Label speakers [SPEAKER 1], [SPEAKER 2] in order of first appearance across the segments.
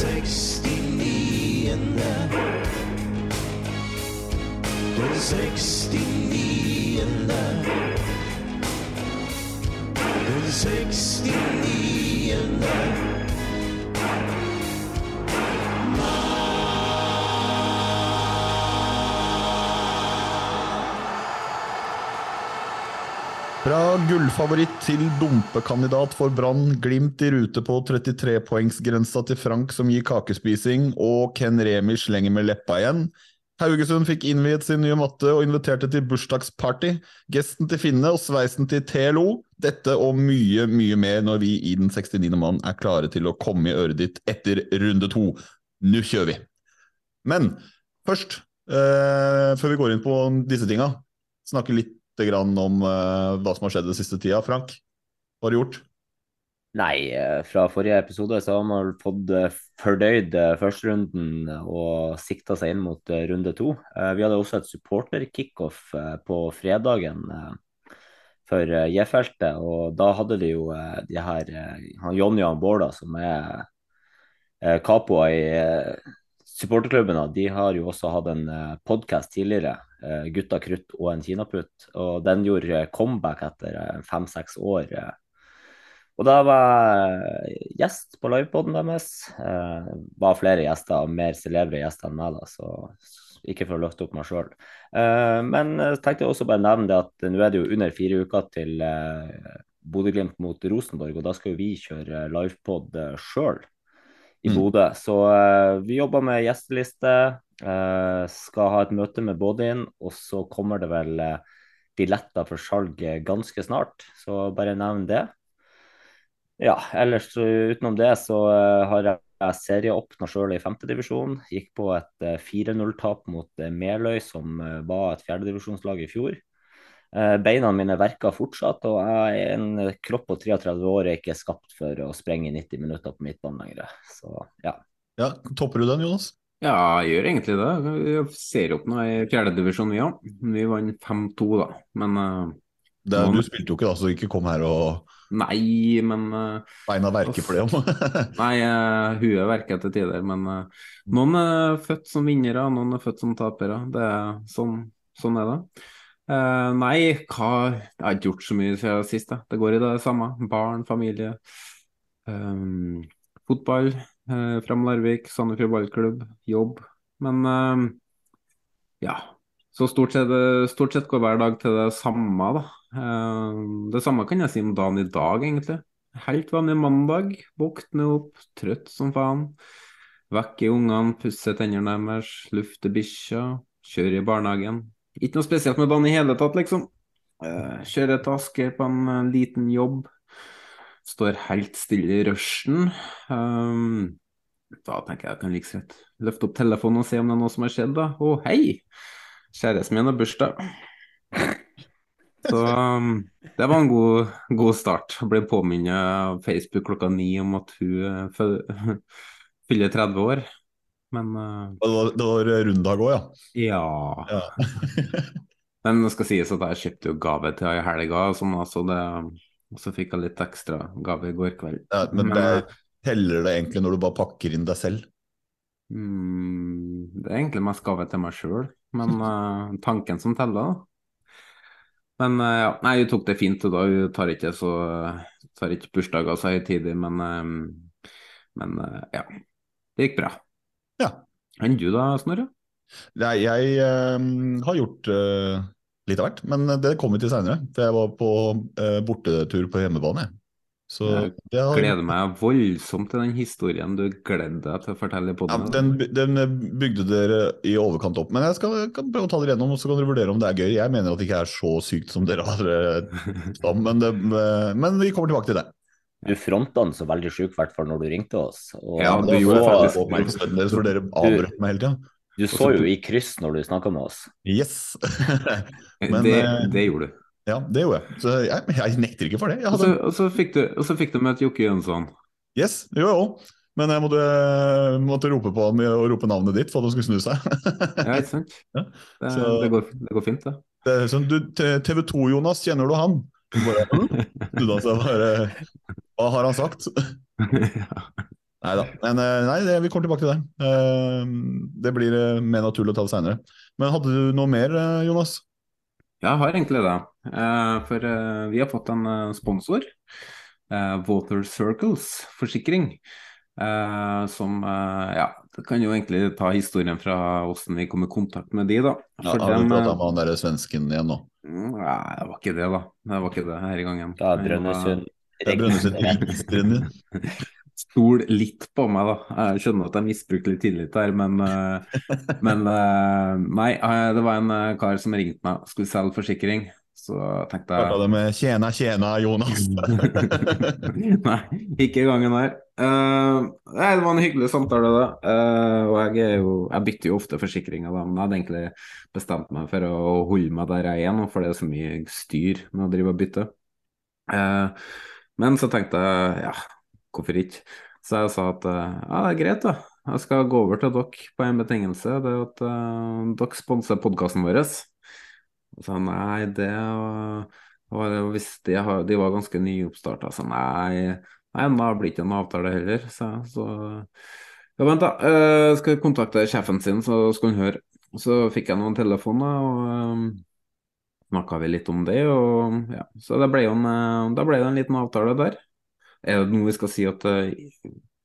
[SPEAKER 1] 60 in there. There's 60 in there. There's 60 in there.
[SPEAKER 2] Fra gullfavoritt til dumpekandidat for Brann, Glimt i rute på 33-poengsgrensa til Frank som gir kakespising, og Ken Remi slenger med leppa igjen. Haugesund fikk innviet sin nye matte og inviterte til bursdagsparty. Gesten til Finne og sveisen til TLO. Dette og mye, mye mer når vi i Den 69. mann er klare til å komme i øret ditt etter runde to. Nå kjører vi! Men først, eh, før vi går inn på disse tinga, snakke litt grann om eh, hva som har skjedd den siste tida. Frank, hva har du gjort?
[SPEAKER 3] Nei, eh, fra forrige episode så har man fått eh, fordøyd førsterunden og sikta seg inn mot runde to. Vi hadde også et supporter-kickoff på fredagen for J-feltet, og da hadde de jo de her Jonny og Bårda, som er kapoer i supporterklubben, de har jo også hatt en podkast tidligere, 'Gutta krutt og en kinaputt', og den gjorde eh, comeback etter eh, fem-seks år. eh, og da var jeg gjest på livepoden deres. Eh, var flere gjester, mer celebre gjester enn meg, da, så ikke for å løfte opp meg sjøl. Eh, men jeg tenkte også bare nevne det at nå er det jo under fire uker til eh, Bodø-Glimt mot Rosenborg, og da skal jo vi kjøre livepod eh, sjøl i
[SPEAKER 2] Mm.
[SPEAKER 3] Bodø. Så uh, vi jobber med gjesteliste. Uh, skal ha et møte med Bodin, og så kommer det vel eh, billetter for salg ganske snart. Så bare nevn det. Ja, ellers så utenom det så har jeg serieåpna sjøl i femtedivisjon. Gikk på et eh, 4-0-tap mot Meløy, som var et fjerdedivisjonslag i fjor. Eh, Beina mine verker fortsatt, og jeg er en kropp på 33 år er ikke skapt for å sprenge i 90 minutter på midtbanen lenger. Så ja.
[SPEAKER 2] Ja, Topper du den, Jonas?
[SPEAKER 4] Ja, jeg gjør egentlig det. Vi ser opp nå i fjerdedivisjon, vi òg. Vi vant 5-2, da. Men uh,
[SPEAKER 2] Det, du spilte jo ikke, da, så ikke kom her og
[SPEAKER 4] nei, men uh,
[SPEAKER 2] beina verker for det. om.
[SPEAKER 4] Nei, uh, huet verker til tider. Men uh, noen er født som vinnere, noen er født som tapere. Det er sånn, sånn er det. Eh, nei, hva Jeg har ikke gjort så mye siden sist. Da. Det går i det samme. Barn, familie. Um, fotball. Uh, Fram Larvik, Sandefjord ballklubb, jobb. Men uh, ja. Så stort sett, stort sett går hver dag til det samme, da. Uh, det samme kan jeg si om dagen i dag, egentlig. Helt vanlig mandag. Våkne opp, trøtt som faen. Vekke ungene, pusse tennene deres, lufte bikkja, kjøre i barnehagen. Ikke noe spesielt med banen i hele tatt, liksom. Uh, kjører til Asker på en eh, liten jobb. Står helt stille i rushen. Um, da tenker jeg jeg kan like så greit løfte opp telefonen og se om det er noe som har skjedd, da. Å, hei! Kjæresten min har bursdag. Så um, det var en god, god start. Ble påminnet av Facebook klokka ni om at hun fyller 30 år. Men uh,
[SPEAKER 2] Det var, det var runddag òg, ja.
[SPEAKER 4] ja.
[SPEAKER 2] ja.
[SPEAKER 4] Men det skal sies at jeg kjøpte jo gave til henne i helga, sånn, altså det, og så fikk jeg litt ekstra gave i går kveld.
[SPEAKER 2] ja men
[SPEAKER 4] Men,
[SPEAKER 2] det
[SPEAKER 4] eh,
[SPEAKER 2] teller det egentlig når du bare pakker inn deg selv?
[SPEAKER 4] Mm, det er egentlig mest gave til meg sjøl, men uh, tanken som teller, da. Men uh, ja, nei, hun tok det fint, og da hun tar ikke så tar ikke bursdager så høytidig, men, eh, men uh, ja. Det gikk bra.
[SPEAKER 2] Ja.
[SPEAKER 4] Enn du da, Snorre?
[SPEAKER 2] Nei, jeg eh, har gjort eh, litt av hvert, men det kommer vi til seinere. For jeg var på eh, bortetur på hjemmebane. Så
[SPEAKER 4] Jeg
[SPEAKER 2] har-
[SPEAKER 4] gleder meg voldsomt til den historien du gleder deg til å fortelle på
[SPEAKER 2] Ja,
[SPEAKER 4] den.
[SPEAKER 2] den, den bygde dere i overkant opp, men jeg skal, kan prøve å ta dere gjennom, og så kan dere vurdere om det er gøy. Jeg mener at det ikke er så sykt som dere har eh, men, det, men vi kommer tilbake til det.
[SPEAKER 3] Du fronta den så veldig sjuk, i hvert fall når du ringte oss. Og
[SPEAKER 4] Ja,
[SPEAKER 2] Men
[SPEAKER 4] du gjorde
[SPEAKER 2] det
[SPEAKER 4] faktisk-
[SPEAKER 2] på prosenten deres, for dere avbrøt meg hele tida.
[SPEAKER 3] Du så jo i kryss når du snakka med oss.
[SPEAKER 2] Yes! men,
[SPEAKER 4] det,
[SPEAKER 2] eh,
[SPEAKER 4] det gjorde du.
[SPEAKER 2] Ja, det gjorde jeg. Så jeg, jeg nekter ikke for det. Jeg
[SPEAKER 4] Og så, og så fikk du, og så fikk du møte Jokke Jønsson.
[SPEAKER 2] yes, jo jo. Men jeg måtte, måtte rope på ham og rope navnet ditt for at han skulle snu seg.
[SPEAKER 4] Ja, ikke sant?
[SPEAKER 2] Ja,
[SPEAKER 4] Det,
[SPEAKER 2] så-
[SPEAKER 4] det, går, det går fint, det.
[SPEAKER 2] Det sånn, du, TV 2, Jonas, kjenner du han? Så Bare, du da, så bare Hva har han sagt? Neida. Men eh, nei, det, vi kommer tilbake til det. Eh, Det blir eh, mer naturlig å ta det seinere. Men hadde du noe mer, Jonas?
[SPEAKER 4] Jeg har egentlig det. Eh, for vi har fått en sponsor. eh, Water Circles forsikring. eh, som Ja, det kan jo egentlig ta historien fra hvordan vi kom i kontakt med de, da.
[SPEAKER 2] Ja, har du prata
[SPEAKER 4] eh,
[SPEAKER 2] med han derre svensken igjen nå?
[SPEAKER 4] Nei, det var ikke det, da. Det var ikke det her gangen. Det er
[SPEAKER 3] Brønnøysund.
[SPEAKER 2] Det er Brønnøysund
[SPEAKER 4] Stol litt på meg, da. Jeg skjønner at jeg misbrukte litt tillit der, men, eh, men eh, Nei, eh, det var en kar som ringte meg, skulle selge forsikring. Så tenkte jeg
[SPEAKER 2] Hørte det med 'tjena, tjena, Jonas'.
[SPEAKER 4] Nei, ikke gangen her. Uh, nei, det var en hyggelig samtale, da. Uh, og jeg, jo, jeg bytter jo ofte forsikringer, da, men jeg hadde egentlig bestemt meg for å holde meg der jeg er nå, for det er så mye styr med å drive og bytte. Eh, men så tenkte jeg ja, hvorfor ikke? Så jeg sa at eh, ja, det er greit, da. Jeg skal gå over til dere på en betingelse. Det er at uh, dere sponser podkasten vår. Og så nei, det var, hvis de, de var ganske nyoppstarta, så nei, nei, da blir det ikke en avtale heller. Så, så ja, vent, da. Jeg skal kontakte sjefen sin, så skal hun høre. Så fikk jeg noen telefoner, og snakka vi litt om det. Og, ja. Så det ble jo en, eh, da ble det en liten avtale der. Er det noe vi skal si at eh,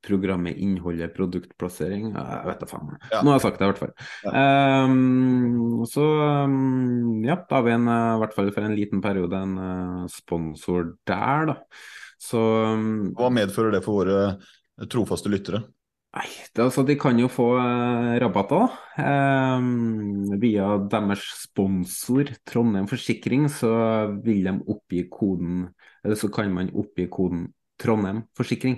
[SPEAKER 4] programmet inneholder produktplassering? Jeg vet da faen.
[SPEAKER 2] Ja.
[SPEAKER 4] Nå har jeg sagt det, i hvert fall. Ehm, så um, ja, da har vi en, eh, i hvert fall for en liten periode en sponsor der, da. Så um,
[SPEAKER 2] Hva medfører det for våre trofaste lyttere?
[SPEAKER 4] Nei, det, altså, de kan jo få eh, rabatter. Ehm, via deres sponsor Trondheim Forsikring, så vil de oppgi koden Eller så kan man oppgi koden Trondheim Forsikring.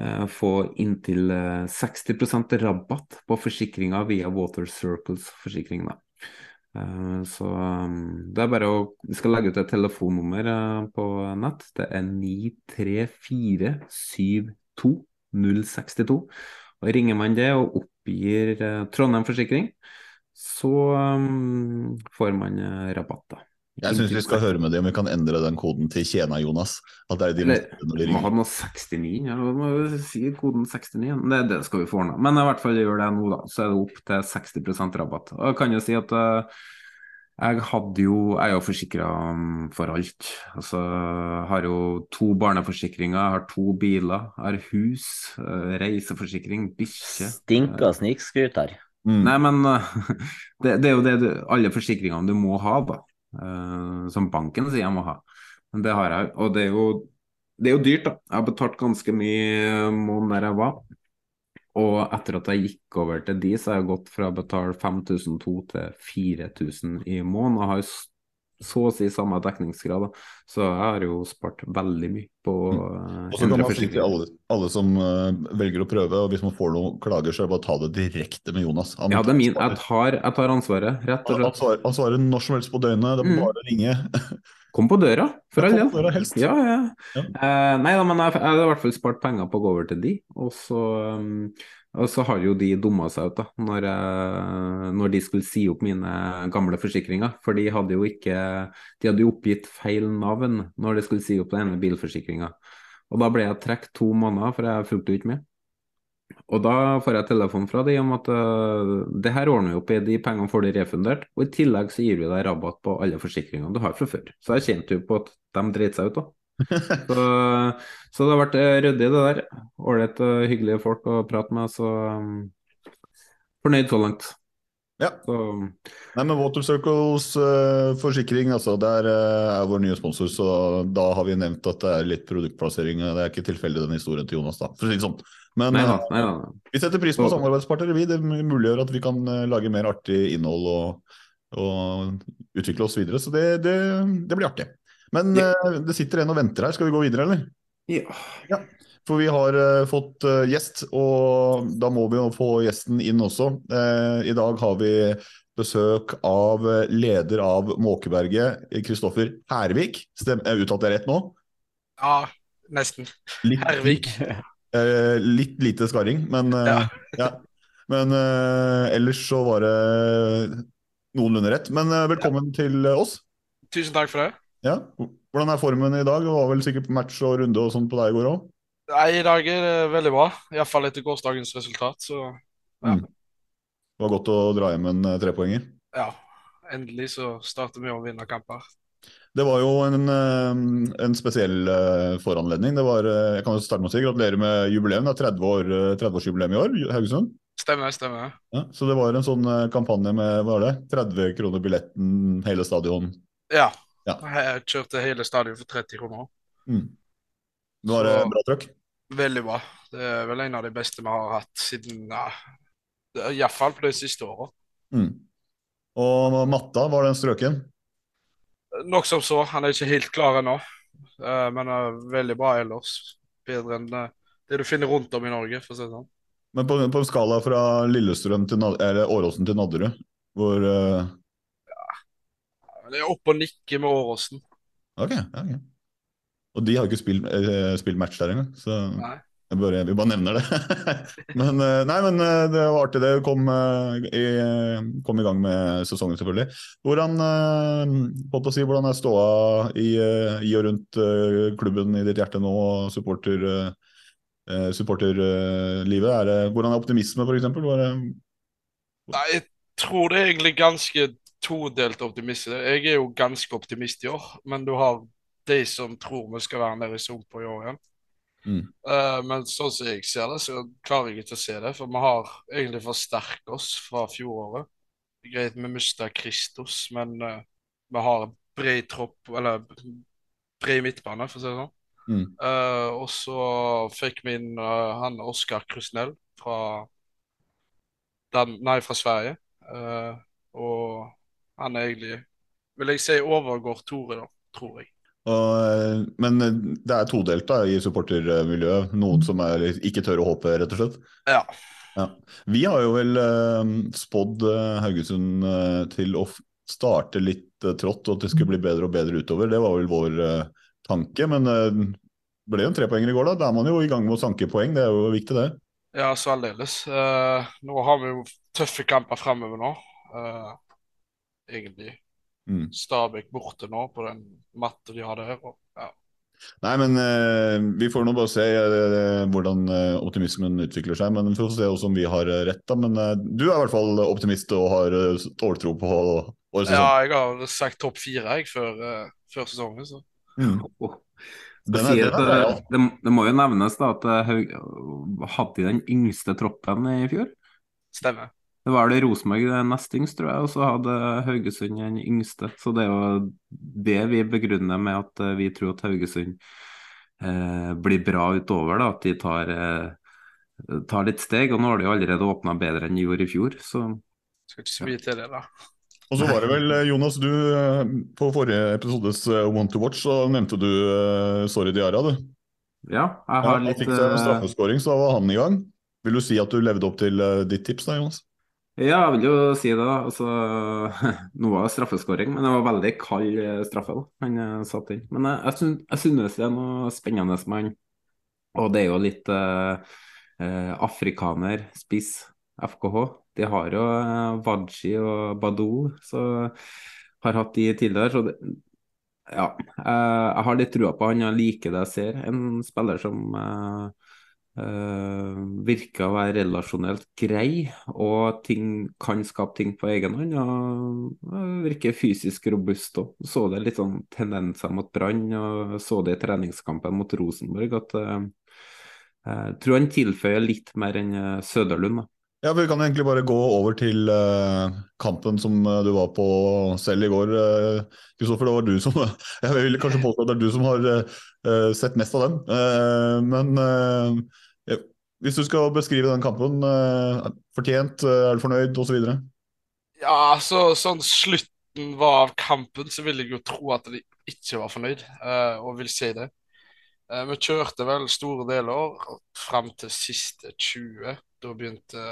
[SPEAKER 4] Eh, få inntil eh, 60% rabatt på forsikringa via Water Circles forsikring. Eh, så um, det er bare å Vi skal legge ut et telefonnummer eh, på nett. Det er 93472 062. Og Ringer man det og oppgir eh, Trondheim Forsikring, så um, får man eh, rabatt. da.
[SPEAKER 2] Jeg syns vi skal høre med dem om vi kan endre den koden til Tjena, Jonas. At det er de
[SPEAKER 4] Eller,
[SPEAKER 2] må,
[SPEAKER 4] ha noe 69, ja, må si koden 69. Det, det skal vi få ordna. Men i hvert fall gjør det nå, da. Så er det opp til 60% rabatt. Og jeg kan jo si at eh, jeg hadde jo Jeg er jo forsikra for alt. Altså, jeg har jo to barneforsikringer, jeg har to biler, jeg har hus, eh, reiseforsikring, bikkje.
[SPEAKER 3] Stinker snikskryt her.
[SPEAKER 2] Mm.
[SPEAKER 4] Nei, men eh, det, det er jo det du, alle forsikringene du må ha, da. Eh, som banken sier jeg må ha. Men det har jeg. Og det er jo, det er jo dyrt, da. Jeg har betalt ganske mye måned der jeg var. Og etter at jeg gikk over til de, så har jeg gått fra å betale 5200 til 4000 i måneden. Og har så å si samme dekningsgrad. Da. Så jeg har jo spart veldig mye på mm.
[SPEAKER 2] Og så kan man si til alle, alle som eh, velger å prøve, og hvis man får noen klager, så er det bare å ta det direkte med Jonas. Han,
[SPEAKER 4] Ja, det er min. Jeg tar, jeg tar ansvaret, rett og slett.
[SPEAKER 2] han svarer når som helst på døgnet, det er
[SPEAKER 4] Mm.
[SPEAKER 2] bare å ringe.
[SPEAKER 4] Kom på døra, for all del. Ja, ja.
[SPEAKER 2] Ja.
[SPEAKER 4] Eh, nei da, men jeg, jeg hadde i hvert fall spart penger på å gå over til de. Og så, um, og så har jo de dumma seg ut da, når, jeg, når de skulle si opp mine gamle forsikringer. For de hadde jo ikke De hadde jo oppgitt feil navn når de skulle si opp den ene bilforsikringa. Og da ble jeg trukket to måneder, for jeg fulgte jo ikke med. Og da får jeg telefon fra de om at uh, det her ordner vi opp i, de pengene får de refundert. Og i tillegg så gir vi deg rabatt på alle forsikringene du har fra før. Så jeg kjente jo på at de dreit seg ut, da. så, så, det har vært ryddig, det der. Ålreit, hyggelige folk å prate med. Så um, fornøyd så langt.
[SPEAKER 2] Ja.
[SPEAKER 4] Så,
[SPEAKER 2] Nei, men Water Circles uh, forsikring altså, der uh, er vår nye sponsor, så da har vi nevnt at det er litt produktplassering. Det er ikke tilfeldig den historien til Jonas, da, for å si det sånn. Men
[SPEAKER 4] nei, da,
[SPEAKER 2] uh,
[SPEAKER 4] nei, da.
[SPEAKER 2] vi setter pris på samarbeidspartnere, vi. Det muliggjør at vi kan lage mer artig innhold og, og utvikle oss videre. Så det, det, det blir artig. Men
[SPEAKER 4] Ja.
[SPEAKER 2] det sitter en og venter her. Skal vi gå videre, eller?
[SPEAKER 4] Ja.
[SPEAKER 2] Ja. For vi har uh, fått uh, gjest, og da må vi jo få gjesten inn også. Uh, I dag har vi besøk av leder av Måkeberget, Kristoffer Hervik. Stem, jeg uttalte jeg rett nå?
[SPEAKER 5] Ja, nesten.
[SPEAKER 2] Litt,
[SPEAKER 5] Hervik.
[SPEAKER 2] litt lite skarring, men, ja. ja. men ellers så var det noenlunde rett. Men velkommen til oss.
[SPEAKER 5] Tusen takk for det.
[SPEAKER 2] Ja. Hvordan er formen i dag? Det var vel sikkert match og runde og sånn på deg i går òg?
[SPEAKER 5] Nei, I dag er det veldig bra. Iallfall etter gårsdagens resultat. Så ja.
[SPEAKER 2] Mm. Det var godt å dra hjem en trepoenger.
[SPEAKER 5] ja. Endelig så starter vi å vinne kamper.
[SPEAKER 2] Det var jo en, en spesiell foranledning. Det var, jeg kan jo starte med å si Gratulerer med jubileum. Det er 30-årsjubileum 30-årsjubileum i år, Haugesund.
[SPEAKER 5] Stemmer, stemmer.
[SPEAKER 2] Ja, så det var en sånn kampanje med hva er det, 30 kroner billetten, hele stadion.
[SPEAKER 5] Ja.
[SPEAKER 2] Ja.
[SPEAKER 5] Jeg kjørte hele stadion for 30 kroner.
[SPEAKER 2] Mm. Det var det bra trøkk.
[SPEAKER 5] Veldig bra. Det er vel en av de beste vi har hatt siden ja, Iallfall på de siste åra.
[SPEAKER 2] Mm. Og matta, var den strøken?
[SPEAKER 5] Nok som så. Han er ikke helt klar ennå, eh, men er veldig bra ellers. Bedre enn eh, det du finner rundt om i Norge, for å si det sånn.
[SPEAKER 2] Men på, på en skala fra Lillestrøm til eller Åråsen til Nadderud, hvor eh,
[SPEAKER 5] Det er oppe og nikker med Åråsen.
[SPEAKER 2] Ok, ok. Og de har jo ikke spilt, eh, spilt match der engang, så
[SPEAKER 5] Nei.
[SPEAKER 2] jeg bare, vi bare nevner det. men eh, nei, men eh, det var artig det. Kom, i, kom i gang med sesongen, selvfølgelig. Hvordan, si, hvordan er ståa i, i og rundt klubben i ditt hjerte nå, og supporter, supporterlivet? Er det, hvordan er optimisme, eksempel?
[SPEAKER 5] Nei, jeg tror det er egentlig ganske todelt optimist. Jeg er jo ganske optimist i år, men du har de som tror vi skal være nede i sumpa i år igjen.
[SPEAKER 2] Mm.
[SPEAKER 5] Uh, men sånn som jeg ser det, så klarer jeg ikke å se det. For vi har egentlig forsterket oss fra fjoråret. Greit, vi mista Kristus, men uh, vi har bred tropp, eller bred midtbane, for å si det sånn.
[SPEAKER 2] Mm.
[SPEAKER 5] Uh, og så fikk vi inn han Oskar Krusnell fra, Dan nei, fra Sverige. Og han er egentlig, vil jeg si, overgår Tore, da, tror jeg.
[SPEAKER 2] Og, men det er todelt da, i supportermiljøet. Noen som er, ikke tør å håpe, rett og slett.
[SPEAKER 5] Ja.
[SPEAKER 2] Ja. Vi har jo vel eh, spådd eh, Haugesund eh, til å starte litt eh, trått, og at det skulle bli bedre og bedre utover. Det var vel vår eh, tanke. Men eh, ble jo en trepoenger i går, da. Da er man jo i gang med å sanke poeng. Det er jo viktig, det.
[SPEAKER 5] Ja, så aldeles. Eh, nå har vi jo tøffe kamper fremover nå. Eh, egentlig.
[SPEAKER 2] Mm.
[SPEAKER 5] Stabæk borte nå på den matta de har der. Og, ja.
[SPEAKER 2] Nei, men eh, vi får nå bare se eh, hvordan eh, optimismen utvikler seg. Men vi får se også om vi har eh, rett, da. Men eh, du er i hvert fall optimist og har uh, ståltro på årets sesong.
[SPEAKER 5] ja, jeg har sagt topp fire jeg før, eh, før sesongen. Så.
[SPEAKER 2] Mm.
[SPEAKER 4] Skal
[SPEAKER 2] Den er- den er
[SPEAKER 4] det, det, det må jo nevnes da at eh, Haug hadde de den yngste troppen i fjor.
[SPEAKER 5] Stemmer.
[SPEAKER 4] Det var det Rosenborg nest yngst, tror jeg, og så hadde Haugesund den yngste. Så det er jo det vi begrunner med at eh, vi tror at Haugesund eh, blir bra utover, da, at de tar, eh, tar litt steg. Og nå har de jo allerede åpna bedre enn de gjorde i fjor, så
[SPEAKER 5] Skal ikke så til det, da.
[SPEAKER 2] Og så var det vel, eh, Jonas, du eh, på forrige episodes One to Watch, så nevnte du uh, Sorry Diara, du.
[SPEAKER 4] ja, jeg
[SPEAKER 2] Ja,
[SPEAKER 4] har
[SPEAKER 2] han
[SPEAKER 4] litt
[SPEAKER 2] fikk seg en straffeskåring, så da var han i gang. Vil du si at du levde opp til uh, ditt tips da, Jonas?
[SPEAKER 4] Ja, jeg vil jo si det. da. Altså, noe var straffeskåring, men det var veldig kald eh, straffe da, han eh, satt inn. Men jeg, jeg, jeg synes det er noe spennende med han. Og det er jo litt eh, eh, afrikaner, spiss, FKH. De har jo eh, Wadji og Badou, så har hatt de tidligere. Så det, ja, eh, jeg har litt trua på han. Jeg liker det jeg ser. En spiller som eh, Uh, virker å være relasjonelt grei, og ting, kan skape ting på egen hånd. Og uh, virker fysisk robust òg. Så det litt sånn tendenser mot Brann, og så det i treningskampen mot Rosenborg. At uh, jeg tror han tilføyer litt mer enn Søderlund. da.
[SPEAKER 2] Ja, Vi kan egentlig bare gå over til uh, kampen som uh, du var på selv i går. Kristoffer, uh, det var du som Jeg vil kanskje påstå at det er du som har sett mest av den. men hvis du skal beskrive den kampen, fortjent, er du fornøyd osv.?
[SPEAKER 5] Ja, så sånn slutten var av kampen, så vil jeg jo tro at de ikke var fornøyd, og vil si det. vi kjørte vel store deler fram til siste 20 da begynte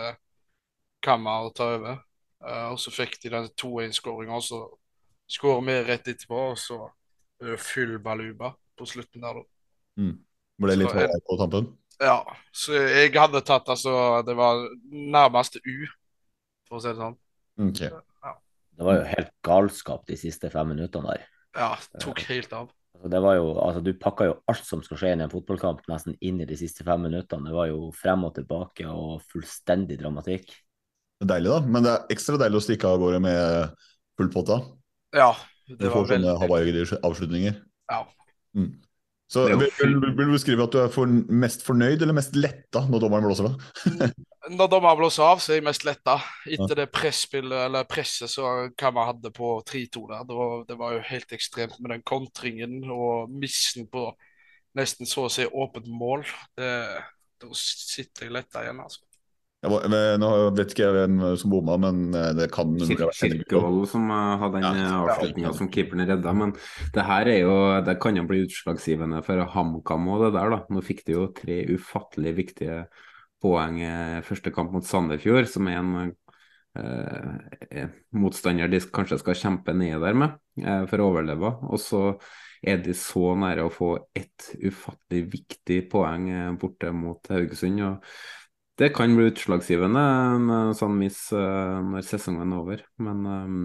[SPEAKER 5] Kammer å ta over. Uh, og så fikk de den 2-1-skåringa, og så skårer vi rett etterpå, og så er det full baluba på slutten der, da.
[SPEAKER 2] Mm. Ble det litt hårdt på tampen?
[SPEAKER 5] Ja. Så jeg hadde tatt altså Det var nærmest U, for å si det sånn.
[SPEAKER 2] Okay.
[SPEAKER 3] Ja. Det var jo helt galskap de siste fem minuttene der.
[SPEAKER 5] Ja, tok helt av.
[SPEAKER 3] Altså, det var jo, altså, du pakka jo alt som skal skje i en fotballkamp nesten inn i de siste fem minuttene. Det var jo frem og tilbake og fullstendig dramatikk.
[SPEAKER 2] Deilig, da. Men det er ekstra deilig å stikke av gårde med full potta.
[SPEAKER 5] Ja.
[SPEAKER 2] Det du får sånne Hawaii-avslutninger.
[SPEAKER 5] Ja.
[SPEAKER 2] Mm. Så vil, vil, du beskrive at du er for, mest fornøyd eller mest letta når dommeren blåser av?
[SPEAKER 5] når dommeren blåser av, så er jeg mest letta. Etter det presspillet, eller presset som Kamma hadde på 3-2 der. Det var, det var, jo helt ekstremt med den kontringen og missen på nesten så å si åpent mål. Det, da sitter jeg letta igjen, altså.
[SPEAKER 2] Jeg, nå vet ikke jeg hvem som bomma, men eh, det kan
[SPEAKER 4] Kirkevold som eh, hadde den ja, avslutninga som keeperen redda. Men det her er jo, det kan jo bli utslagsgivende for HamKam og det der. da. Nå fikk de jo tre ufattelig viktige poeng første kamp mot Sandefjord, som er en eh, motstander de kanskje skal kjempe ned der med eh, for å overleve. Og så er de så nære å få ett ufattelig viktig poeng eh, borte mot Haugesund. og det kan bli utslagsgivende, en sånn miss uh, når sesongen er over. Men um,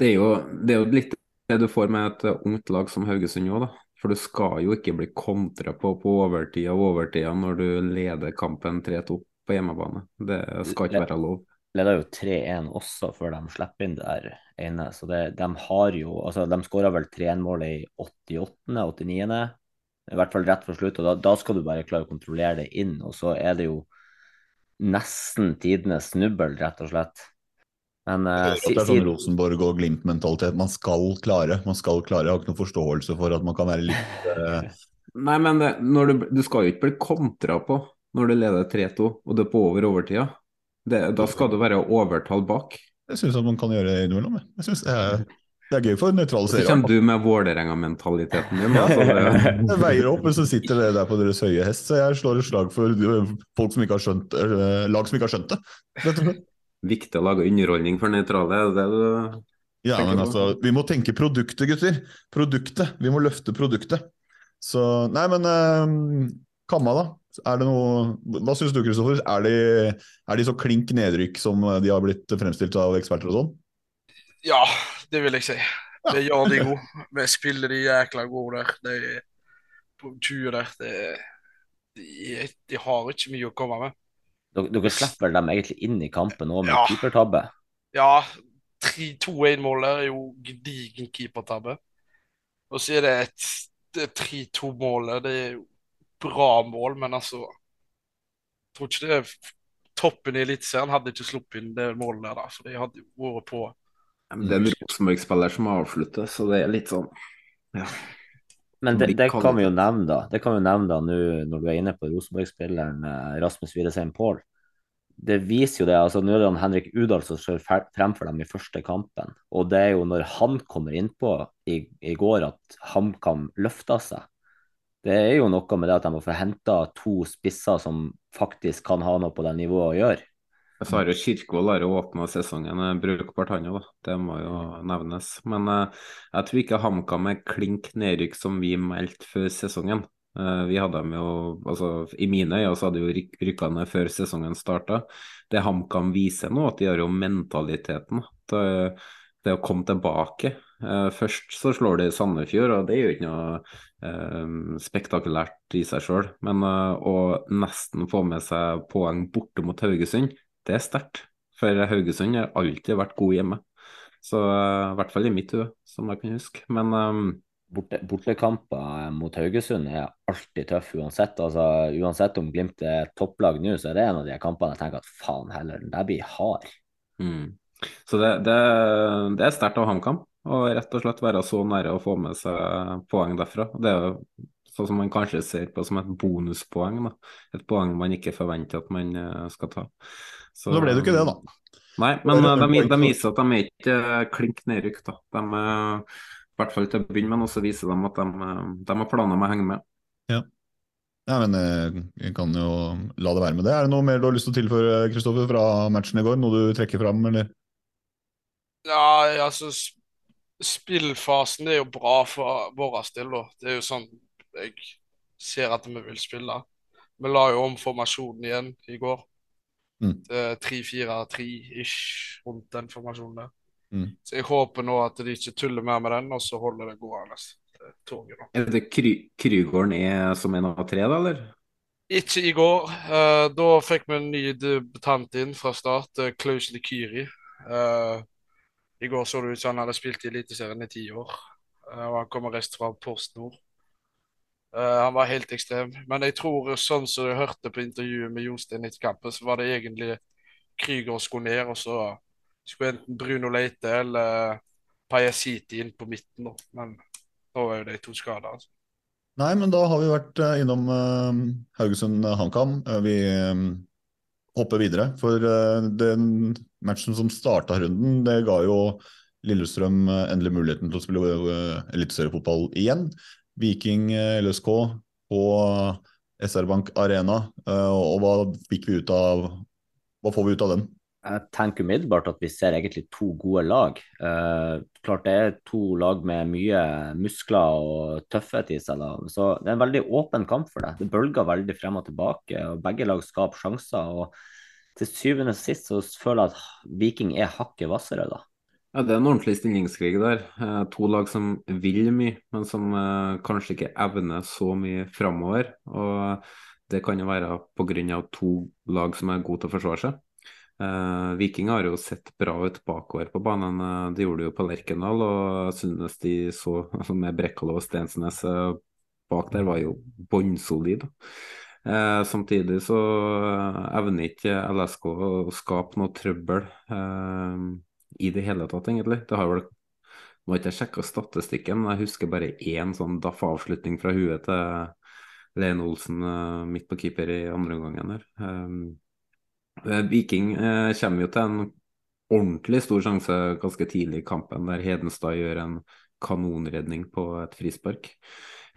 [SPEAKER 4] det, er jo, det, er jo, litt det du får med et ungt lag som Haugesund òg, da. For du skal jo ikke bli kontra på på overtid og overtida når du leder kampen 3-2 på hjemmebane. Det skal ikke være lov.
[SPEAKER 3] Leder jo 3-1 også før de slipper inn der ene. Så det, de har jo Altså, de skåra vel 3-1-målet i 88., 89., i hvert fall rett for slutt. og da, da, skal du bare klare å kontrollere det inn. Og så er det jo nesten tidenes snubbel, rett og slett.
[SPEAKER 2] Men, uh, det er sånn Rosenborg og Glimt-mentalitet. Man skal klare. Man skal klare. Jeg har ikke noen forståelse for at man kan være litt uh...
[SPEAKER 4] Nei, men det, du, du, skal jo ikke bli kontra på når du leder 3-2 og det er på over overtida. Det, da skal du være overtall bak.
[SPEAKER 2] Jeg syns man kan gjøre det innimellom. Jeg synes det er det er gøy for nøytrale seere.
[SPEAKER 4] Så kommer du med Vålerenga-mentaliteten din. Altså,
[SPEAKER 2] jeg veier opp, men så sitter det der på deres høye hest. Så jeg slår et slag for folk som ikke har skjønt, uh, lag som ikke har skjønt det.
[SPEAKER 4] Viktig å lage underholdning for nøytrale, er det det du
[SPEAKER 2] Ja, men altså, vi må tenke produktet, gutter. Produktet. Vi må løfte produktet. Så Nei, men uh, Kamma, da. Er det noe Hva syns du, Kristoffer? Er, de, er de så klink nedrykk som de har blitt fremstilt av eksperter og sånn?
[SPEAKER 5] Ja, det vil jeg si. Det gjør de gode. Vi spiller de jækla gode der. De, på 20 der. De, de, de, har ikke mye å komme med.
[SPEAKER 3] Dere slipper dem egentlig inn i kampen òg med ja. keepertabbe?
[SPEAKER 5] Ja. 3-2-1-målet er jo gedigen keepertabbe. Og så er det et, 3-2-målet. Det er jo bra mål, men altså Jeg tror ikke det er toppen i Eliteserien hadde ikke sluppet inn det målet der, da. For de hadde vært på
[SPEAKER 4] det er en Rosenborg-spiller som avslutter, så det er litt sånn ja.
[SPEAKER 3] Men det, det kan vi jo nevne, da. Det kan vi nevne da nå når du er inne på Rosenborg-spilleren eh, Rasmus Widesheim Paul. Det viser jo det. altså Nå er det han Henrik Udal som står fremfor dem i første kampen. Og det er jo når han kommer innpå i, i går at HamKam løfter seg. Det er jo noe med det at de må få henta to spisser som faktisk kan ha noe på det nivået å gjøre.
[SPEAKER 4] Så har jo Kirkevold har jo åpna sesongen brukbart, han òg. Det må jo nevnes. Men uh, jeg tror ikke HamKam er klink nedrykk som vi meldte før sesongen. Uh, vi hadde dem jo, altså I mine øyne så hadde jo ryk, rykka ned før sesongen starta. Det HamKam viser nå, at de har jo mentaliteten til, det å komme tilbake. Uh, først så slår de Sandefjord, og det er jo ikke noe spektakulært i seg sjøl. Men å nesten få med seg poeng borte mot Haugesund, det er sterkt. For Haugesund har alltid vært god hjemme. Så eh, i hvert fall i mitt hode, som jeg kan huske. Men eh,
[SPEAKER 3] Borte, bortekamper mot Haugesund er alltid tøff uansett. Altså, uansett om Glimt er topplag nå, så er det en av de kampene jeg tenker at faen heller, den der blir hard.
[SPEAKER 4] Mm. Så det, det, det er sterkt av HamKam å rett og slett være så nære å få med seg poeng derfra. Det er jo sånn som man kanskje ser på som et bonuspoeng. Da. Et poeng man ikke forventer at man eh, skal ta.
[SPEAKER 2] Så da ble det jo ikke det, da.
[SPEAKER 4] Nei, men de, de, de viser at de er ikke klink nedrykk. Da. De i hvert fall til å begynne med, og så viser de at de, de har planer med å henge med.
[SPEAKER 2] Ja. ja, men jeg kan jo la det være med det. Er det noe mer du har lyst til å tilføre Kristoffer, fra matchen i går? Noe du trekker fram, eller?
[SPEAKER 5] Ja, altså Spillfasen er jo bra for vår del. da. Det er jo sånn jeg ser at vi vil spille. Vi la jo om formasjonen igjen i går.
[SPEAKER 2] Mm.
[SPEAKER 5] 3-4-3-ish rundt den formasjonen der.
[SPEAKER 2] Mm.
[SPEAKER 5] Så jeg håper nå at de ikke tuller mer med den, og så holder det gående. Toget.
[SPEAKER 4] Er det Kry Krygården er som en av tre, da, eller?
[SPEAKER 5] Ikke i går. Uh, da fikk vi en ny debutant inn fra start, uh, Klaus Likyri. Uh, I går så det ut som han hadde spilt i Eliteserien i ti år. og han kommer rest fra Post Nord. Han var helt ekstrem. Men jeg tror, sånn som jeg hørte på intervjuet med Jostein etter kampen, så var det egentlig Krüger skulle ned, og så skulle enten Bruno Leite eller Pajasiti inn på midten, men da var jo de to skada. Altså.
[SPEAKER 2] Nei, men da har vi vært uh, innom uh, Haugesund HamKam. Uh, vi hopper videre. For den matchen som starta runden, det ga jo Lillestrøm endelig muligheten til å spille eliteseriefotball igjen. Viking LSK på SR Bank Arena. og hva fikk vi ut av Hva får vi ut av den?
[SPEAKER 3] Jeg tenker umiddelbart at vi ser egentlig to gode lag. Eh, klart det er to lag med mye muskler og tøffhet i seg. Da. Så det er en veldig åpen kamp for det. Det bølger veldig frem og tilbake, og begge lag skaper sjanser. og Til syvende og sist så føler jeg at Viking er hakket hvassere.
[SPEAKER 4] Ja, Det er en ordentlig stillingskrig der. Eh, to lag som vil mye, men som eh, kanskje ikke evner så mye framover. Og det kan jo være pga. to lag som er gode til å forsvare seg. Uh, Viking har jo sett bra ut bakover på banen. Uh, de gjorde det jo på Lerkendal, og jeg synes de så altså med Brekkalo og Stensnes bak der var jo bånnsolid. samtidig så evner ikke LSK å skape noe trøbbel i det hele tatt, egentlig. Det har vel Nå har ikke jeg sjekka statistikken, men jeg husker bare én sånn daff-avslutning fra huet til Lene Olsen midt på keeper i andre omgangen her. Um, Eh, Viking eh, kommer jo til en ordentlig stor sjanse ganske tidlig i kampen, der Hedenstad gjør en kanonredning på et frispark.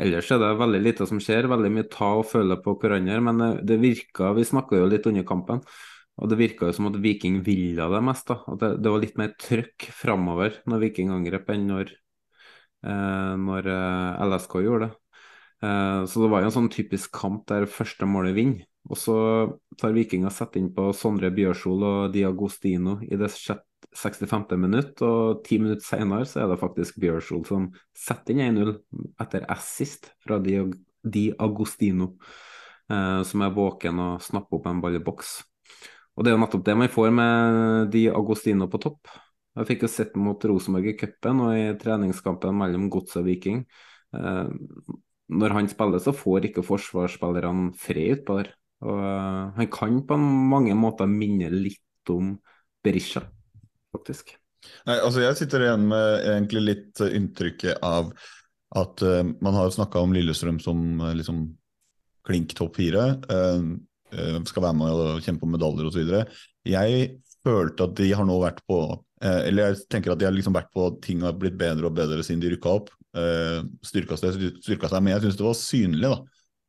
[SPEAKER 4] Ellers er det veldig lite som skjer, veldig mye ta og føle på hverandre. Men eh, det virka, vi snakka jo litt under kampen, og det virka jo som at Viking ville det mest. da, At det, det var litt mer trøkk framover når Viking angrep enn når, eh, når eh, LSK gjorde det. Eh, så det var jo en sånn typisk kamp der første målet vinner. Og så tar Vikinga sett inn på Sondre Bjørsol og Diagostino i det 65. minutt, og ti minutter senere så er det faktisk Bjørsol som setter inn 1-0 etter assist fra Diagostino, eh, som er våken og snapper opp en ball i boks. Og det er jo nettopp det man får med Diagostino på topp. Jeg fikk jo sett mot Rosenborg i cupen og i treningskampen mellom Gods og Viking. Eh, når han spiller, så får ikke forsvarsspillerne fred utpå der. Og eh, han kan på mange måter minne litt om Berisha, faktisk.
[SPEAKER 2] Nei, altså Jeg sitter igjen med egentlig litt inntrykket av at uh, man har snakka om Lillestrøm som uh, liksom klink topp fire. Skal være med og kjempe om medaljer osv. Jeg følte at de har nå vært på Eller jeg tenker at de har liksom vært på at ting har blitt bedre og bedre siden de rykka opp. styrka seg, styrka seg, Men jeg syns det var synlig da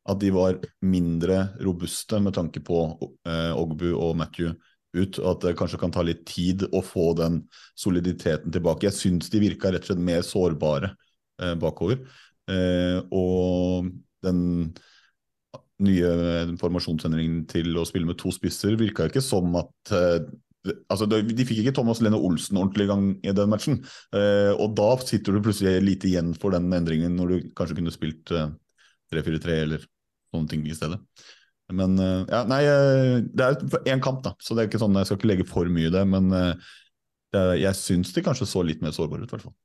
[SPEAKER 2] at de var mindre robuste med tanke på eh, Ogbu og Matthew ut, og at det kanskje kan ta litt tid å få den soliditeten tilbake. Jeg syns de virka rett og slett mer sårbare eh, bakover. Eh, og den nye formasjonsendringen til å spille med to spisser virka ikke som at eh, altså De fikk ikke Thomas Lene Olsen ordentlig i gang i den matchen. Eh, og da sitter du plutselig lite igjen for den endringen, når du kanskje kunne spilt eh, 3-4-3 eller sånne ting i stedet. Men eh, ja, nei, eh, det er én kamp, da, så det er ikke sånn, jeg skal ikke legge for mye i det. Men eh, jeg syns de kanskje så litt mer sårbare ut, i hvert fall.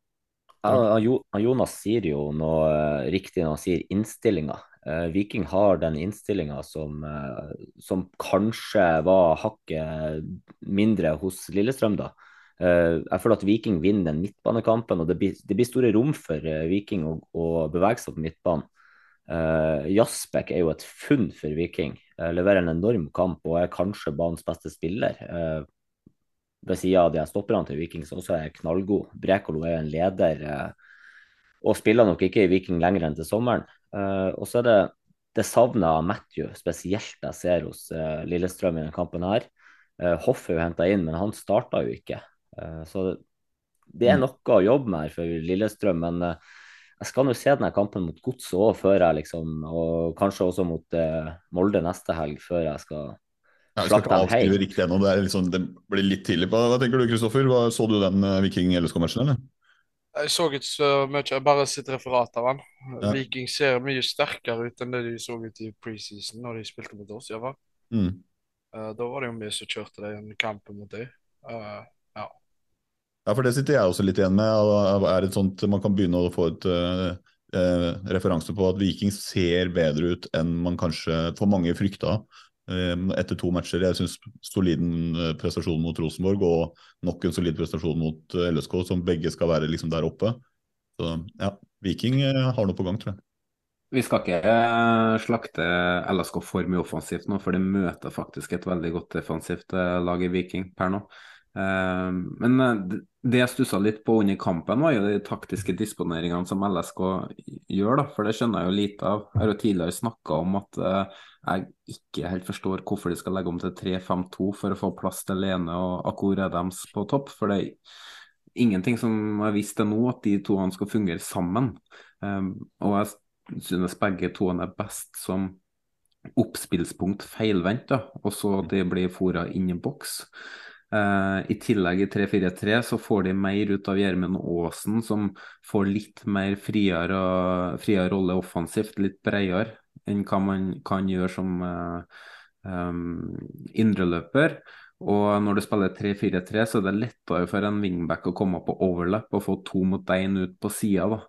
[SPEAKER 3] Jonas sier jo noe eh, riktig når han sier innstillinga. Uh, Viking har den innstillinga som, uh, som, kanskje var hakket mindre hos Lillestrøm, da. Uh, jeg føler at Viking vinner den midtbanekampen, og det blir, det blir store rom for Viking å, å, bevege seg på midtbanen. Jasbek er jo et funn for Viking. leverer en enorm kamp og er kanskje banens beste spiller. ved sida av de stopperne til Viking som også er knallgod. Brekolo er en leder og spiller nok ikke i Viking lenger enn til sommeren. Uh, og så er det det savnet av Matthew, spesielt jeg ser hos uh, Lillestrøm i denne kampen. her. Uh, Hoff er jo henta inn, men han starta jo ikke. så det er mm. noe å jobbe med her for Lillestrøm. Men jeg skal nå se denne kampen mot Godset òg, før jeg liksom Og kanskje også mot Molde neste helg, før jeg skal
[SPEAKER 2] ja, vi skal ikke avskrive riktig ennå, det, liksom, det, blir litt tidlig. Hva, hva tenker du, Kristoffer? Så du den Viking-LSK-matchen, eller?
[SPEAKER 5] Jeg så ikke så mye, jeg bare sitt referat av han. Ja. Viking ser mye sterkere ut enn det de så ut i preseason når de spilte mot oss. Ja, mm. uh, da var det jo vi som kjørte den kampen mot dem. Uh, ja.
[SPEAKER 2] ja, for det sitter jeg også litt igjen med. Er det sånt Man kan begynne å få et uh, referanse på at Viking ser bedre ut enn man kanskje for mange frykta. Ehm, etter to matcher. Jeg syns solid eh, prestasjon mot Rosenborg og nok en solid prestasjon mot eh, LSK, som begge skal være liksom der oppe. Så ja, Viking eh, har noe på gang, tror jeg.
[SPEAKER 4] Vi skal ikke slakte LSK for mye offensivt nå, for det møter faktisk et veldig godt defensivt lag i Viking per nå. Ehm, men det jeg stussa litt på under kampen, var jo de taktiske disponeringene som LSK gjør, da, for det skjønner jeg jo lite av. Jeg har jo tidligere snakka om at jeg ikke helt forstår hvorfor de skal legge om til 3-5-2 for å få plass til Lene og Akor Adams på topp. For det er ingenting som har vist til nå at de to skal fungere sammen. Um, og jeg synes begge to er best som oppspillspunkt feilvendt, og så de blir fora inn i boks. Uh, I tillegg i 3-4-3 så får de mer ut av Gjermund Aasen, som får litt mer friere, friere rolle offensivt, litt bredere enn hva man kan gjøre som uh, um, indreløper. Og når du spiller 3-4-3, så er det lettere for en wingback å komme på overlap og få to mot én ut på sida.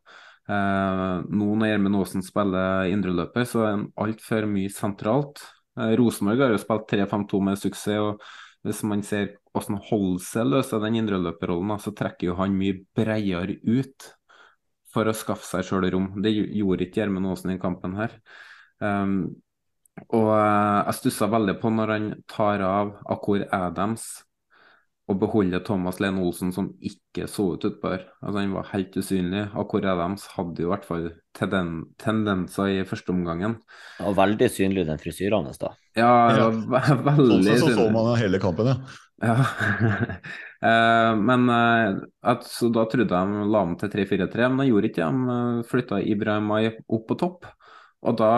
[SPEAKER 4] Uh, nå når Gjermund Aasen spiller indreløper, så er han altfor mye sentralt. Uh, Rosenborg har jo spilt 3-5-2 med suksess. og Hvis man ser hvordan Holse løser den indreløperrollen, så trekker jo han mye bredere ut for å skaffe seg sjøl rom. Det gjorde ikke Gjermund Aasen i kampen her. Um, og eh, jeg stussa veldig på når han tar av Akor Adams og beholder Thomas Lene Olsen, som ikke så ut utpå Altså, han var helt usynlig. Akor Adams hadde jo i hvert fall tenden tendenser i første omgangen.
[SPEAKER 3] Og veldig synlig den frisyren hans, da.
[SPEAKER 4] Ja, ja. veldig
[SPEAKER 2] synlig. Sånn så man hele kampen, ja.
[SPEAKER 4] ja. uh, men uh, at, så da trodde jeg de la om til 3-4-3, men de gjorde ikke det. De flytta Ibrahim opp på topp. Og da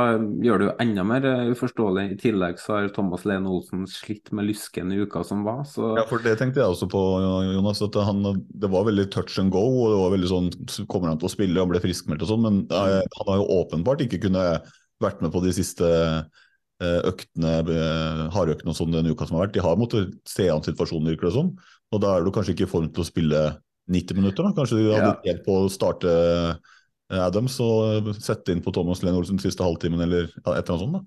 [SPEAKER 4] gjør det jo enda mer eh, uforståelig. I tillegg så har Thomas Lene Olsen slitt med lysken i uka som var. Så...
[SPEAKER 2] Ja, for det tenkte jeg også på, Jonas. At han, det var veldig touch and go. og det var veldig sånn, Kommer han til å spille og ble friskmeldt og sånn? Men eh, han har jo åpenbart ikke kunnet vært med på de siste eh, øktene, hardøktene og sånn denne uka som har vært. De har måttet se an situasjonen, virker det som. Og da er du kanskje ikke i form til å spille 90 minutter. da. Kanskje de hadde ja. på å starte Adams og sette inn på Thomas Lene Olsen siste halvtimen eller et eller annet sånt. da.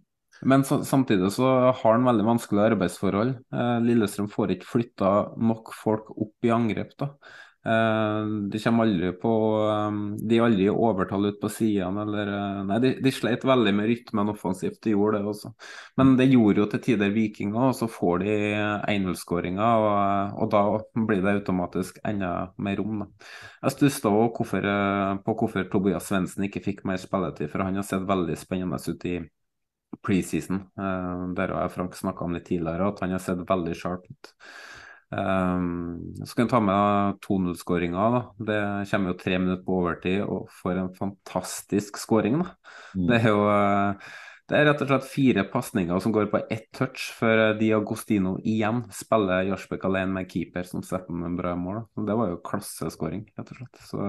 [SPEAKER 4] Men så, samtidig så har han veldig vanskelige arbeidsforhold. Eh, Lillestrøm får ikke flytta nok folk opp i angrep. da. Eh, de kommer aldri på eh, De er aldri overtall ut på sidene eller eh, Nei, de, de sleit veldig med rytmen offensivt, de gjorde det også. Men det gjorde jo til tider vikinger, og så får de 1-0-skåringa, og, og, da blir det automatisk enda mer rom. Da. Jeg stussa på hvorfor Tobias Svendsen ikke fikk mer spilletid, for han har sett veldig spennende ut i preseason. Der har Frank snakka om litt tidligere, at han har sett veldig sharp ut. Um, så kan vi ta med 2-0-skåringa. Det kommer jo tre minutter på overtid og får en fantastisk skåring. Mm. Det er jo uh, Det er rett og slett fire pasninger som går på ett touch, før Diagostino igjen spiller Jarsbekk alene med keeper som setter en bra mål. Det var jo klasseskåring, rett og slett. Så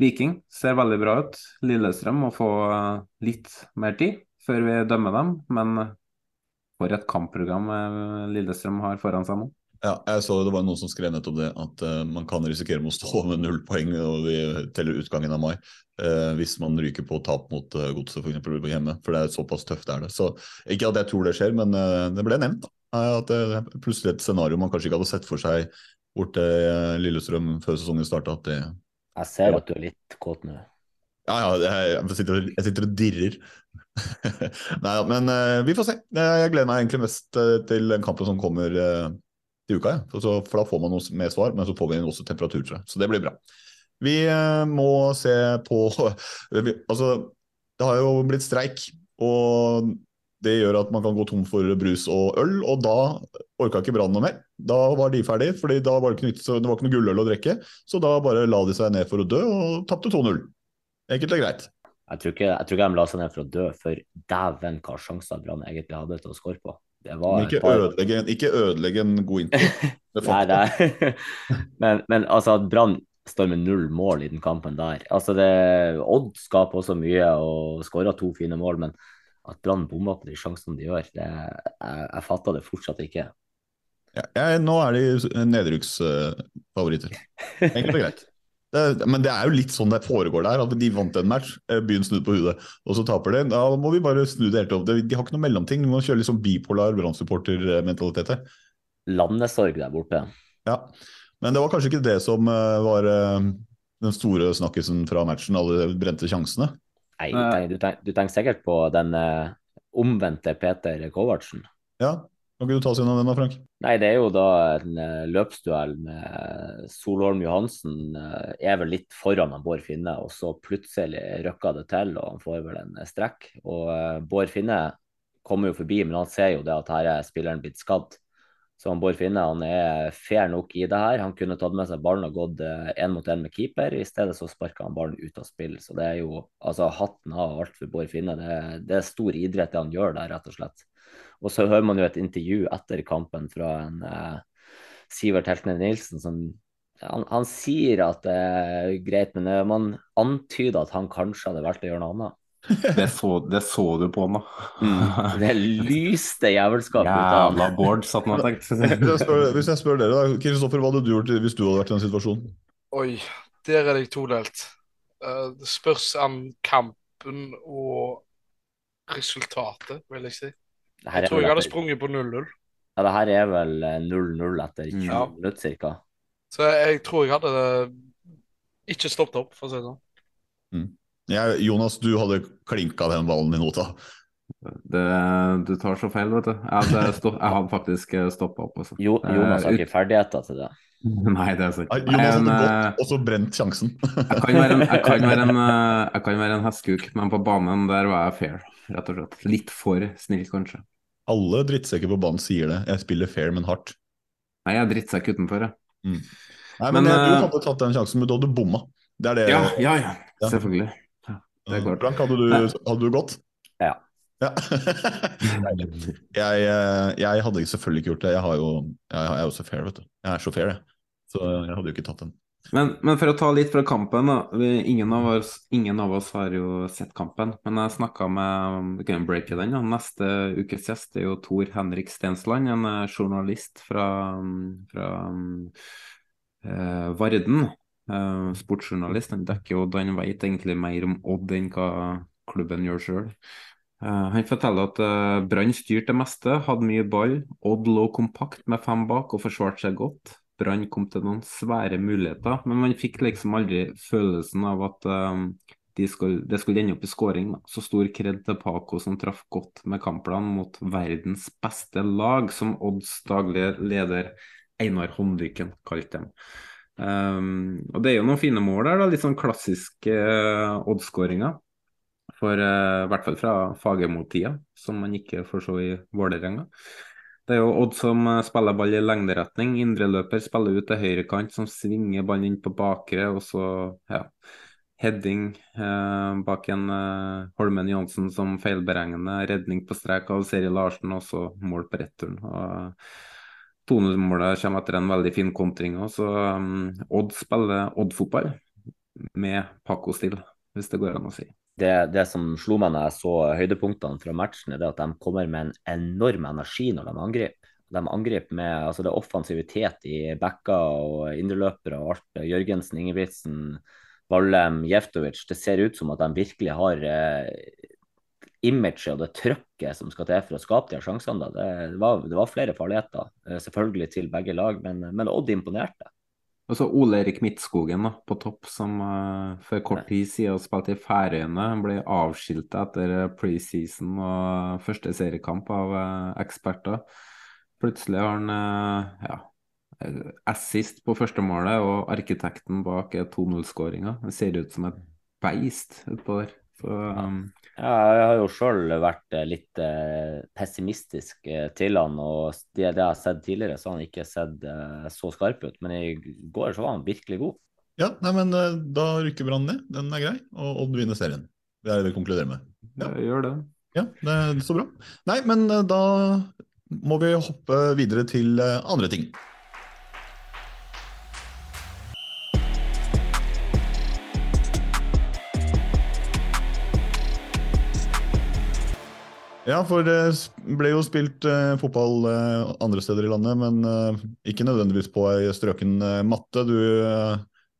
[SPEAKER 4] Viking ser veldig bra ut. Lillestrøm må få litt mer tid før vi dømmer dem, men for et kampprogram Lillestrøm har foran seg nå.
[SPEAKER 2] Ja, jeg så det var noen som skrev nettopp det, at uh, man kan risikere å stå med null poeng og vi teller utgangen av mai uh, hvis man ryker på tap mot uh, Godset f.eks. på hjemme. For det er såpass tøft det er det. Så Ikke at jeg tror det skjer, men uh, det ble nevnt. da, At det er plutselig et scenario man kanskje ikke hadde sett for seg borte i Lillestrøm før sesongen starta.
[SPEAKER 3] Jeg ser at du er litt kåt nå.
[SPEAKER 2] Ja, ja, jeg, sitter, jeg sitter og dirrer. Nei, men vi får se. Jeg gleder meg egentlig mest til den kampen som kommer til uka. Ja. For da får man noe mer svar, men så får vi også temperatur, tror jeg. Så det blir bra. Vi eh, må se på Altså, det har jo blitt streik, og det gjør at man kan gå tom for brus og øl, og da orka ikke Brann noe mer. Da var de ferdige, fordi da var det, ikke, det var ikke noe gulløl å drikke. Så da bare la de seg ned for å dø, og tapte 2-0. Enkelt og greit.
[SPEAKER 3] Jeg tror, ikke, jeg tror ikke de la seg ned for å dø, for dæven hva sjanser Brann egentlig hadde til å skåre på.
[SPEAKER 2] Ikke, ødelegge, ikke ødelegge en god intro.
[SPEAKER 3] nei, nei. men, men altså at Brann står med null mål i den kampen der altså det, Odd skaper også mye og skårer to fine mål, men at Brann bommer på de sjansene de gjør, det, jeg, jeg fatter det fortsatt ikke.
[SPEAKER 2] Ja, jeg, nå er de nedrykksfavoritter. Enkelt og greit. Det, men det er jo litt sånn det foregår der. at De vant en match, eh, byen snudde på hudet, og så taper de. Da må vi bare snu det helt opp. De har ikke noe mellomting. De må kjøre litt sånn bipolar brannsupportermentalitet
[SPEAKER 3] her. Landet sorg der borte.
[SPEAKER 2] Ja, men det var kanskje ikke det som eh, var eh, den store snakkisen fra matchen, alle brente sjansene?
[SPEAKER 3] Nei, du tenker, du tenker sikkert på den omvendte Peter Kovartsen.
[SPEAKER 2] Ja, kan ikke du ta oss gjennom den da, Frank?
[SPEAKER 3] Nei, Det er jo da en uh, løpsduell med Solholm Johansen. Uh, er vel litt foran av Bård Finne, og så plutselig røkker det til, og han får vel en uh, strekk. Og Bård Finne kommer jo forbi, men han ser jo det at her er spilleren blitt skadd. Så han Bård Finne han er fair nok i det her. Han kunne tatt med seg ballen og gått én mot én med keeper. I stedet så sparka han ballen ut av spill. Så det er jo altså hatten av alt for Bård Finne. Det, det er stor idrett det han gjør der, rett og slett. Og så hører man jo et intervju etter kampen fra en eh, Sivert Heltner Nilsen som han, han, sier at det er greit, men uh, man antyder at han kanskje hadde valgt å gjøre noe annet.
[SPEAKER 4] Det så, det så du på han, da.
[SPEAKER 3] Mm, det lyste jævelskap ut
[SPEAKER 4] av han. Jævla Bård, satt han og tenkte.
[SPEAKER 2] Hvis jeg spør dere, da, Kristoffer, hva hadde du gjort hvis du hadde vært i den situasjonen?
[SPEAKER 5] Oi, der er jeg todelt. Uh, det spørs om kampen og resultatet, vil jeg si. Jeg tror jeg hadde sprunget på 0-0.
[SPEAKER 3] Ja, det her er vel 0-0 eh, etter 20 ja. minutter ca.
[SPEAKER 5] Så jeg tror jeg hadde ikke stoppet opp, for å si det sånn.
[SPEAKER 2] Mm. Ja, Jonas, du hadde klinka den ballen i nota.
[SPEAKER 4] Det, du tar så feil, vet du. Jeg hadde, stopp, jeg hadde faktisk eh, stoppa opp. Også.
[SPEAKER 3] Jo, Jonas har ikke ferdigheter til det.
[SPEAKER 4] Nei, det er sant.
[SPEAKER 2] Jonas hadde gått eh, og så brent sjansen.
[SPEAKER 4] jeg, kan være en, jeg, kan være en, jeg kan være en hestkuk, men på banen der var jeg fair, rett og slett. Litt for snill, kanskje.
[SPEAKER 2] Alle drittsekker på banen sier det. Jeg spiller fair, men hardt.
[SPEAKER 4] Nei, jeg er drittsekk utenfor, jeg. Mm.
[SPEAKER 2] Nei, men, men jeg, du eh, hadde tatt den sjansen, men du hadde bomma. Det er det.
[SPEAKER 4] Ja, ja, ja. ja. selvfølgelig. Ja,
[SPEAKER 2] det er klart. Frank, hadde du, hadde du gått?
[SPEAKER 3] Ja.
[SPEAKER 2] Ja. jeg, eh, jeg, hadde selvfølgelig ikke gjort det. Jeg, jo, jeg, er jo så fair, vet du. Jeg er så fair, jeg. Så jeg hadde jo ikke tatt den.
[SPEAKER 4] Men, men, for å ta litt fra kampen, da. Ingen av oss, ingen av oss har jo sett kampen. Men jeg snakka med Vi kan breake den. Da. Neste ukes gjest er jo Tor Henrik Stensland, en eh, journalist fra, fra eh, Varden. Eh, sportsjournalist. Han dekker Odd. Han vet egentlig mer om Odd enn hva klubben gjør sjøl. Uh, han forteller at uh, Brann styrte det meste, hadde mye ball. Odd lå kompakt med fem bak og forsvarte seg godt. Brann kom til noen svære muligheter, men man fikk liksom aldri følelsen av at um, det skulle, skulle ende opp i skåring. Så stor kred til Paco som traff godt med kampplanen mot verdens beste lag, som Odds daglige leder Einar Håndlykken kalte dem. Um, og det er jo noen fine mål der, da, litt sånn klassiske uh, Odd-skåringer. For uh, i hvert fall fra Fagermo-tida, som man ikke får se i Vålerenga. Det er jo Odd som eh, spiller ball i lengderetning. Indreløper spiller ut til høyrekant, som svinger ballen inn på bakre. Og så, ja. heading eh, bak en eh, Holmen Johansen som feilberegner. Redning på strek av Seri Larsen, og så mål på returen. Og 2-0-målet kommer etter en veldig fin kontring. Og så um, Odd spiller Odd-fotball med Paco-stil, hvis det går an å si.
[SPEAKER 3] Det, det, som slo meg når jeg så høydepunktene fra matchen, er at de kommer med en enorm energi når de angriper. De angriper med altså det offensivitet i backer og indreløpere og alt. Jørgensen, Ingebrigtsen, Vallem, Jeftovic. Det ser ut som at de virkelig har eh, imaget og det trøkket som skal til for å skape de sjansene. Det, det, var, det, var, flere farligheter, eh, selvfølgelig til begge lag, men, men Odd imponerte.
[SPEAKER 4] Og så Ole Erik Midtskogen da, på topp, som uh, for kort tid siden spilte i Færøyene. Ble avskilta etter preseason og første seriekamp av uh, eksperter. Plutselig har han uh, ja, assist på første målet, og arkitekten bak er 2-0-skåringa. Ser ut som et beist utpå der. Så, um...
[SPEAKER 3] ja, jeg har jo sjøl vært eh, litt eh, pessimistisk eh, til han, og det, det, jeg har sett tidligere, så har han ikke sett så skarp ut. Men i går så var han virkelig god.
[SPEAKER 2] Ja, nei, men da rykker Brann ned. Den er grei, og Odd vinner serien. Det er det vi konkluderer med.
[SPEAKER 4] Ja, ja gjør det.
[SPEAKER 2] Ja, det er så bra. Nei, men da må vi hoppe videre til andre ting. Ja, for det ble jo spilt eh, fotball eh, andre steder i landet, men eh, ikke nødvendigvis på ei strøken eh, matte. Du eh,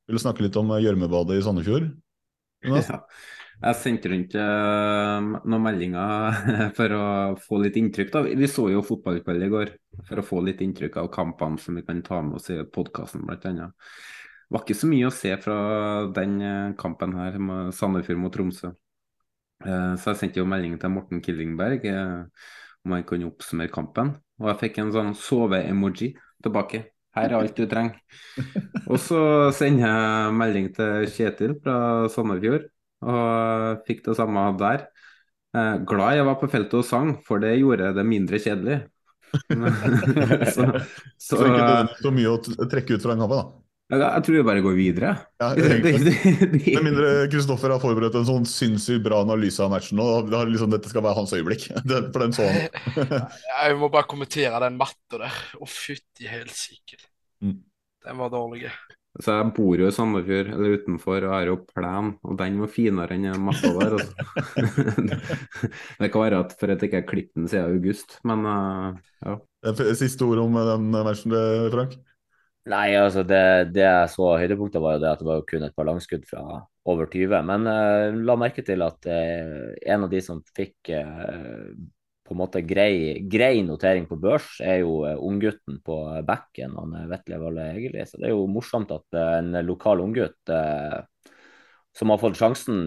[SPEAKER 2] ville snakke litt om gjørmebadet i Sandefjord?
[SPEAKER 4] Ja. Jeg sendte rundt eh, noen meldinger for å få litt inntrykk. Da. Vi så jo fotballkveld i går for å få litt inntrykk av kampene som vi kan ta med oss i podkasten bl.a. Det var ikke så mye å se fra den kampen her, med Sandefjord mot Tromsø. Eh, så jeg sendte jo melding til Morten Killingberg eh, om han kunne oppsummere kampen. Og jeg fikk en sånn sove-emoji tilbake. Her er alt du trenger. Og så sender jeg melding til Kjetil fra Sandefjord, og fikk det samme der. Eh, glad jeg var på feltet og sang, for det gjorde det mindre kjedelig.
[SPEAKER 2] så, så, så ikke så mye å trekke ut fra den kampen, da?
[SPEAKER 4] Jeg tror vi bare går videre. Ja,
[SPEAKER 2] Med mindre Kristoffer har forberedt en sånn sinnssykt bra analyse av matchen. og liksom, Dette skal være hans øyeblikk. For den så
[SPEAKER 5] Jeg må bare kommentere den matta der. Å, fytti helsike. Mm. Den var dårlig.
[SPEAKER 4] Så jeg bor jo i Sandefjord, eller utenfor, og har jo plen, og den var finere enn matta der. Altså. det kan være at for at jeg ikke har klippet den siden august, men uh, ja.
[SPEAKER 2] Siste ord om den matchen, Frank?
[SPEAKER 3] Nei, altså det, det jeg så høydepunktet, var jo det at det var kun et par langskudd fra over 20. Men uh, la merke til at uh, en av de som fikk uh, på en måte grei, grei, notering på børs, er jo unggutten på backen, han Vetle Valle Egeli. Så det er jo morsomt at en lokal unggutt som har fått sjansen,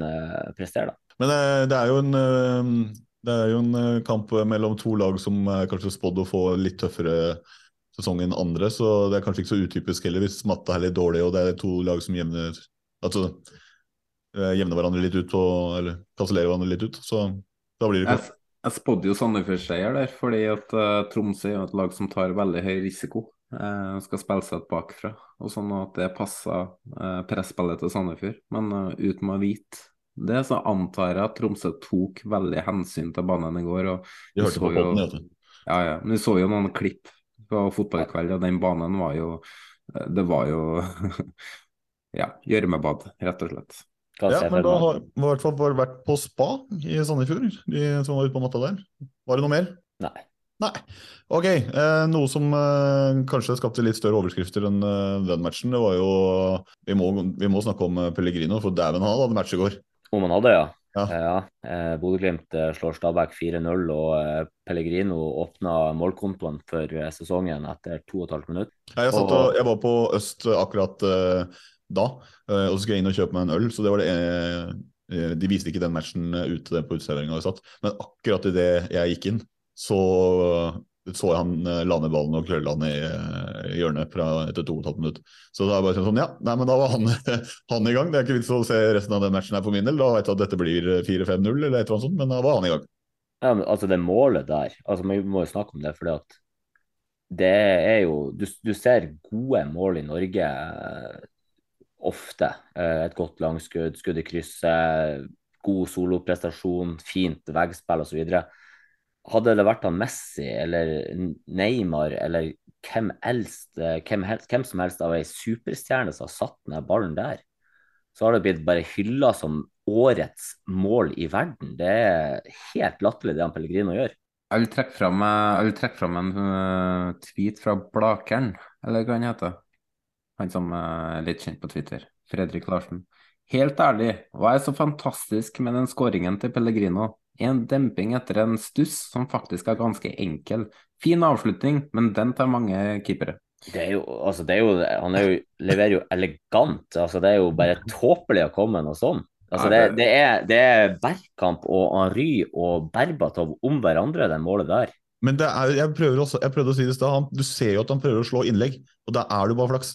[SPEAKER 3] presterer. da.
[SPEAKER 2] Men det er jo en det er jo en kamp mellom to lag som er kanskje spådd å få litt tøffere sesongen andre, så det er kanskje ikke så utypisk heller hvis matta er litt dårlig og det er to lag som jevner altså, eh, jevner hverandre litt ut på, eller kansellerer hverandre litt ut. Så da blir det ikke
[SPEAKER 4] Jeg, spådde jo Sandefjord-seier der, fordi at uh, Tromsø er et lag som tar veldig høy risiko. Uh, skal spille seg bakfra, og sånn at det passer uh, presspillet til Sandefjord. Men uh, uten å vite det, så antar jeg at Tromsø tok veldig hensyn til banen i går. Og
[SPEAKER 2] de hørte på podden,
[SPEAKER 4] ja, ja. Men vi så jo noen klipp på fotballkveld, og den banen var jo Det var jo ja, gjørmebad, rett og slett.
[SPEAKER 2] Ja, men da har vi i hvert fall bare vært på spa i Sandefjord, de som var ute på matta der. Var det noe mer?
[SPEAKER 3] Nei.
[SPEAKER 2] Nei. Ok, eh, noe som eh, kanskje skapte litt større overskrifter enn eh, den matchen, det var jo Vi må, vi må snakke om eh, Pellegrino, for dæven han hadde match i går.
[SPEAKER 3] Om han hadde, ja. Ja. ja. Eh, Bodø-Glimt eh, slår Stabæk 4-0, og eh, Pellegrino åpna målkontoen for eh, sesongen etter 2 12 minutter.
[SPEAKER 2] Jeg, og... jeg, var på Øst akkurat da, og så skulle jeg inn og kjøpe meg en øl. så det var det De viste ikke den matchen ute på uteserveringa vi satt, men akkurat idet jeg gikk inn, så så han lande ballen og klølla han i, uh, hjørnet etter to og et halvt minutt. Så da bare sånn, ja, nei, men da var han, han i gang. Det er ikke vits å se resten av den matchen her for min del. Da vet jeg at dette blir 4-5-0 eller et eller annet sånt, men da var han i gang.
[SPEAKER 3] Ja, men altså det målet der, altså vi må jo snakke om det, fordi det er jo Du, du ser gode mål i Norge ofte. Eh, et godt langskudd, skudd i krysset, god soloprestasjon, fint veggspill osv. Hadde det vært han Messi eller Neymar eller hvem, helst, eh, hvem, helst, hvem som helst av ei superstjerne som har satt ned ballen der, så har det blitt bare hylla som årets mål i verden. Det er helt latterlig det han Pellegrino gjør.
[SPEAKER 4] Jeg vil trekke fram, jeg vil trekke fram en uh, tweet fra Blakeren, eller hva han heter. Han som er litt kjent på Twitter. Fredrik Larsen. Helt ærlig, hva er så fantastisk med den skåringen til Pellegrino? En demping etter en stuss som faktisk er ganske enkel. Fin avslutning, men den tar mange keepere.
[SPEAKER 3] Det er jo, altså det er jo, han er jo, leverer jo elegant. altså Det er jo bare tåpelig å komme med noe sånt. Altså det, det, er, det er Bergkamp og Henry og Berbatov om hverandre, det målet der.
[SPEAKER 2] Men er, jeg, også, jeg prøvde å si det i stad, du ser jo at han prøver å slå innlegg, og da er du bare flaks.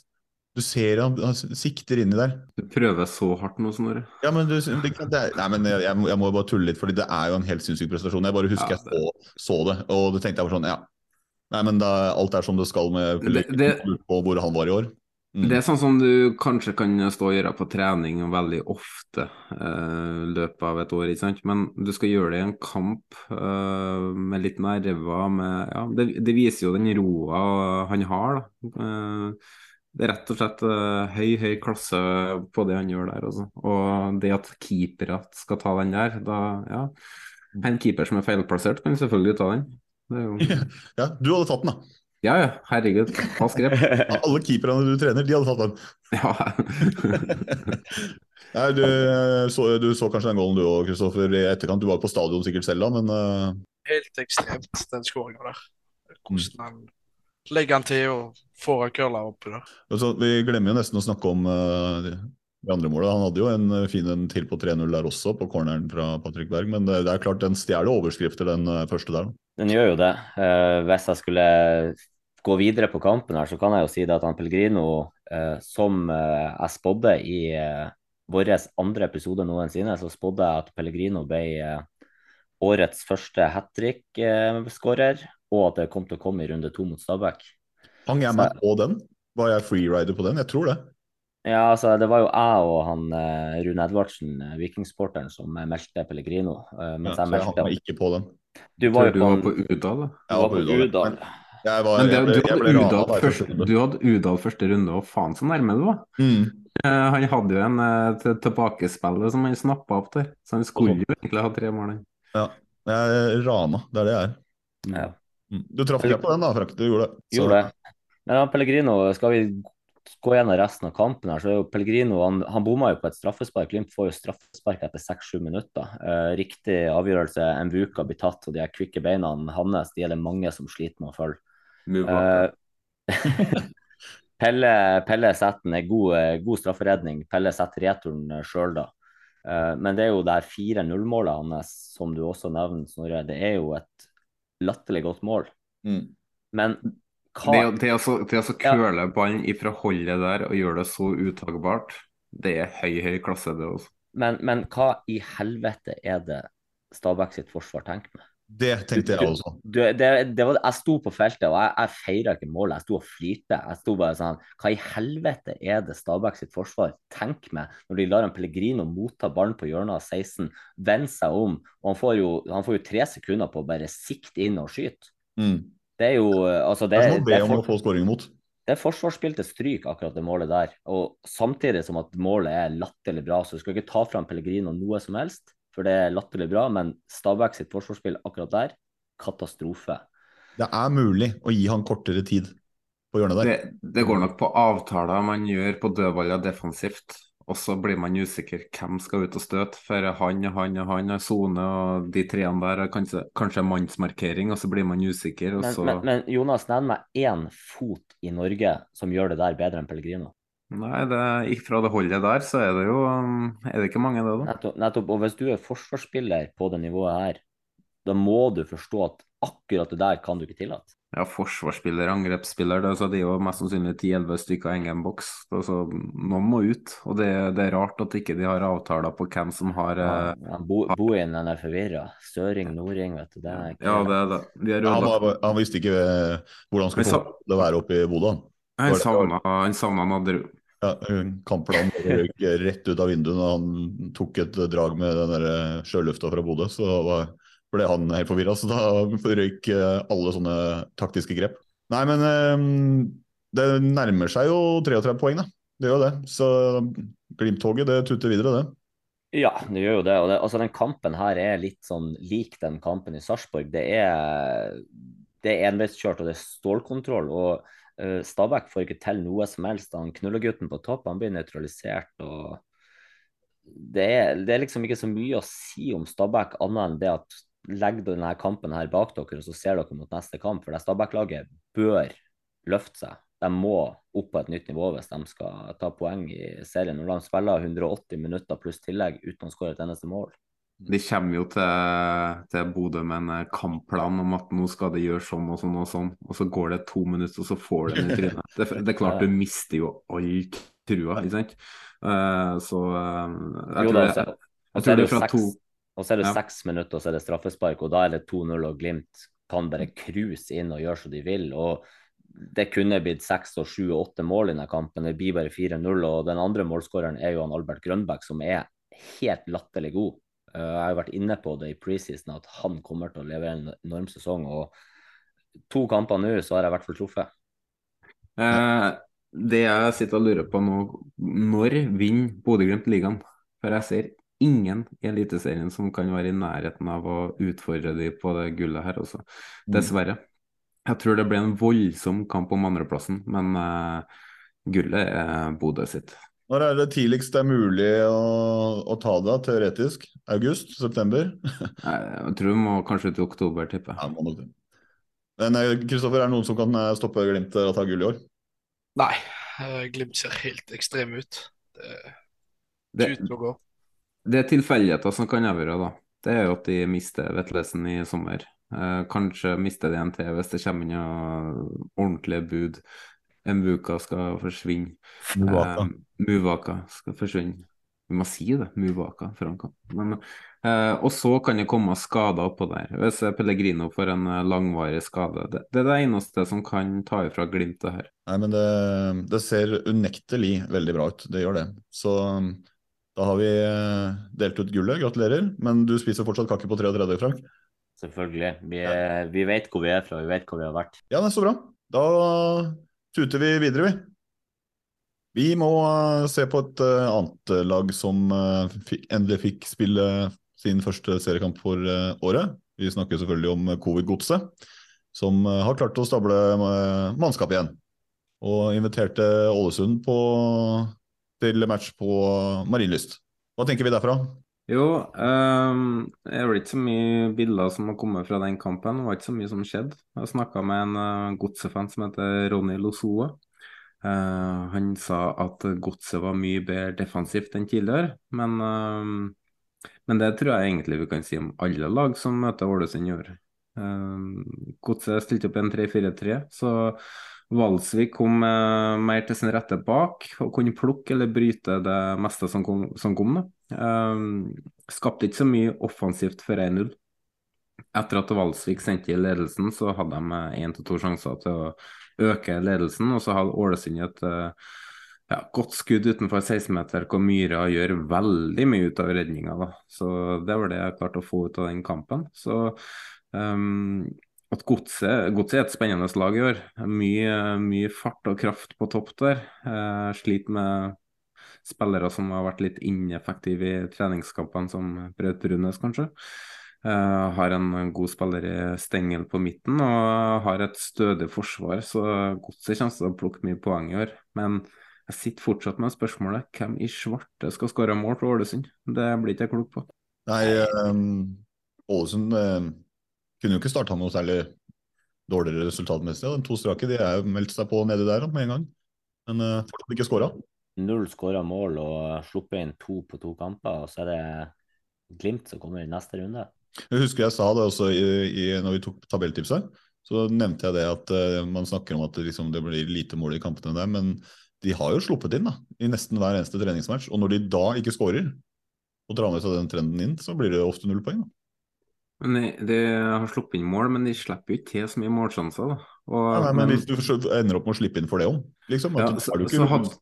[SPEAKER 2] Du ser han, han sikter inni der.
[SPEAKER 4] Du prøver så hardt nå, Snorre.
[SPEAKER 2] Ja, men, du, det, det er, nei, men jeg, jeg, må bare tulle litt, fordi det er jo en helt sinnssyk prestasjon. Jeg bare husker ja, det... jeg så, så, det, og det tenkte jeg bare sånn, ja. Nei, men da, alt er som det skal med det, på hvor han var i år.
[SPEAKER 4] Mm. Det er sånn som du kanskje kan stå og gjøre på trening veldig ofte eh, løpet av et år, ikke sant? men du skal gjøre det i en kamp eh, med litt nerver. Med, ja, det, det, viser jo den roa han har. da. Eh, det er rett og slett uh, høy, høy klasse på det han gjør der. Også. Og det at keepere skal ta den der, da ja. En keeper som er feilplassert, kan selvfølgelig ta den.
[SPEAKER 2] Jo... Ja, du hadde tatt den, da.
[SPEAKER 4] Ja, ja. Herregud. Fast grep.
[SPEAKER 2] Alle keeperne du trener, de hadde tatt den.
[SPEAKER 4] Ja.
[SPEAKER 2] Nei, du, så, du, så, kanskje den gålen du òg, Kristoffer, i etterkant. Du var på stadion sikkert selv da, men uh...
[SPEAKER 5] Helt ekstremt, den skåringa der. Hvordan han legger han til og får curla oppi der.
[SPEAKER 2] Altså, vi glemmer jo nesten å snakke om uh, det andre målet. Han hadde jo en eh, fin en til på 3-0 der også, på corneren fra Patrick Berg. Men det, det er klart den stjeler overskrifter, den uh, første der.
[SPEAKER 3] Den gjør jo det. Uh, hvis jeg skulle gå videre på kampen her, så kan jeg jo si det at han Pellegrino, som jeg spådde i vår andre episode noensinne, så spådde jeg at Pellegrino ble årets første hat trick-skårer, og at det kom til å komme i runde to mot Stabæk.
[SPEAKER 2] Hang jeg meg på den? Var jeg freerider på den? Jeg tror det.
[SPEAKER 3] Ja, altså det var jo jeg og han uh, Rune Edvardsen, uh, vikingsporteren, som uh, meldte Pellegrino. Uh,
[SPEAKER 2] mens ja, jeg meldte
[SPEAKER 4] jeg
[SPEAKER 2] meg ikke på den.
[SPEAKER 4] Du var jo på, på Udal, da?
[SPEAKER 2] Jeg var på Udal.
[SPEAKER 4] Jeg var, Men det, ble, du, hadde Udal første, du hadde Udal første runde, og faen så nærme du var.
[SPEAKER 2] Mm.
[SPEAKER 4] han hadde jo en uh, tilbakespiller som han snappa opp der, så han skulle jo egentlig ha tre mål.
[SPEAKER 2] Ja, jeg rana, det er det jeg er.
[SPEAKER 3] Ja.
[SPEAKER 2] Mm. Du traff ikke på den da, Frank? Du gjorde det.
[SPEAKER 3] Så. Gjorde det. Men ja, Pellegrino, skal vi gå gjennom resten av kampen her, så er jo Pellegrino han, han bomma jo på et straffespark. Glimt får jo straffespark etter seks-sju minutter. Eh, riktig avgjørelse. En Vuka blir tatt, og de her kvikke beina hans de er det mange som sliter med å følge. Eh, Pelle, Pelle setter en god, eh, god strafferedning. Pelle setter returen sjøl da. Eh, men det er jo det 4-0-målet hans, som du også nevner, Snorre. Det er jo et latterlig godt mål.
[SPEAKER 2] Mm.
[SPEAKER 3] Men
[SPEAKER 4] hva... Det, det, å, det å køle ja. ballen ifra holdet der og gjøre det så utagbart, det er høy, høy klasse, det også.
[SPEAKER 3] Men, men hva i helvete er det Stabæk sitt forsvar tenker med?
[SPEAKER 2] Det tenkte jeg også.
[SPEAKER 3] Du, det, det var, jeg sto på feltet og jeg, jeg feira ikke målet. Jeg sto og flirte. Jeg sto bare sånn Hva i helvete er det Stabæk sitt forsvar tenker med når de lar en Pellegrino motta ballen på hjørnet av 16, vende seg om, og han får, jo, han får jo tre sekunder på å bare sikte inn og skyte.
[SPEAKER 2] Mm.
[SPEAKER 3] Det er jo altså
[SPEAKER 2] det, det er imot.
[SPEAKER 3] Det er forsvarsspill til stryk, akkurat det målet der. Og samtidig som at målet er latterlig bra, så du skal ikke ta fram Pellegrino noe som helst, for det er latterlig bra. Men Stabæk sitt forsvarsspill akkurat der, katastrofe.
[SPEAKER 2] Det er mulig å gi han kortere tid på hjørnet der.
[SPEAKER 4] Det, det går nok på avtaler man gjør på dødballer defensivt. Og så blir man usikker hvem skal ut og støte. For han og han og han har sone, og de treene der har kanskje, kanskje mannsmarkering, og så blir man usikker.
[SPEAKER 3] Men,
[SPEAKER 4] så...
[SPEAKER 3] men, men, Jonas, nevn meg én fot i Norge som gjør det der bedre enn Pellegrino.
[SPEAKER 4] Nei, det, fra det holdet der, så er det jo er det ikke mange, det, da.
[SPEAKER 3] Nettopp, nettopp. Og hvis du er forsvarsspiller på det nivået her, da må du forstå at akkurat det der kan du ikke tillate.
[SPEAKER 4] Ja, forsvarsspiller, angrepsspiller. Det, så det er jo mest sannsynlig 10-11 stykker i egen boks. Altså, noen må ut. Og det, det, er rart at ikke de har avtaler på hvem som har ja,
[SPEAKER 3] eh, ja, bo, Bohin er forvirra. Søring, Nording, vet du. Det er
[SPEAKER 4] ikke... Ja, det er det. De er
[SPEAKER 2] han, var, han, visste ikke eh, hvordan han skulle få det være oppe i Bodø.
[SPEAKER 4] Han savna Nadderud.
[SPEAKER 2] Ja, Kampplanen røyk rett ut av vinduet når han tok et drag med den der sjølufta fra Bodø. Så da ble han helt forvirra, så da røyk alle sånne taktiske grep. Nei, men det nærmer seg jo 33 poeng, da. Det gjør det. Så Glimt-toget, det tuter videre, det.
[SPEAKER 3] Ja, det gjør jo det. Og det, altså, den kampen her er litt sånn lik den kampen i Sarpsborg. Det er, det er enveiskjørt og det er stålkontroll. og Stabæk får ikke til noe som helst. Han knullegutten på topp han blir nøytralisert. og det er, det er, liksom ikke så mye å si om Stabæk annet enn det at legg denne kampen her bak dere, og så ser dere mot neste kamp. For det Stabæk-laget bør løfte seg de må opp på et nytt nivå hvis de skal ta poeng i serien. Når de spiller 180 minutter pluss tillegg uten å skåre et eneste mål.
[SPEAKER 4] De kommer jo til, til Bodø med en eh, kampplan om at nå skal de gjøre sånn og sånn og sånn, og så går det to minutter, og så får de den i trynet. Det, det, er klart du mister jo all trua, ikke sant. Uh, så tror, jeg tror det er fra to
[SPEAKER 3] Og så er det ja. seks minutter, og så er det straffespark, og da er det 2-0, og Glimt kan bare cruise inn og gjøre som de vil. og det kunne blitt seks og sju og åtte mål i denne kampen. Det blir bare 4-0. Og den andre målskåreren er jo han Albert Grønbæk, som er helt latterlig god. Eh, jeg har vært inne på det i preseason at han kommer til å levere en enorm sesong. Og to kamper nå, så har jeg i hvert fall truffet.
[SPEAKER 4] Eh, det jeg sitter og lurer på nå, når vinner Bodø-Glimt ligaen? For jeg ser ingen i Eliteserien som kan være i nærheten av å utfordre de på det gullet her, også. Mm. Dessverre. Jeg tror det blir en voldsom kamp om andreplassen, men uh, gullet er Bodø sitt.
[SPEAKER 2] Når er det tidligst det er mulig å, å ta det, teoretisk? August? September?
[SPEAKER 4] Nei, jeg tror vi må kanskje til oktober, tipper
[SPEAKER 2] jeg. Ja, men eh, Kristoffer, er det noen som kan eh, stoppe Glimt å ta gull i år?
[SPEAKER 5] Nei, Glimt ser helt ekstrem ut. Det er uten å gå.
[SPEAKER 4] Det er tilfeldigheter som kan avgjøre, da. Det er jo at de mister Vetlesen i sommer. Eh, kanskje mister de en til hvis det kommer inn ordentlige bud. Mvuka skal forsvinne.
[SPEAKER 2] Muvaka.
[SPEAKER 4] Eh, Muvaka skal forsvinne. Vi må si det, Muvaka. Men, eh, og så kan det komme skader oppå der. Hvis Pellegrino får en langvarig skade. Det, det, er det eneste som kan ta ifra Glimt det her.
[SPEAKER 2] Nei, men det, det ser unektelig veldig bra ut. Det gjør det. Så da har vi delt ut gullet. Gratulerer. Men du spiser fortsatt kake på 33, Frank?
[SPEAKER 3] Selvfølgelig. Vi, ja. vi, vet hvor vi er fra, vi vet hvor vi har vært.
[SPEAKER 2] Ja, det er så bra. Da tuter vi videre, vi. Vi må uh, se på et uh, annet lag som endelig fikk spille sin første seriekamp for året. Vi snakker selvfølgelig om Covid-godset, som har klart å stable mannskap igjen. Og inviterte Ålesund på, til match på Marienlyst. Hva tenker vi derfra?
[SPEAKER 4] Jo, um, er vel ikke så mye bilder som har kommet fra den kampen. Det var ikke så mye som skjedde. Jeg snakka med en uh, godsefan som heter Ronny Losoa. Uh, han sa at godset var mye bedre defensivt enn tidligere. Men, uh, men, det tror jeg egentlig vi kan si om alle lag som møter Ålesund i år. Uh, godset stilte opp en 3-4-3, så Valsvik kom uh, mer til sin rette bak og kunne plukke eller bryte det meste som kom. Som kom uh, skapte ikke så mye offensivt for 1-0. Etter at Valsvik sendte i ledelsen, så hadde de én til to sjanser til å øke ledelsen. Og så hadde Ålesund et uh, ja, godt skudd utenfor 16-meter, hvor Myra gjør veldig mye ut av redninga. Så det var det jeg klarte å få ut av den kampen. Så um, at godset, godse er et spennende lag i år. Mye, mye fart og kraft på topp der. Eh, sliter med spillere som har vært litt ineffektive i treningskampene, som Braut Brunes, kanskje. Eh, har en god spiller i Stengel på midten og har et stødig forsvar, så godset kommer til å plukke mye poeng i år. Men jeg sitter fortsatt med spørsmålet hvem i svarte skal skåre mål for Ålesund? Det blir ikke jeg klok på.
[SPEAKER 2] Nei, um, Ålesund um kunne jo ikke starta noe særlig dårligere resultatmessig. De to strake de er jo meldt seg på nedi der med en gang, men uh, fortsatt ikke skåra.
[SPEAKER 3] Null skåra mål og sluppet inn to på to kamper, og så er det Glimt som kommer i neste runde.
[SPEAKER 2] Jeg husker jeg sa det også i, i, når vi tok tabelltipset. Så nevnte jeg det at uh, man snakker om at det, liksom, det blir lite mål i kampene der, men de har jo sluppet inn da, i nesten hver eneste treningsmatch. Og når de da ikke skårer, og drar med seg den trenden inn, så blir det ofte null poeng. da.
[SPEAKER 4] Men de, har sluppet inn mål, men de slipper jo ikke til så mye målsjanser. da.
[SPEAKER 2] Og, ja, nei, men, men, hvis du ender opp med å slippe inn for det òg, liksom, ja, så, så hadde,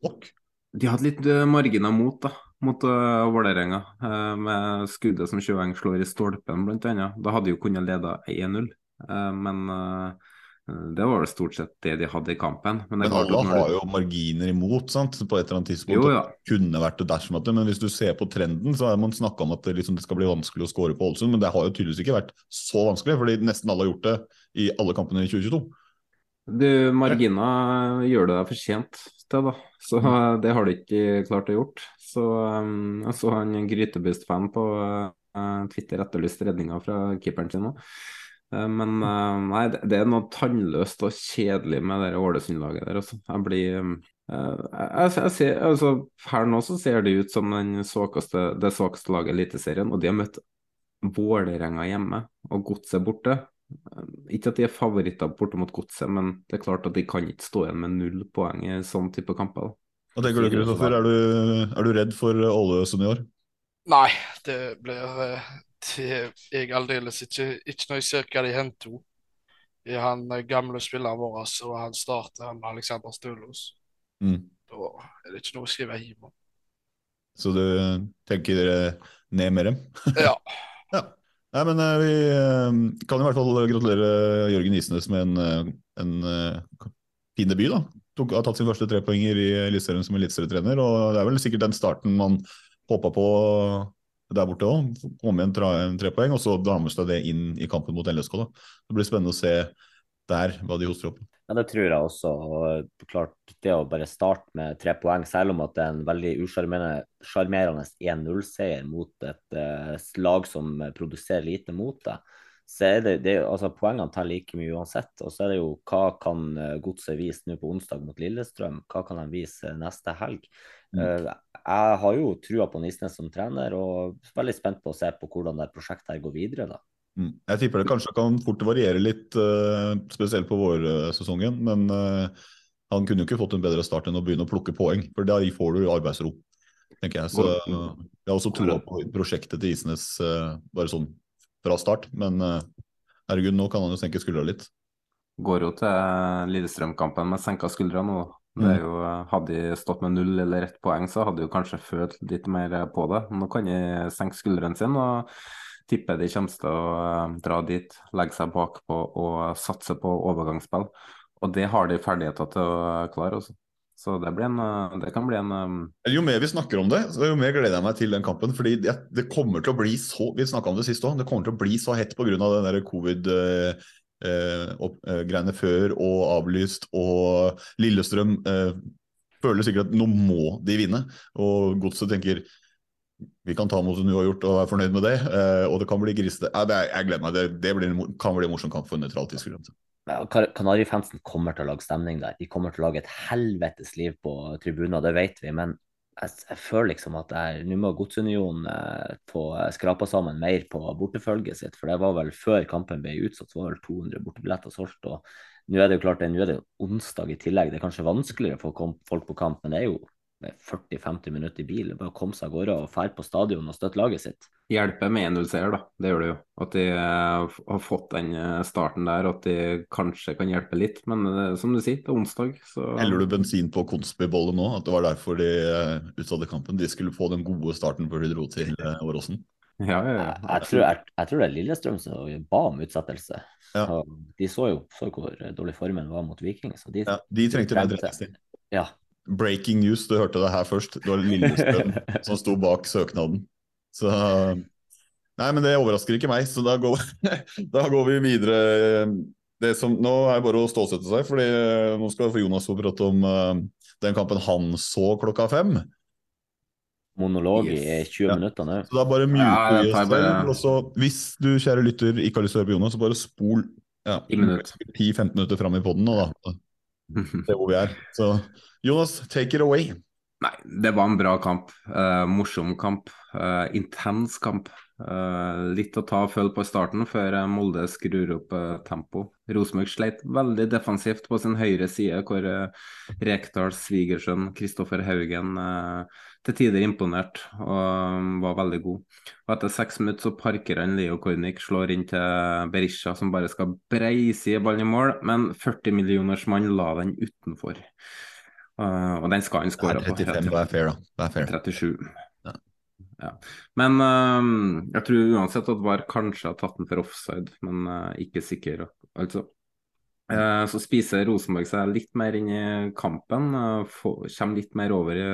[SPEAKER 4] de hadde litt uh, marginer mot da, mot uh, Vålerenga, uh, med skuddet som Sjøeng slår i stolpen, annet. Da hadde de jo kunnet lede 1-0, men det var vel stort sett det de hadde i kampen.
[SPEAKER 2] Men, men alle har jo marginer imot, sant? på et eller annet tidspunkt. Jo, ja. Det kunne vært det dersom at det, Men hvis du ser på trenden, så har man snakka om at det, liksom, det, skal bli vanskelig å score på Ålesund. Men det har jo tydeligvis ikke vært så vanskelig, fordi nesten alle har gjort det i alle kampene i 2022.
[SPEAKER 4] Du, Margina gjør det deg fortjent til, da. Så mm. det har de ikke klart å gjort. Så um, jeg så han Grytebust-fan på uh, Twitter etterlyste redninga fra keeperen sin òg. Eh, men eh, nei, det er noe tannløst og kjedelig med det Ålesund-laget der. Altså. Jeg blir eh, jeg, jeg ser, altså, Her nå så ser det ut som den svakeste, det svakeste laget i Eliteserien, og de har møtt Vålerenga hjemme og Godset borte. Ikke at de er favoritter borte mot Godset, men det er klart at de kan ikke stå igjen med null poeng i sånn type kamper.
[SPEAKER 2] Hva tenker du, Kristoffer? Er, er, du redd for Ålesund i år?
[SPEAKER 5] Nei, det blir det jeg aldeles ikke. Ikke når jeg ser hva de henter. Han eh, gamle spilleren vår og han starter Alexander Stølås. Mm. Da er det ikke noe å skrive hjem om.
[SPEAKER 2] Så du tenker ned med dem?
[SPEAKER 5] ja.
[SPEAKER 2] ja. Nei, men eh, vi eh, kan i hvert fall gratulere Jørgen Isnes med en, en fin debut. da. Tok, har tatt sin første trepoenger i Eliteserien som eliteserietrener. Og det er vel sikkert den starten man håpa på der borte òg. Komme igjen tre, tre poeng, og så damer seg det inn i kampen mot LSK. Da. Det blir spennende å se der hva de hoster opp.
[SPEAKER 3] Ja, Det tror jeg også. og klart Det å bare starte med tre poeng, selv om at det er en veldig usjarmerende 1-0-seier mot et uh, lag som produserer lite mot deg, så er det, det altså Poengene tar like mye uansett. Og så er det jo hva kan eh, Godset vise nå på onsdag mot Lillestrøm? Hva kan de vise neste helg? Mm. Uh, jeg har jo trua på Nisnes som trener, og er veldig spent på å se på hvordan det prosjektet her går videre. da.
[SPEAKER 2] Mm. Jeg tipper det kanskje kan fort variere litt, uh, spesielt på vårsesongen. Men uh, han kunne jo ikke fått en bedre start enn å begynne å plukke poeng, for da får du arbeidsro. tenker Jeg Så jeg har også troa på prosjektet til Isnes bare sånn fra start. Men herregud, nå kan han jo senke skuldra litt.
[SPEAKER 4] Går jo til Lillestrøm-kampen med senka skuldre nå. Det er mm. jo, hadde de stått med null eller ett poeng, så hadde de kanskje følt litt mer på det. Nå kan de senke skuldrene sine og tipper de kommer til å eh, dra dit, legge seg bakpå og satse på overgangsspill. Og det har de ferdigheter til å klare. Også. Så det, en, eh, det, kan bli en um...
[SPEAKER 2] Jo mer vi snakker om det, jo mer gleder jeg meg til den kampen. fordi det, det kommer til å bli så Vi om det sist òg. Det kommer til å bli så hett pga. den der covid-greiene eh, greiene før og avlyst. Og Lillestrøm eh, føler sikkert at nå må de vinne. Og Godset tenker vi kan ta mot som du har gjort og være fornøyd med det. Eh, og det kan bli grisete. jeg gleder meg. Det, det blir, kan bli en morsom kamp for nøytral tidsgrense.
[SPEAKER 3] Kanarifansen kommer til å lage stemning der. De kommer til å lage et helvetes liv på tribuner, det vet vi. Men jeg, jeg føler liksom at nå må Godsunionen eh, få skrapa sammen mer på bortefølget sitt. For det var vel før kampen ble utsatt, så var vel 200 bortebilletter solgt. Og nå er det jo klart, nå er det onsdag i tillegg. Det er kanskje vanskeligere å få folk på kamp, men det er jo 40-50 minutter i bil. Bare komme seg av gårde og dra på stadion og støtte laget sitt.
[SPEAKER 4] Hjelper med 1-0-seier, da. Det gjør det jo. At de uh, har fått den uh, starten der, og at de kanskje kan hjelpe litt. Men uh, som du sier, det er onsdag, så
[SPEAKER 2] Heller du bensin på Konsby-bollet nå? At det var derfor de utsatte kampen? De skulle få den gode starten før de dro til Åråsen?
[SPEAKER 4] Ja, ja, ja.
[SPEAKER 3] Jeg, tror, jeg, jeg, tror, det er Lillestrøm som ba om utsettelse. Ja. De så jo så hvor dårlig formen var mot Viking. Så de,
[SPEAKER 2] ja, de trengte bedre treningstid.
[SPEAKER 3] Ja,
[SPEAKER 2] Breaking news, du hørte det her først. Det var Lillestrøm som sto bak søknaden. Så Nei, men det overrasker ikke meg, så da går, da går vi videre. Det som, nå er det bare å ståsette seg, fordi nå skal Jonas få prate om uh, den kampen han så klokka fem.
[SPEAKER 3] Monolog yes. i 20 ja. minutter nå.
[SPEAKER 2] Så da bare mute ja, selv. Og så, hvis du, kjære lytter, ikke har lyst til å høre på Jonas, så bare spol ja, 10-15 minutter fram i poden nå, da. Se hvor vi er. Så Jonas, take it away.
[SPEAKER 4] Nei, det var en bra kamp. Uh, morsom kamp. Uh, intens kamp. Uh, litt å ta følge på i starten før Molde skrur opp tempo. Rosenborg sleit veldig defensivt på sin høyre side, hvor Rekdals svigersønn Kristoffer Haugen til tider imponerte og var veldig god. Og Etter seks minutter så parker han Leo Kornic, slår inn til Berisha, som bare skal breise ballen i mål, men 40 millioners mann la den utenfor. Uh, og den skal han skåre på.
[SPEAKER 2] 35, det er fair, da. Det er fair.
[SPEAKER 4] 37. Ja. ja. Men uh, jeg tror uansett at VAR kanskje har tatt den for offside, men uh, ikke sikker, altså. så spiser Rosenborg seg litt mer inn i kampen, kommer litt mer over i,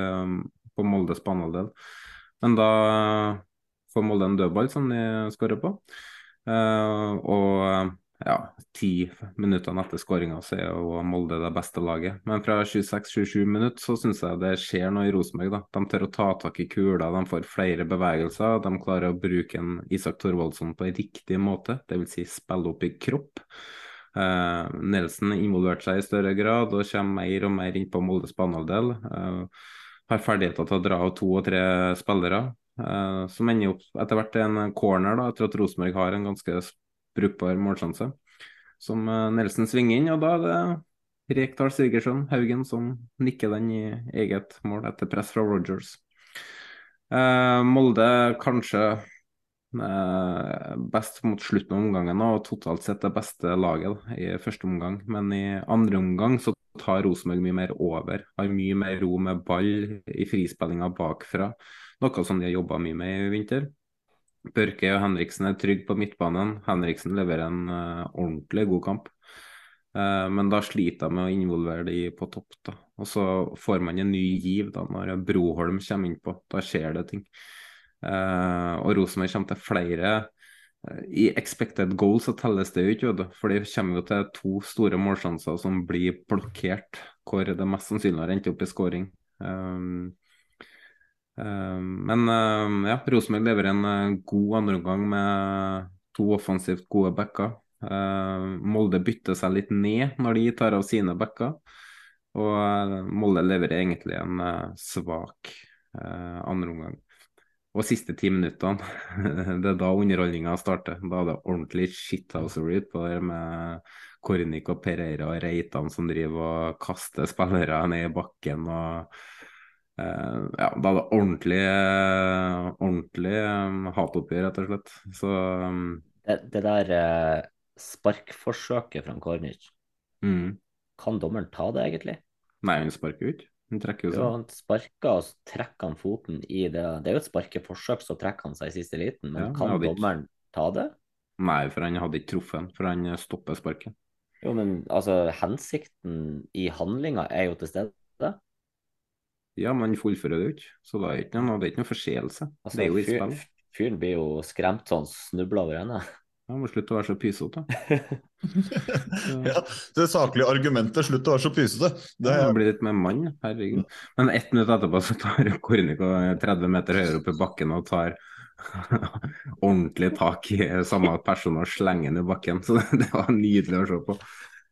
[SPEAKER 4] på Moldes banehalvdel. Men da får Molde en dødball som de skårer på. og ja, ti minutter etter skåringa så er jo Molde det beste laget. Men fra 26-27 minutter så syns jeg det skjer noe i Rosenborg. da. De tør å ta tak i kula, de får flere bevegelser. De klarer å bruke en Isak Thorvaldsson på riktig måte, dvs. Si spille opp i kropp. Uh, Nelson involverte seg i større grad og kommer mer og mer inn på Moldes banehalvdel. Uh, har ferdigheter til å dra av to og tre spillere. Uh, som ender opp etter hvert en corner, da, etter at Rosenborg har en ganske brukbar målsjanse. Som eh, Nelson svinger inn, og da er det Rekdal Sigurdsson Haugen, som nikker den i eget mål etter press fra Rogers. Eh, Molde kanskje eh, best mot slutten av omgangen og totalt sett det beste laget i første omgang. Men i andre omgang så tar Rosenborg mye mer over. Har mye mer ro med ball i frispillinga bakfra. Noe som de har jobba mye med i vinter. Børke og Henriksen er trygge på midtbanen. Henriksen leverer en uh, ordentlig god kamp. Uh, men da sliter jeg med å involvere de på topp. da. Og så får man en ny giv da når Broholm kommer innpå. Da skjer det ting. Uh, og Rosenborg kommer til flere I expected goal så telles det jo ikke, for det kommer jo til to store målsjanser som blir blokkert, hvor det mest sannsynlig har endt opp i scoring. Um, men ehm, ja, Rosenborg leverer en eh, god andreomgang med to offensivt gode backer. Ehm, Molde bytter seg litt ned når de tar av sine backer. Og eh, Molde leverer egentlig en eh, svak andreomgang. Og siste ti minuttene, det er da underholdninga starter. Da er det ordentlig shithousery på det med Kornik og Pereira og Reitan som driver og kaster spillere ned i bakken. og Uh, ja, det ordentlig, uh, ordentlig um, hatoppgjør, rett og slett. Så um,
[SPEAKER 3] det, det, der uh, sparkforsøket fra Kornic, mm. kan dommeren ta det, egentlig?
[SPEAKER 4] Nei, han sparker jo ikke. Han trekker jo
[SPEAKER 3] seg. Han sparker, og så trekker han foten i det. Det er jo et sparkeforsøk, så trekker han seg i siste liten. Men ja, kan dommeren ikke... ta det?
[SPEAKER 4] Nei, for han hadde ikke truffet han, for han stopper sparket.
[SPEAKER 3] Jo, men altså, hensikten i handlinga er jo til stede.
[SPEAKER 4] Ja, man fullfører det jo ikke, så da er det ikke noe, det er ikke noe forseelse. Altså, det er jo i spill.
[SPEAKER 3] Fyren blir jo skremt sånn snubler over henne.
[SPEAKER 4] Ja, må slutte å være så pysete.
[SPEAKER 2] ja, det saklige argumentet, slutt å være så pysete.
[SPEAKER 4] Det er... blir litt mer mann, herregud. Men ett minutt etterpå så tar Kornik 30 meter høyere opp i bakken og tar ordentlig tak i samme person og slenger den i bakken. Så det var nydelig å se på.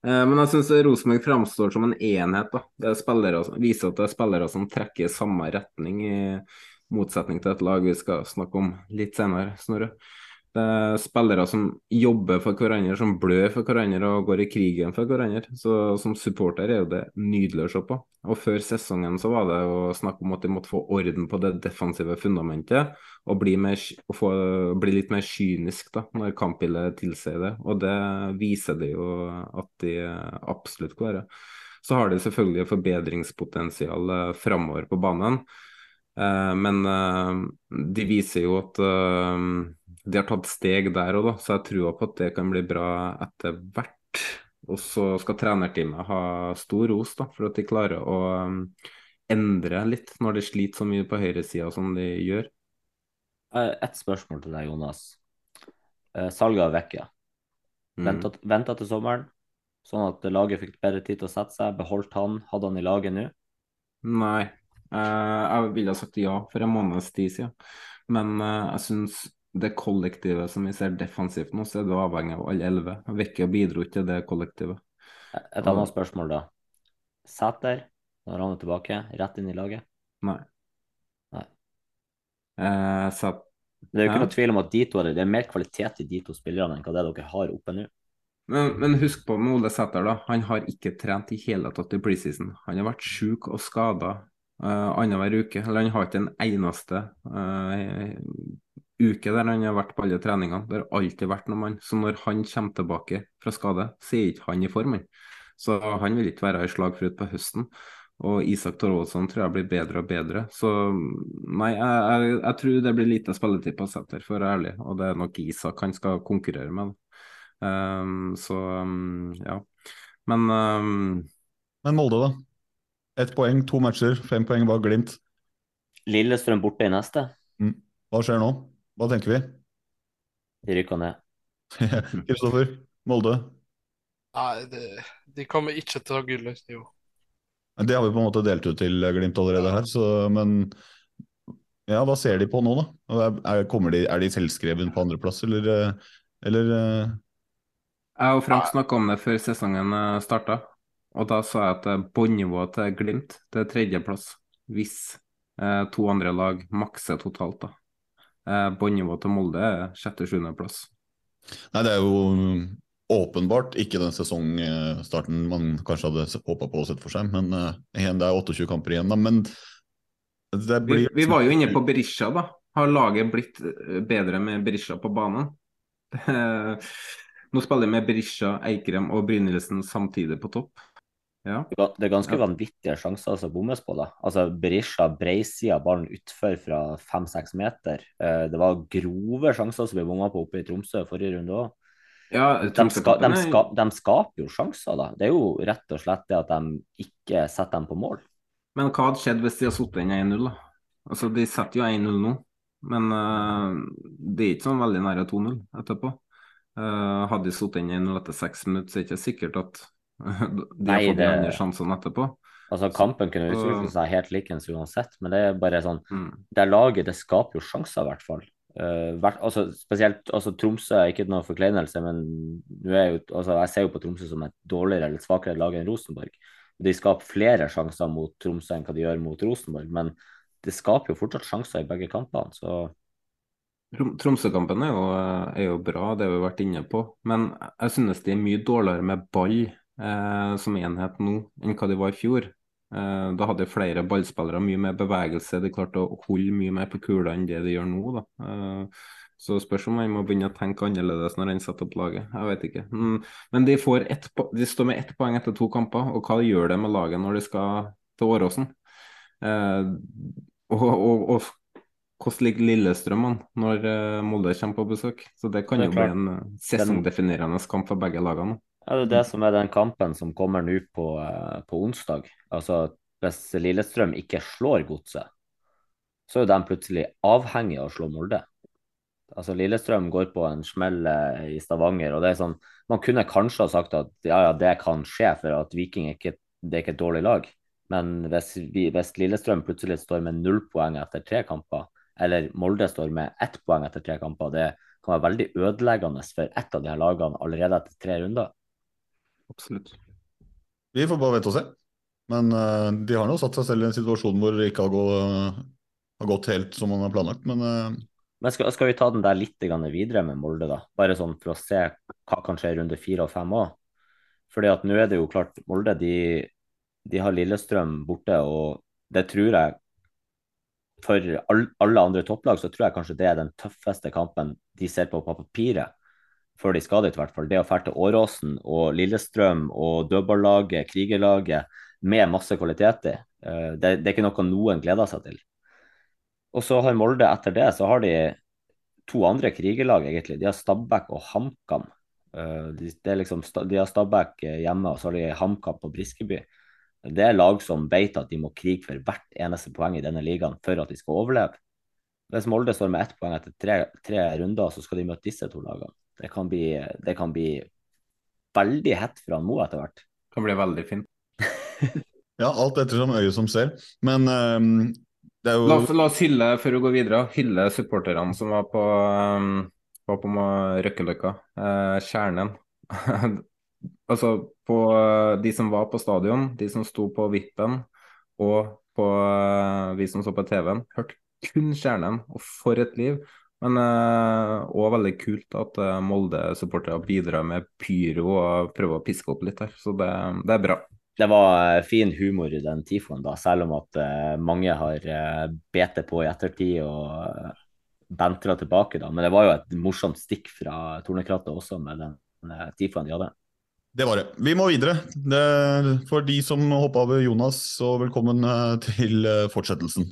[SPEAKER 4] Eh, men jeg syns Rosenborg framstår som en enhet. da. Det spillere, viser at det er spillere som trekker i samme retning, i motsetning til et lag vi skal snakke om litt senere. Snorre. Det er spillere som jobber for hverandre, som blør for hverandre og går i krigen for hverandre. Så Som supporter er jo det nydelig å se på. Og Før sesongen så var det å snakke om at de måtte få orden på det defensive fundamentet og bli, mer, og få, bli litt mer kynisk da, når kampbildet tilsier det. Og det viser det jo at de absolutt klarer. Så har de selvfølgelig forbedringspotensial eh, framover på banen. Eh, men eh, de viser jo at de har tatt steg der òg, så jeg tror på at det kan bli bra etter hvert. Og så skal trenerteamet ha stor ros da, for at de klarer å um, endre litt når de sliter så mye på høyresida som de gjør.
[SPEAKER 3] Et spørsmål til deg, Jonas. Eh, salget av Vecchia. Mm. Venta til sommeren, sånn at laget fikk bedre tid til å sette seg. Beholdt han? Hadde han i laget nå?
[SPEAKER 4] Nei, eh, jeg ville ha sagt ja for en måneds tid siden. Men eh, jeg syns det kollektivet som vi ser defensivt nå, så er det avhengig av alle elleve. Vekke bidro ikke til det kollektivet.
[SPEAKER 3] Et annet spørsmål, da. Sæter, når han er tilbake, rett inn i laget?
[SPEAKER 4] Nei.
[SPEAKER 3] Nei.
[SPEAKER 4] Eh, så...
[SPEAKER 3] Det er jo ikke noe tvil om at de to er, det er mer kvalitet i de to spillerne enn hva det dere har oppe nå.
[SPEAKER 4] Men, men, husk på med Ole Sæter, da. Han har ikke trent i hele tatt i preseason. Han har vært syk og skada uh, annenhver uke. Eller han har ikke en eneste uh, uke der han har vært på alle treningene. Det har alltid vært noen mann. Så når han kommer tilbake fra skade, så er ikke han i form. Så han vil ikke være i slagfrut på høsten. Og Isak Torvaldsson tror jeg blir bedre og bedre. Så nei, jeg, jeg, jeg tror det blir lite spilletid på senter, for å være ærlig. Og det er nok Isak han skal konkurrere med. Um, så um, ja. Men um,
[SPEAKER 2] Men Molde, da? Ett poeng, to matcher, fem poeng bak Glimt.
[SPEAKER 3] Lillestrøm borte i neste.
[SPEAKER 2] Mm. Hva skjer nå? Hva tenker vi?
[SPEAKER 3] De rykker ned.
[SPEAKER 2] Kristoffer, Molde?
[SPEAKER 5] Nei, det, de kommer ikke til å ha gullet i år.
[SPEAKER 2] Det har vi på en måte delt ut til Glimt allerede her, så, men ja, hva ser de på nå, da? Er, de, er de selvskreven på andreplass, eller, eller
[SPEAKER 4] Jeg og Frank snakka om det før sesongen starta, og da sa jeg at båndnivået til Glimt det er tredjeplass, hvis eh, to andre lag makser totalt, da. Eh, båndnivået til Molde er sjette-sjuendeplass.
[SPEAKER 2] Nei, det er jo åpenbart ikke den sesongstarten man kanskje hadde håpa på å sette for seg. Men uh, det er 28 kamper igjen, da. Men
[SPEAKER 4] blir... vi, vi, var jo inne på Berisha, da. Har laget blitt eh, bedre med Berisha på banen? Nå spiller jeg med Berisha, Eikrem og Brynildsen samtidig på topp. Ja.
[SPEAKER 3] Det er ganske ja. vanvittige sjanser som bommes på. da. Altså Berisha breisida ballen utfor fra fem-seks meter. Eh, det var grove sjanser som ble bomma på oppe i Tromsø forrige runde òg.
[SPEAKER 4] Ja,
[SPEAKER 3] de, ska, de, ska, de, skaper jo sjanser, da. Det er jo rett og slett det at de ikke setter dem på mål.
[SPEAKER 4] Men hva hadde skjedd hvis de hadde satt inn 1-0, da? Altså, De setter jo 1-0 nå, men uh, det er ikke sånn veldig nære 2-0 etterpå. Uh, hadde de satt inn 1-0 etter seks minutter, så er det ikke sikkert at de Nei, har fått det... de andre sjansene etterpå.
[SPEAKER 3] Altså Kampen kunne utvikle seg helt likens uansett, men det er bare sånn mm. Det laget det skaper jo sjanser, i hvert fall. Uh, altså, spesielt altså, Tromsø ikke noe forkleinelse, men jo, altså, jeg ser jo på Tromsø som et dårligere eller svakere lag enn Rosenborg. De skaper flere sjanser mot Tromsø enn hva de gjør mot Rosenborg, men det skaper jo fortsatt sjanser i begge kampene. så...
[SPEAKER 4] Tromsø-kampen er, er, jo bra, det har vi vært inne på. Men jeg synes de er mye dårligere med ball eh, som enhet nå enn hva de var i fjor. Eh, da hadde flere ballspillere mye mer bevegelse, de klarte å holde mye mer på kula enn det de gjør nå. Da. Eh, så spørs om han må begynne å tenke annerledes når han setter opp laget. Jeg vet ikke. Mm, men de, ett, de, står med ett poeng etter to kamper, og hva gjør det med laget når de skal til Åråsen? Eh, og, og, og, hvordan ligger Lillestrøm an når Molde kommer på besøk? Så det kan det jo bli en sesongdefinerende kamp for begge lagene.
[SPEAKER 3] Ja, det er det som er den kampen som kommer nå på, eh, på, onsdag. Altså Hvis Lillestrøm ikke slår Godset, så er de plutselig avhengig av å slå Molde. Altså Lillestrøm går på en smell eh, i Stavanger, og det er sånn Man kunne kanskje ha sagt at ja, ja, det kan skje, for at Viking er ikke, det er ikke et dårlig lag. Men hvis, vi, hvis Lillestrøm plutselig står med null poeng etter tre kamper, eller Molde står med ett poeng etter tre kamper, det kan være veldig ødeleggende for ett av de her lagene allerede etter tre runder.
[SPEAKER 4] Absolutt.
[SPEAKER 2] Vi får bare vente og se. Men uh, de har nå satt seg selv i en situasjon hvor det ikke har, gått, uh, har gått helt som man har planlagt, men uh...
[SPEAKER 3] Men skal, skal, vi ta den der litt videre med Molde, da? Bare sånn for å se hva kan skje i runde fire og fem òg. Fordi at nå er det jo klart, Molde de, de har Lillestrøm borte, og det tror jeg For all, alle andre topplag så tror jeg kanskje det er den tøffeste kampen de ser på på papiret før de skal dit, i hvert fall. Det å dra til Åråsen og Lillestrøm og dødballaget, krigerlaget med masse kvaliteter, eh, det, det, er ikke noe noen gleder seg til. Og så har Molde etter det så har de to andre krigerlag, egentlig. De har Stabæk og HamKam. Eh, de, liksom, de har Stabæk hjemme, og så har de HamKam på Briskeby. Det er lag som vet at de må krige for hvert eneste poeng i denne ligaen for at de skal overleve. Hvis Molde står med ett poeng etter tre, tre runder, så skal de møte disse to lagene. Det kan bli, det kan bli veldig hett fra Mo etter hvert.
[SPEAKER 4] Det kan bli veldig fint.
[SPEAKER 2] ja, alt ettersom øyet som ser. Men um, det er jo
[SPEAKER 4] la oss, la oss, hylle, før vi går videre, hylle supporterne som var på, um, var på Røkkeløkka. Uh, kjernen. altså på uh, de som var på stadion, de som sto på vippen, og på uh, vi som så på TV-en, hørte kun kjernen. Og for et liv. Men òg uh, veldig kult at uh, Molde-supportere bidrar med pyro og prøver å piske opp litt her. Så det, det er bra.
[SPEAKER 3] Det var uh, fin humor i den tifoen, da, selv om at uh, mange har uh, bete på i ettertid og uh, bentra tilbake. da. Men det var jo et morsomt stikk fra Tornekrattet også med den uh, tifoen de hadde.
[SPEAKER 2] Det var det. Vi må videre. Det, for de som hoppa over Jonas, så velkommen eh, til fortsettelsen.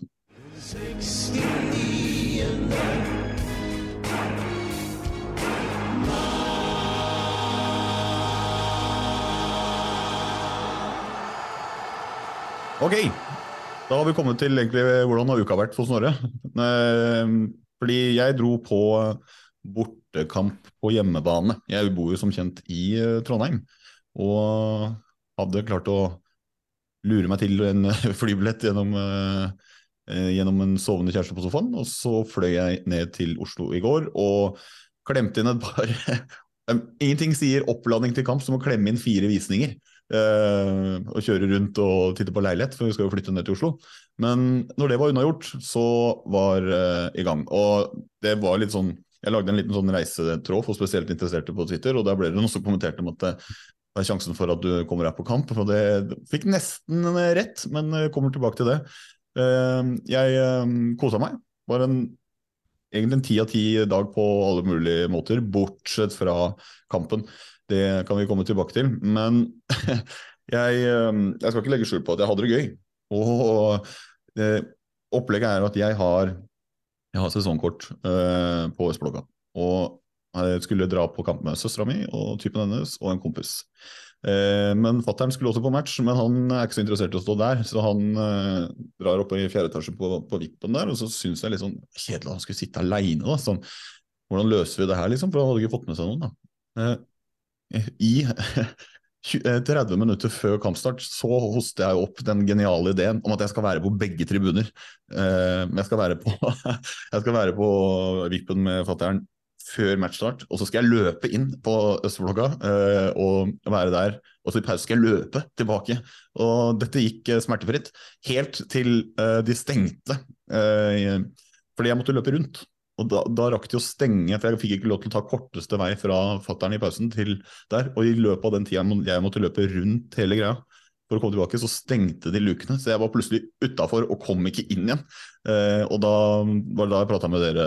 [SPEAKER 2] fortsettelsen. Ok, da har vi kommet til egentlig hvordan har vært for Snorre. Eh, Fordi jeg dro på bortekamp på hjemmebane. Jeg bor jo som kjent i eh, Trondheim, og hadde klart å lure meg til en flybillett gjennom, eh, eh, gjennom en sovende kjæreste på sofaen. Og så fløy jeg ned til Oslo i går og klemte inn et par Ingenting sier oppladning til kamp som å klemme inn fire visninger. Eh, og kjøre rundt og titte på leilighet, for vi skal jo flytte ned til Oslo. Men når det var unnagjort, så var eh, i gang. Og det var litt sånn Jeg lagde en liten sånn reisetråd for spesielt interesserte på Twitter, og der ble det noen som kommenterte om at eh, det er sjansen for at du kommer her på kamp. Og det fikk nesten rett, men kommer tilbake til det. Jeg kosa meg. Var en egentlig en ti av ti dag på alle mulige måter, bortsett fra kampen. Det kan vi komme tilbake til. Men jeg, eh, jeg skal ikke legge skjul på at jeg hadde det gøy. Og det, opplegget er at jeg har, jeg har sesongkort eh, på Østblokka. Og jeg skulle dra på kamp med søstera mi og typen hennes og en kompis. Eh, men fattern skulle også på match, men han er ikke så interessert i å stå der. Så han eh, drar opp i fjerde etasje på, på vippen der, og så syns jeg litt sånn kjedelig at han skulle sitte aleine. Sånn, hvordan løser vi det her, liksom? For han hadde ikke fått med seg noen. da. Eh, I 30 minutter før kampstart så hoster jeg opp den geniale ideen om at jeg skal være på begge tribuner. Eh, jeg skal være på, jeg skal være på vippen med fattern før matchstart, og så skal jeg løpe inn på Østblokka eh, og være der. Og så i pause skal jeg løpe tilbake. Og dette gikk eh, smertefritt, helt til eh, de stengte. Eh, fordi jeg måtte løpe rundt. Og da, da rakk de å stenge, for jeg fikk ikke lov til å ta korteste vei fra fattern i pausen til der. Og i løpet av den tida jeg måtte løpe rundt hele greia for å komme tilbake, så stengte de lukene. Så jeg var plutselig utafor og kom ikke inn igjen. Eh, og da var det da jeg prata med dere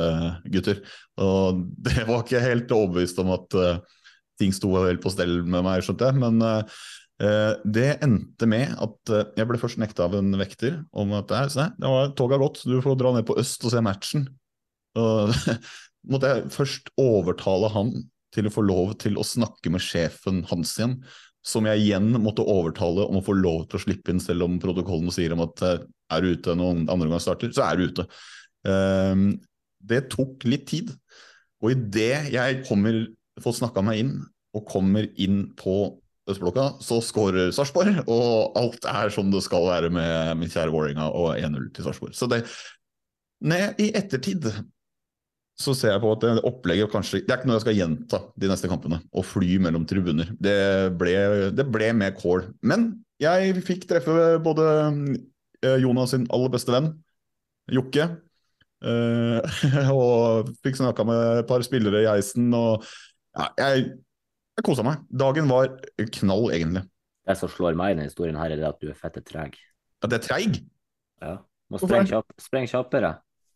[SPEAKER 2] gutter. Og det var ikke helt overbevist om at uh, ting sto helt på stell med meg, skjønte jeg. Men uh, det endte med at uh, jeg ble først nekta av en vekter om at det, er, det var, toget har gått, du får dra ned på øst og se matchen. Og måtte jeg først overtale han til å få lov til å snakke med sjefen hans igjen, som jeg igjen måtte overtale om å få lov til å slippe inn, selv om protokollen sier om at er du ute når andre omgang starter, så er du ute. Um, det tok litt tid. Og idet jeg kommer, får snakka meg inn, og kommer inn på Østblokka, så skårer Sarpsborg, og alt er som det skal være med min kjære Vålerenga og 1-0 til Sarpsborg. Så det ned i ettertid så ser jeg på at det opplegget kanskje Det er ikke noe jeg skal gjenta de neste kampene. Å fly mellom tribuner. Det ble, det ble med kål. Men jeg fikk treffe både Jonas sin aller beste venn, Jokke. Uh, og fikk snakka med et par spillere i heisen, Og ja, jeg, jeg kosa meg. Dagen var knall, egentlig.
[SPEAKER 3] Det som slår meg i denne historien, her er at du er fette treg.
[SPEAKER 2] At jeg er treig?
[SPEAKER 3] Ja. Må sprenge kjapp, spreng kjappere.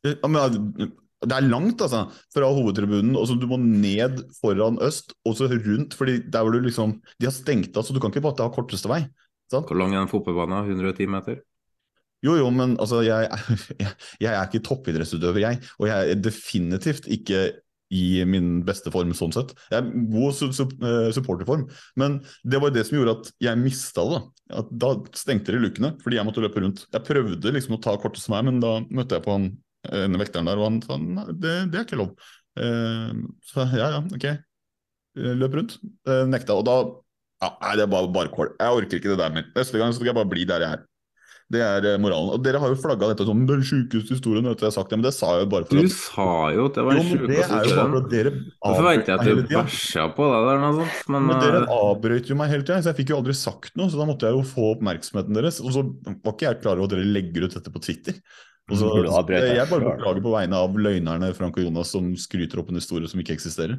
[SPEAKER 2] Ja, men, det er langt, altså, fra hovedtribunen. og så Du må ned foran øst, og så rundt. fordi der hvor du liksom, De har stengt av, så du kan ikke bare ha korteste vei. Sant?
[SPEAKER 4] Hvor lang er en fotballbane? 110 meter?
[SPEAKER 2] Jo, jo, men altså, jeg, jeg, jeg er ikke toppidrettsutøver, jeg. Og jeg er definitivt ikke i min beste form, sånn sett. Jeg er god su su supporterform, men det var det som gjorde at jeg mista det. Da. Da stengte de lukkene, fordi jeg måtte løpe rundt. Jeg prøvde liksom å ta korteste vei, men da møtte jeg på han ene vekteren der, og han sa det, det er ikke lov. Uh, så ja, ja, ok. Løp rundt. Uh, nekta. Og da ja, Nei, det er bare, bare kål. Jeg orker ikke det der mer. Neste gang så skal jeg bare bli der jeg er. Det er moralen. Og dere har jo flagga dette som den sjukeste historien. Vet du, jeg har sagt det, men det sa jeg jo bare for
[SPEAKER 4] Du
[SPEAKER 2] at
[SPEAKER 4] sa jo at det var den sjukeste historien. Da forventer jeg at du bæsja på deg der, noe sånt. Men,
[SPEAKER 2] Men dere avbrøt jo meg hele tida, så jeg fikk jo aldri sagt noe. Så da måtte jeg jo få oppmerksomheten deres. Og så var ikke jeg klar over at dere legger ut dette på Twitter. Og så,
[SPEAKER 3] Mm, deg
[SPEAKER 2] jeg bare beklager på vegne av løgnerne Frank og Jonas som skryter opp en historie som ikke eksisterer.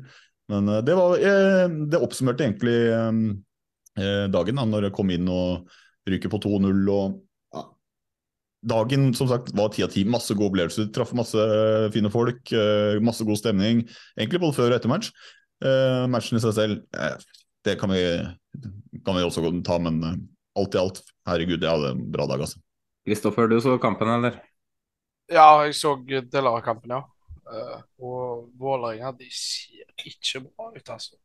[SPEAKER 2] Men eh, det, var, eh, det oppsummerte egentlig eh, dagen, da når jeg kom inn og ryker på 2-0. og ja. Dagen som sagt var ti av ti. Masse gode opplevelser. Traff masse fine folk. eh, Masse god stemning. Egentlig både før og etter match. Eh, matchen i seg selv, eh, det kan vi kan vi også ta, men alt i alt, herregud, jeg hadde en bra dag, altså.
[SPEAKER 4] Kristoffer, du så kampen, eller?
[SPEAKER 5] Ja, jeg så deler av kampen, ja. Uh, og Vålerenga de ser ikke bra ut, altså.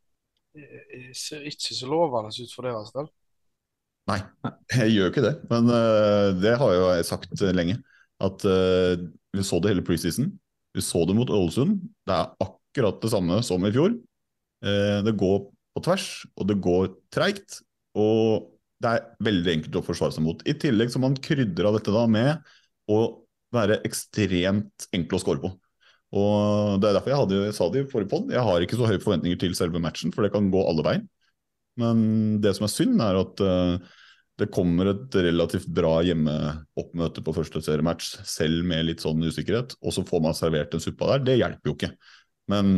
[SPEAKER 5] De ser ikke så lovende ut for deres del.
[SPEAKER 2] Nei, jeg gjør ikke det. Men uh, det har jo jeg sagt lenge. At vi så det hele preseason. Vi så det mot Ålesund. Det er akkurat det samme som i fjor. det går på tvers, og det går treigt. Og det er veldig enkelt å forsvare seg mot. I tillegg så man krydra dette da med å være ekstremt enkel å score på. Og Det er derfor jeg, hadde, jeg sa det i forrige pod. Jeg har ikke så høye forventninger til selve matchen, for det kan gå alle veier. Men det som er synd, er at uh, det kommer et relativt bra hjemmeoppmøte på første seriematch, selv med litt sånn usikkerhet, og så får man servert en suppa der. Det hjelper jo ikke. Men,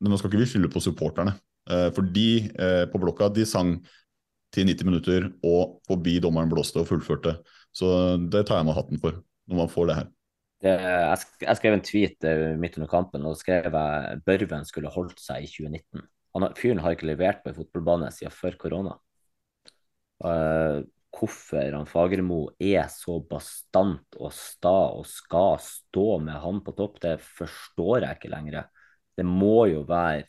[SPEAKER 2] men nå skal ikke skylde på supporterne. Uh, for de uh, på blokka de sang til 90 minutter og forbi dommeren blåste og fullførte. Så det tar jeg meg hatten for, når man får det her.
[SPEAKER 3] Det, jeg, jeg, skrev en tweet uh, midt under kampen og skrev at Børven skulle holdt seg i 2019. Han, fyren har ikke levert på en fotballbane siden før korona. Uh, hvorfor han Fagermo er så bastant og sta og skal stå med han på topp, det forstår jeg ikke lenger. Det må jo være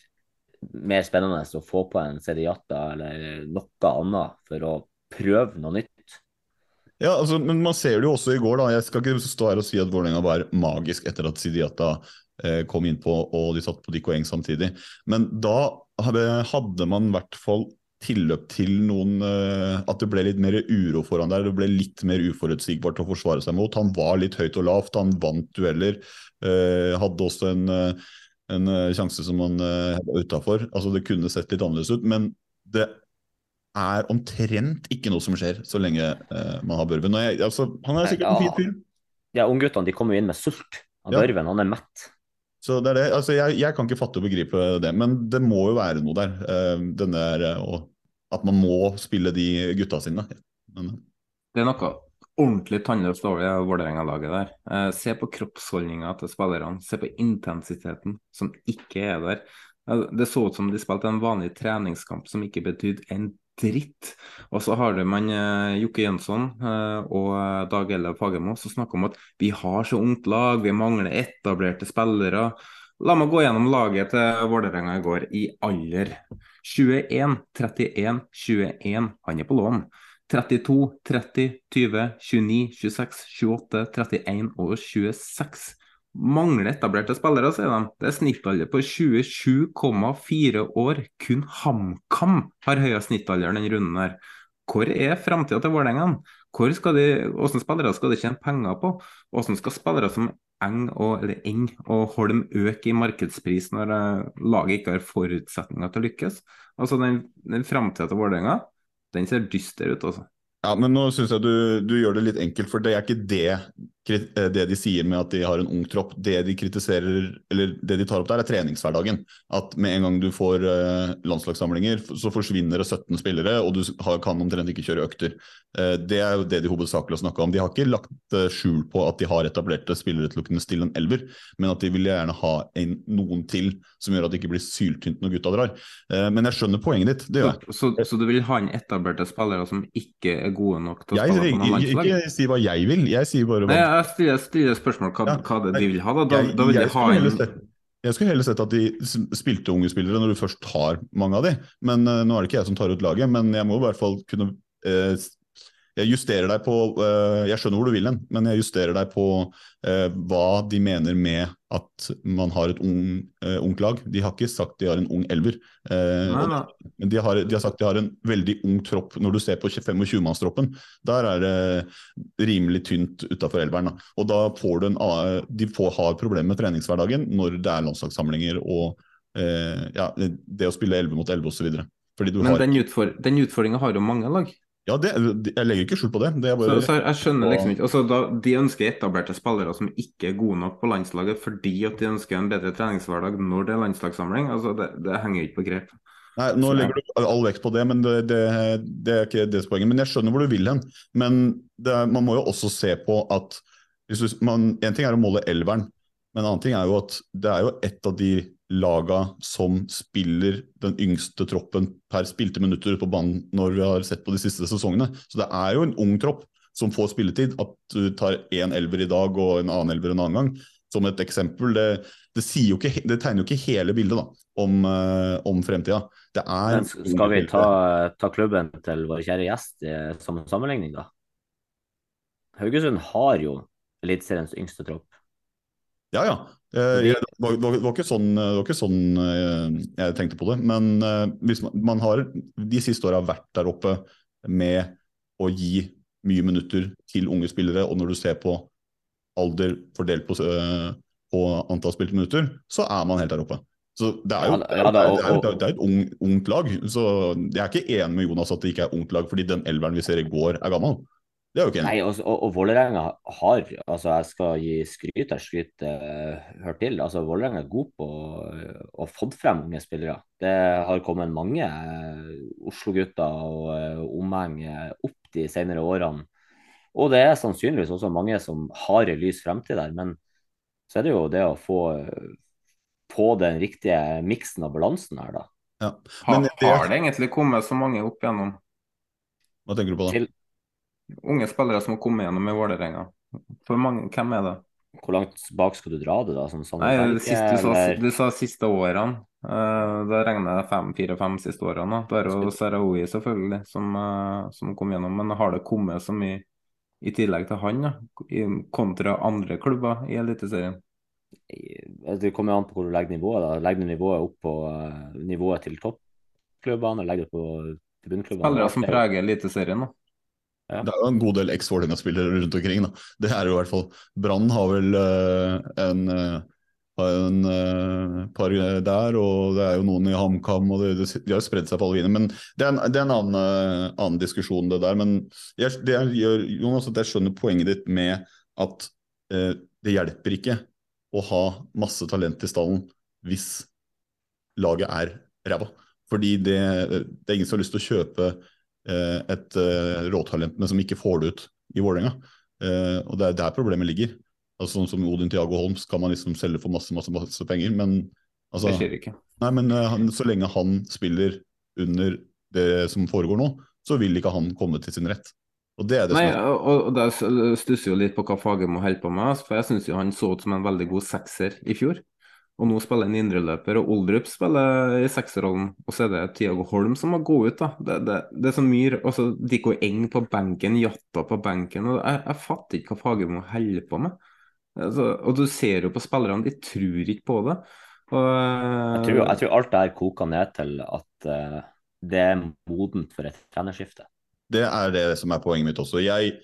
[SPEAKER 3] mer spennende å få på en Sediata eller noe annet for å prøve noe nytt.
[SPEAKER 2] Ja, altså, men man ser det jo også i går. da, Jeg skal ikke stå her og si at Vålerenga var magisk etter at Sidiata eh, kom innpå og de satt på Dikko Eng samtidig. Men da hadde man i hvert fall tilløp til noen eh, At det ble litt mer uro foran der. Det ble litt mer uforutsigbart å forsvare seg mot. Han var litt høyt og lavt, han vant dueller. Eh, hadde også en eh, en uh, sjanse som han uh, var utafor. Altså, det kunne sett litt annerledes ut, men det er omtrent ikke noe som skjer så lenge uh, man har Børven. Jeg, altså, han er sikkert en fin fyr.
[SPEAKER 3] Ja, ungguttene de kommer jo inn med sult. Han ja. Børven han er mett.
[SPEAKER 2] Så det er det. Altså, jeg, jeg, kan ikke fatte og begripe det, men det må jo være noe der. Uh, denne, uh, at man må spille de gutta sine. Men,
[SPEAKER 4] det er noe ordentlig tannløst over det Vålerenga-laget der. Eh, se på kroppsholdninga til spillerne. Se på intensiteten som ikke er der. Eh, det så ut som de spilte en vanlig treningskamp som ikke betydde en dritt. Og så har man eh, Jokke Jønsson eh, og Dag Ellef Fagermo som snakker om at vi har så ungt lag, vi mangler etablerte spillere. La meg gå gjennom laget til Vålerenga i går i alder. 21, 31, 21. Han er på lån. 32, 30, 20, 29, 26, 28, 31 og 26. Mangler etablerte spillere, sier de. Det er snittalder på 27,4 år. Kun HamKam har høyere snittalder denne runden her. Hvor er framtida til Vålerenga? Hvordan spillere skal de tjene penger på? Hvordan skal spillere som Eng og, eller Eng og Holm øke i markedspris når eh, laget ikke har forutsetninger til å lykkes? Altså Den, den framtida til Vålerenga den ser dyster ut, altså.
[SPEAKER 2] Ja, men nå syns jeg du, du, gjør det litt enkelt, for det er ikke det, det de sier med at de har en ung tropp. Det de kritiserer, eller det de tar opp der, er treningshverdagen. At med en gang du får uh, landslagssamlinger, så forsvinner det 17 spillere, og du kan omtrent ikke kjøre økter. Uh, det er jo det de hovedsakelig har snakka om. De har ikke lagt skjul på at de har etablerte spillere til å kunne stille en elver, men at de vil gjerne ha en, noen til som gjør at det ikke blir syltynt når gutta drar. men jeg skjønner poenget ditt. det gjør
[SPEAKER 4] jeg. Så, så, så du vil ha inn etablerte spillere som ikke er gode nok til å
[SPEAKER 2] jeg, spille på noe landslag? Ikke si hva jeg vil, jeg sier bare
[SPEAKER 4] hva Jeg stiller, stiller spørsmål hva, ja, hva de vil ha. Da, da, jeg, da vil de ha en
[SPEAKER 2] jeg skulle heller sett at de spilte unge spillere når du først har mange av de. Men uh, Nå er det ikke jeg som tar ut laget, men jeg må i hvert fall kunne uh, jeg justerer deg på uh, Jeg skjønner hvor du vil hen, men jeg justerer deg på uh, hva de mener med at man har et ung, uh, ungt lag. De har ikke sagt de har en ung elver, men de har, de har, sagt de har en veldig ung tropp. Når du ser på 25-mannstroppen, der er det rimelig tynt utafor elveren. Da. Og da får du en De får, har problemer med treningshverdagen når det er landslagssamlinger og ja, det å spille 11 mot 11 osv.
[SPEAKER 4] Men den, utfor den utfordringa har jo mange lag.
[SPEAKER 2] Ja, det, jeg legger ikke skjul på det. det
[SPEAKER 4] bare... så, så, jeg skjønner liksom ikke altså, da, De ønsker etablerte spillere som ikke er gode nok på landslaget fordi at de ønsker en bedre treningshverdag når det er landslagssamling. altså Det, det henger ikke på grep.
[SPEAKER 2] Nei, Nå så, legger du all vekt på det, men det, det, det er ikke det poenget. Men jeg skjønner hvor du vil hen. Men er, man må jo også se på at du, man, En ting er å måle elveren, men en annen ting er jo at det er jo et av de laga som spiller den yngste troppen per spilte minutter på banen når vi har sett på de siste sesongene. Så det er jo en ung tropp som får spilletid. At du tar én elver i dag og en annen elver en annen gang, som et eksempel, det, det, ikke, det tegner jo ikke hele bildet da, om, uh, om fremtida.
[SPEAKER 3] Skal vi ta, ta, klubben til vår kjære gjest eh, som sammenligning, da? Haugesund har jo Eliteseriens yngste tropp.
[SPEAKER 2] Ja, ja. Eh, det, var, det, var, ikke sånn, det var ikke sånn eh, jeg tenkte på det. Men eh, hvis man, man har de siste åra vært der oppe med å gi mye minutter til unge spillere, og når du ser på alder fordelt på, på antall spilte minutter, så er man helt der oppe. Så Det er jo det er et ung, ungt lag. Så Jeg er ikke enig med Jonas at det ikke er ungt lag, fordi den elveren vi ser i går, er gammel. Det er jo ikke
[SPEAKER 3] Nei, og, og, og Vålerenga har altså Jeg skal gi skryt der skryt uh, hører til. altså Vålerenga er god på å få frem unge spillere. Det har kommet mange uh, Oslo-gutter og uh, omheng opp de senere årene. Og det er sannsynligvis også mange som har en lys fremtid der. Men så er det jo det å få på den riktige miksen og balansen her, da.
[SPEAKER 4] Ja. Men, har, har det egentlig kommet så mange opp igjennom?
[SPEAKER 2] Hva tenker du på da? Til,
[SPEAKER 4] unge spillere som har kommet gjennom i Vålerenga. For mange, hvem er det?
[SPEAKER 3] Hvor langt bak skal du dra det, da? Som
[SPEAKER 4] Nei, det siste, du, sa, du sa siste årene. Uh, da regner jeg fem, fire-fem siste årene. Da er det Sarawi selvfølgelig som, uh, som kom gjennom. Men har det kommet så mye i tillegg til han, da, kontra andre klubber i Eliteserien?
[SPEAKER 3] Det kommer an på hvor du legger nivået. da. Legger du nivået opp på uh, nivået til toppklubbene, eller legger du på bunnklubbene?
[SPEAKER 4] Spillere som preger Eliteserien, da.
[SPEAKER 2] Ja. Det er jo en god del eks-Vålerenga-spillere rundt omkring. Da. Det er jo i hvert fall Brann har vel uh, en, uh, en uh, par der, og det er jo noen i HamKam. og det, det, De har jo spredd seg på alle viner. Men det er en, det er en annen, annen, diskusjon, det der. Men jeg, det gjør, Jonas, at jeg skjønner poenget ditt med at det hjelper ikke å ha masse talent i stallen hvis laget er ræva. Fordi det, det, er ingen som har lyst til å kjøpe et eh, råtalent, men som ikke får det ut i Vålerenga. Eh, og det er der problemet ligger. Altså Sånn som Odin Tiago Holm skal man liksom selge for masse masse, masse penger, men altså,
[SPEAKER 4] Det skjer ikke.
[SPEAKER 2] Nei, men han, så lenge han spiller under det som foregår nå, så vil ikke han komme til sin rett. Og det er det
[SPEAKER 4] Nei, som er... og, og stusser jo litt på hva Fagermo holder på med, for jeg syns han så ut som en veldig god sekser i fjor. Og nå spiller en indreløper, og Oldrup spiller i sekserrollen. Og så er det Tiago Holm som må gå ut, da. Det, det, det er så mye altså, Diko Eng på benken, Jatta på benken. og Jeg, jeg fatter ikke hva Fagermo holder på med. Altså, og du ser jo på spillerne, de tror ikke på det. Og,
[SPEAKER 3] jeg, tror, jeg, tror, alt det her koker ned til at uh, det er modent for et trenerskifte.
[SPEAKER 2] Det er det som er poenget mitt også. Jeg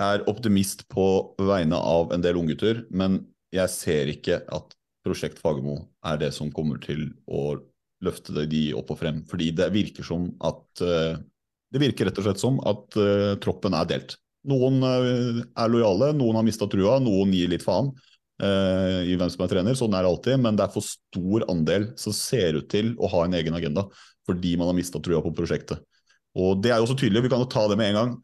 [SPEAKER 2] er optimist på vegne av en del unggutter, men jeg ser ikke at Prosjekt Fagermo er det som kommer til å løfte de opp og frem. Fordi det virker som at uh, Det virker rett og slett som at uh, troppen er delt. Noen uh, er lojale, noen har mista trua, noen gir litt faen i hvem som er trener. Sånn er det alltid, men det er for stor andel som ser ut til å ha en egen agenda fordi man har mista trua på prosjektet. Og det er jo så tydelig, vi kan jo ta det med en gang.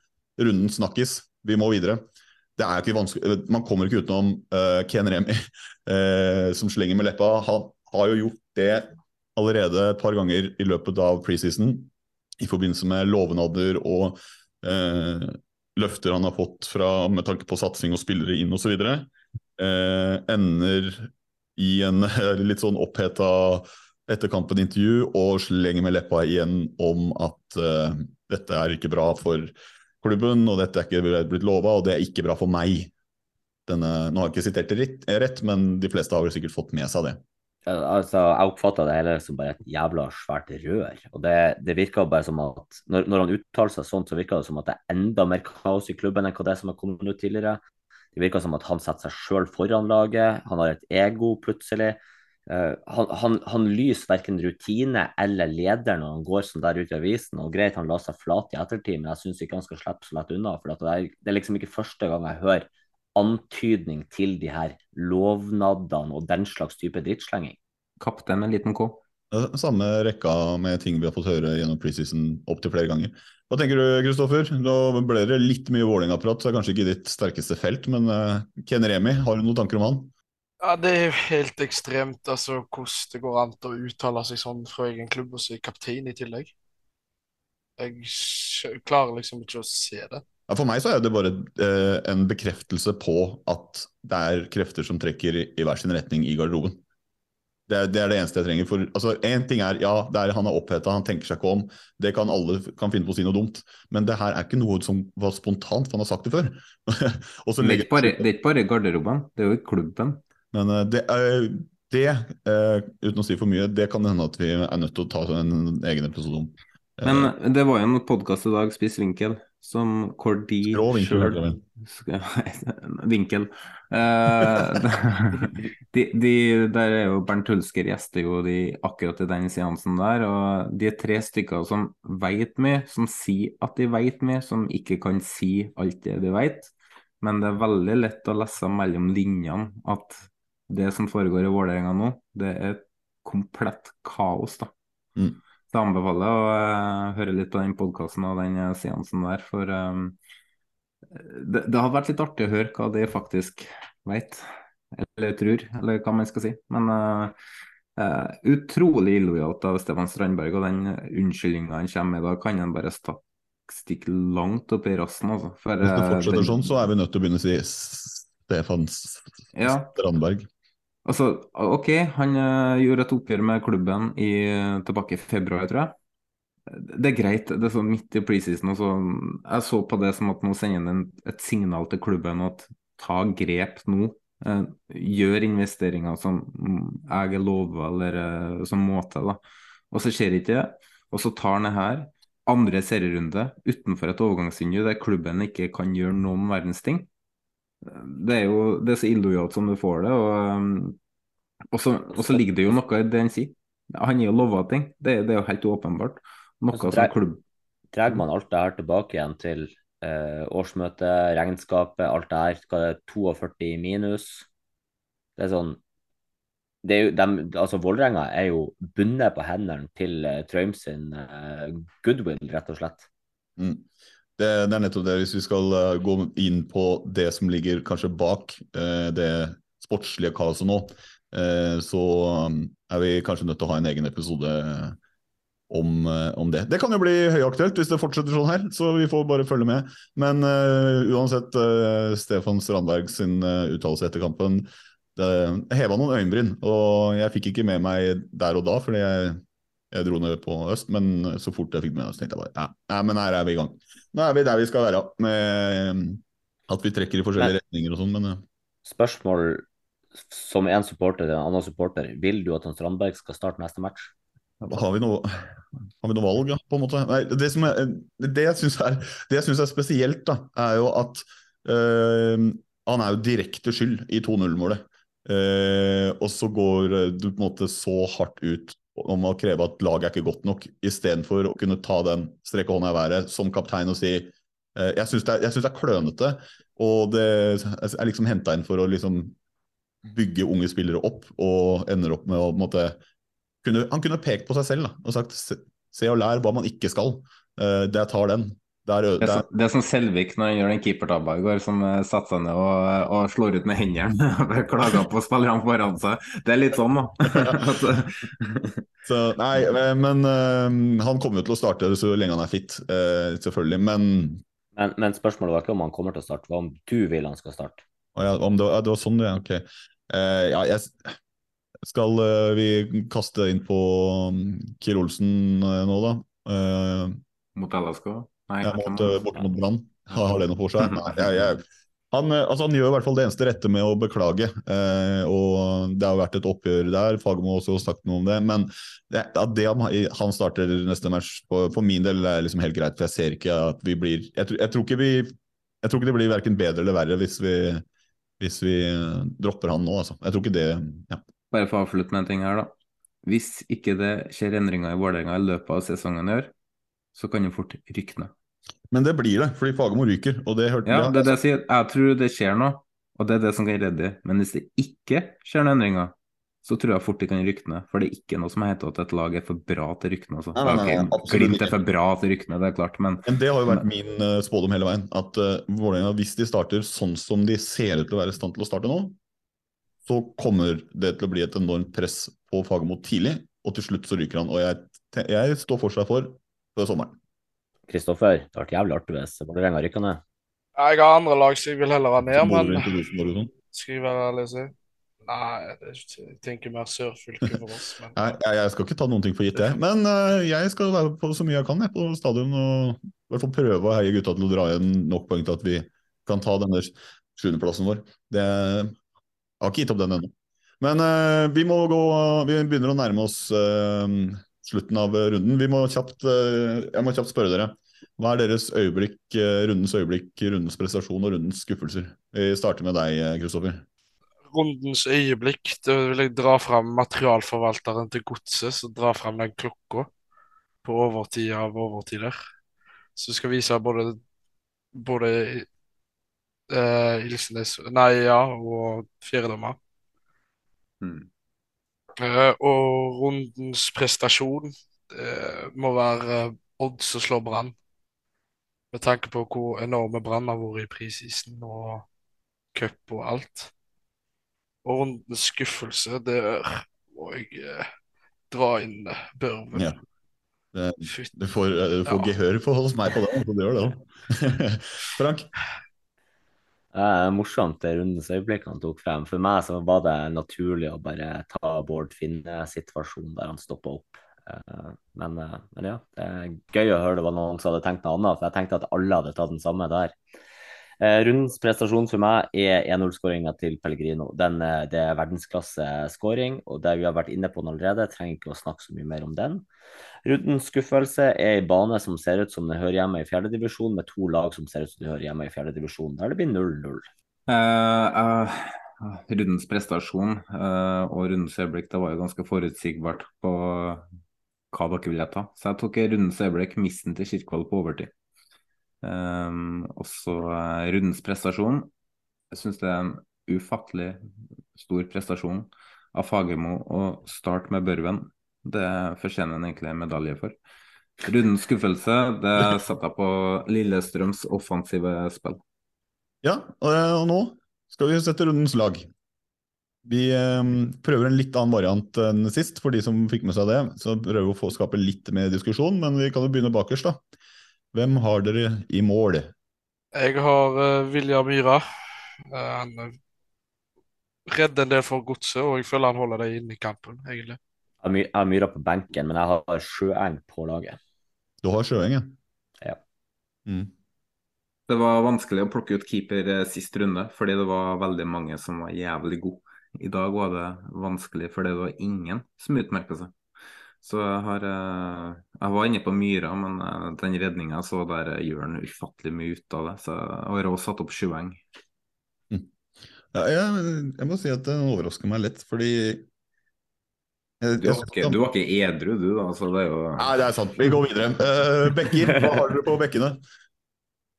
[SPEAKER 2] Runden snakkes, vi må videre det er ikke vanskelig, Man kommer ikke utenom uh, Ken Remi, uh, som slenger med leppa. Han har jo gjort det allerede et par ganger i løpet av preseason i forbindelse med lovnader og uh, løfter han har fått fra, med tanke på satsing og spillere inn osv. Uh, ender i en litt sånn oppheta etterkampen-intervju og slenger med leppa igjen om at dette er ikke bra for klubben, og dette er ikke blitt lova, og det er ikke bra for meg. Denne, nå har jeg ikke sitert det rett, men de fleste har vel sikkert fått med seg det.
[SPEAKER 3] Altså, jeg oppfatta det hele som bare et jævla svært rør. og Det, det virka bare som at når, når han uttaler seg sånn, så virker det som at det er enda mer kaos i klubben enn hva det som har kommet ut tidligere. Det virker som at han setter seg sjøl foran laget. Han har et ego plutselig. Uh, han, han, han, lyser verken rutine eller leder når han går sånn der ute i avisen. og Greit, han la seg flat i ettertid, men jeg syns ikke han skal slippe så lett unna. for det er, det er, liksom ikke første gang jeg hører antydning til de her lovnadene og den slags type drittslenging.
[SPEAKER 4] Kaptein med en liten K.
[SPEAKER 2] Samme rekka med ting vi har fått høre gjennom preseason opptil flere ganger. Hva tenker du, Kristoffer? Nå ble det litt mye Vålerenga-prat, så er kanskje ikke ditt sterkeste felt, men uh, Ken Remi, har du noen tanker om han?
[SPEAKER 5] Ja, Det er jo helt ekstremt altså, hvordan det går an å uttale seg sånn fra egen klubb og så er kaptein i tillegg. Jeg skj- klarer liksom ikke å se det.
[SPEAKER 2] Ja, for meg så er det bare eh, en bekreftelse på at det er krefter som trekker i, i hver sin retning i garderoben. Det er, det er det eneste jeg trenger. For altså, en ting er, ja, det er, han er oppheta, han tenker seg ikke om. Det kan alle kan finne på å si noe dumt. Men det her er ikke noe som var spontant, for han har sagt det før. Og så
[SPEAKER 4] Det er
[SPEAKER 2] legger-
[SPEAKER 4] ikke bare, det er ikke bare garderoben, det er jo i klubben.
[SPEAKER 2] Men eh, det, det eh, uten å si for mye, det kan hende at vi er nødt til å ta en egen episode om. Eh,
[SPEAKER 4] Men det var jo en podkast i dag, Spiss vinkel, som hvor de
[SPEAKER 2] Skrå vinkel,
[SPEAKER 4] Vinkel. De, de, der er jo Bernt Hulsker gjester jo de akkurat i den seansen der, og de er tre stykker som vet mye, som sier at de vet mye, som ikke kan si alt det de vet. Men det er veldig lett å lese mellom linjene at det som foregår i Vålerenga nå, det er komplett kaos, da.
[SPEAKER 2] Mm.
[SPEAKER 4] Så jeg anbefaler å uh, høre litt på den podkasten og den eh, seansen der, for um, det, det hadde vært litt artig å høre hva de faktisk vet, eller tror, eller hva man skal si. Men uh, utrolig illojalt av Stefan Strandberg, og den unnskyldninga han kommer med da, kan han bare sta- stikke langt opp i rassen, altså. For,
[SPEAKER 2] Hvis det fortsetter
[SPEAKER 4] den-
[SPEAKER 2] sånn, så er vi nødt til å begynne å si Stefan
[SPEAKER 4] Ja.
[SPEAKER 2] Strandberg.
[SPEAKER 4] Altså, OK, han eh, gjorde et oppgjør med klubben i, tilbake i februar, tror jeg. Det er greit, det er sånn midt i preseason. så- Jeg så på det som at nå sender han et signal til klubben at ta grep nå. Eh, gjør investeringer som jeg er lova, eller eh, som må til. Og så skjer ikke det. Og så tar han det her, andre serierunde, utenfor et overgangsvindu der klubben ikke kan gjøre noen verdens ting. Det er jo det er så illojalt som du får det. Og, um, og, så, og så ligger det jo noe i det han sier. Han er jo lova ting. Det, det er jo helt åpenbart. Noe som klubb
[SPEAKER 3] Drar man alt det her tilbake igjen til eh, årsmøtet, regnskapet, alt det her, hva det er 42 minus? Det er sånn det er jo, de, altså Vålerenga er jo bundet på hendene til uh, Traum sin eh, goodwill, rett og slett.
[SPEAKER 2] Mm. Det, det er nettopp det. Hvis vi skal eh, gå inn på det som ligger kanskje bak eh, det sportslige kaoset nå, eh, så um, er vi kanskje nødt til å ha en egen episode om, eh, om det. Det kan jo bli høyaktuelt hvis det fortsetter sånn her, så vi får bare følge med. Men uh, uansett, uh, Stefan Strandberg sin uh, uttalelse etter kampen det heva noen øyenbryn. Og jeg fikk ikke med meg der og da, fordi jeg, jeg dro ned på øst. Men så fort jeg fikk med meg tenkte jeg bare ja, men her er vi i gang. Nå er vi der vi skal være, med at vi trekker i forskjellige
[SPEAKER 3] Men-
[SPEAKER 2] retninger og sånn, men eh,
[SPEAKER 3] Spørsmål som en supporter til en annen supporter. Vil du at han Strandberg skal starte neste match?
[SPEAKER 2] har vi noe har vi noe valg, ja, på en måte? Nei, det, som jeg, det jeg syns er, er spesielt, da, er jo at øh, han er jo direkte skyld i 2-0-målet. Eh, og så går eh, du på en måte så hardt ut om å kreve at laget er ikke godt nok, istedenfor å kunne ta den strekke hånda i været som kaptein og si eh, Jeg syns det, jeg det er klønete, og det er liksom henta inn for å liksom bygge unge spillere opp, og ender opp med å på en måte kunne, Han kunne pekt på seg selv da, og sagt se, og lær hva man ikke skal. Eh, det tar den. Der, der.
[SPEAKER 4] Det er, som, det er som Selvik når han gjør den keepertabba i går, som eh, setter seg ned og, og slår ut med hendene. Klager på spillerne foran seg. Det er litt sånn, da. Eh,
[SPEAKER 2] så, nei, eh, men uh, han kommer jo til å starte så lenge han er fit, uh, selvfølgelig. Men
[SPEAKER 3] Men, men spørsmålet var ikke om han kommer til å starte, hva om du vil han skal starte?
[SPEAKER 2] Å ja, om det, var- det var sånn, du ja, Ok. Uh, ja, jeg skal uh, vi kaste inn på um, Kiel Olsen uh, nå, da? Uh,
[SPEAKER 4] mot LSK? Nei,
[SPEAKER 2] borte mot Brann. Har, har det noe for seg? Nei, jeg, jeg, han, eh, altså, han gjør i hvert fall det eneste rette med å beklage. Eh, og Det har vært et oppgjør der, Fagermo har også sagt noe om det. Men det, det han, han starter neste match, for, for min del er liksom helt greit. For jeg ser ikke at vi blir Jeg, tror- jeg tror ikke vi jeg tror ikke det blir verken bedre eller verre hvis vi, hvis vi eh, dropper han nå. Altså. Jeg tror ikke det ja.
[SPEAKER 4] Bare for å avslutte med en ting her, da. Hvis ikke det skjer endringer i Vålerenga i løpet av sesongen i år, så kan det fort rykke ned.
[SPEAKER 2] Men det blir det, fordi Fagermo ryker. Og det hørte
[SPEAKER 4] Ja, det det jeg sier. Jeg tror det skjer noe, og det er det som kan redde dem. Men hvis det ikke skjer noen endringer, så tror jeg fort de kan rykke ned. For det er ikke noe som heter at et lag er for bra til å. Altså.
[SPEAKER 2] Nei, nei, nei,
[SPEAKER 4] Ok,
[SPEAKER 2] absolutt
[SPEAKER 4] Glimt er for bra til å det er klart, men
[SPEAKER 2] Men det har jo vært min uh, spådom hele veien. At uh, Vålerenga, hvis de starter sånn som de ser ut til å være i stand til å starte nå, så kommer det til å bli et enormt press på Fagermo tidlig, og til slutt så ryker han. Og jeg, jeg står fortsatt for før sommeren.
[SPEAKER 3] Kristoffer, det hadde vært jævlig artig hvis Vålerenga rykka ned.
[SPEAKER 5] Jeg har andre lag som jeg vil heller ha ned, men
[SPEAKER 2] sånn.
[SPEAKER 5] skal jeg være ærlig og si Nei, jeg tenker mer sørfylke for oss. Men
[SPEAKER 2] Nei, jeg, skal ikke ta noen ting for gitt, jeg. Men uh, jeg skal være på så mye jeg kan jeg, på stadion og i hvert fall prøve å heie gutta til å dra igjen nok poeng til at vi kan ta denne sjuendeplassen vår. Det, jeg har ikke gitt opp den ennå. Men uh, vi må gå Vi begynner å nærme oss eh, slutten av runden. Vi må kjapt, eh, jeg må kjapt spørre dere. Hva er deres øyeblikk, eh, rundens øyeblikk, rundens prestasjon og rundens skuffelser? Vi starter med deg, eh, Kristoffer.
[SPEAKER 5] rundens øyeblikk, da vil jeg dra fram materialforvalteren til godset, som drar fram den klokka på overtid av overtider. Som skal vise både, både eh, Ilsenes Nei, ja, og fjerdommer.
[SPEAKER 4] Mm.
[SPEAKER 5] Eh, og rundens prestasjon eh, må være Odd som slår Brann. Med tanke på hvor enorme Brann har vært i prisisen og cup og alt. Og rundens skuffelse, der må jeg eh, dra inn Børven.
[SPEAKER 2] Ja. Det, du får, du får gehør for hos meg på det, så det gjør det òg. Frank?
[SPEAKER 3] Eh, morsomt det rundens øyeblikk han tok frem. For meg så var det naturlig å bare ta Bård Finne-situasjonen der han stoppa opp. Eh, men, eh, men, ja, det er gøy å høre det var noen som hadde tenkt noe annet. For jeg tenkte at alle hadde tatt den samme der. Eh, rundens prestasjon for meg er 1-0-skåringa til Pellegrino. Den, eh, det er verdensklasse-skåring, og det vi har vært inne på den allerede, trenger ikke å snakke så mye mer om den. Rundens skuffelse er ei bane som ser ut som den hører hjemme i fjerdedivisjon, med to lag som ser ut som de hører hjemme i fjerdedivisjon, der det blir 0-0.
[SPEAKER 4] Uh, uh, rundens prestasjon uh, og rundens øyeblikk det var jo ganske forutsigbart på hva dere ville ta. Så jeg tok rundens øyeblikk, missen til Kirkvold på overtid. Um, også uh, rundens prestasjon. Jeg syns det er en ufattelig stor prestasjon av Fagermo å starte med Børven. Det fortjener han egentlig en medalje for. Rundens skuffelse, det satte jeg på Lillestrøms offensive spill.
[SPEAKER 2] Ja, og, og nå skal vi sette rundens lag. Vi eh, prøver en litt annen variant enn sist, for de som fikk med seg det. Så prøver vi å få skape litt mer diskusjon, men vi kan jo begynne bakerst, da. Hvem har dere i mål?
[SPEAKER 5] Jeg har uh, Myra. Myhra. Uh, han redder en del for godset, og jeg føler han holder det inne i kampen, egentlig.
[SPEAKER 3] Jeg har Myhra på benken, men jeg har Sjøeng på laget.
[SPEAKER 2] Du har Sjøeng, ja?
[SPEAKER 3] Ja.
[SPEAKER 2] Mm.
[SPEAKER 4] Det var vanskelig å plukke ut keeper eh, sist runde, fordi det var veldig mange som var jævlig gode. I dag var det vanskelig fordi det var ingen som utmerka seg. Så jeg har Jeg var inne på Myra, men den redninga så der gjør han ufattelig mye ut av det. Så jeg har også satt opp Sjueng.
[SPEAKER 2] Mm. Ja, jeg, jeg, må si at den overrasker meg litt, fordi
[SPEAKER 4] jeg, du, var ikke, du, var ikke, edru, du, da. Så det er jo
[SPEAKER 2] Nei, det er sant. Vi går videre. Uh, bekker, hva har dere på bekkene?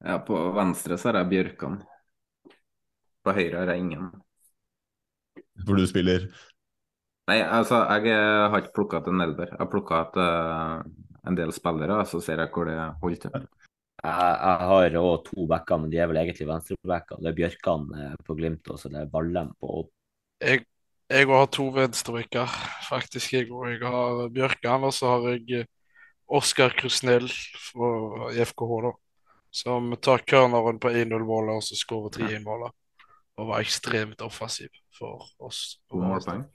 [SPEAKER 4] Ja, på venstre så har jeg Bjørkan. På høyre har jeg ingen.
[SPEAKER 2] For du spiller
[SPEAKER 4] Nei, altså, jeg har ikke plukka ut en elver. Jeg har plukka ut uh, en del spillere, så ser jeg hvor det holder til.
[SPEAKER 3] Jeg, jeg har òg to backer, men de er vel egentlig venstrebacker. Det er Bjørkan eh, på Glimt og så det er Ballem på Odd.
[SPEAKER 5] Jeg, jeg har to venstrebacker, faktisk. Jeg, og jeg har Bjørkan, og så har jeg Oskar Krusnell fra FKH, da. Som tar corneren på 1-0-målet og så skårer 3-1-målet. Og var ekstremt offensiv for oss.
[SPEAKER 4] To målpoeng.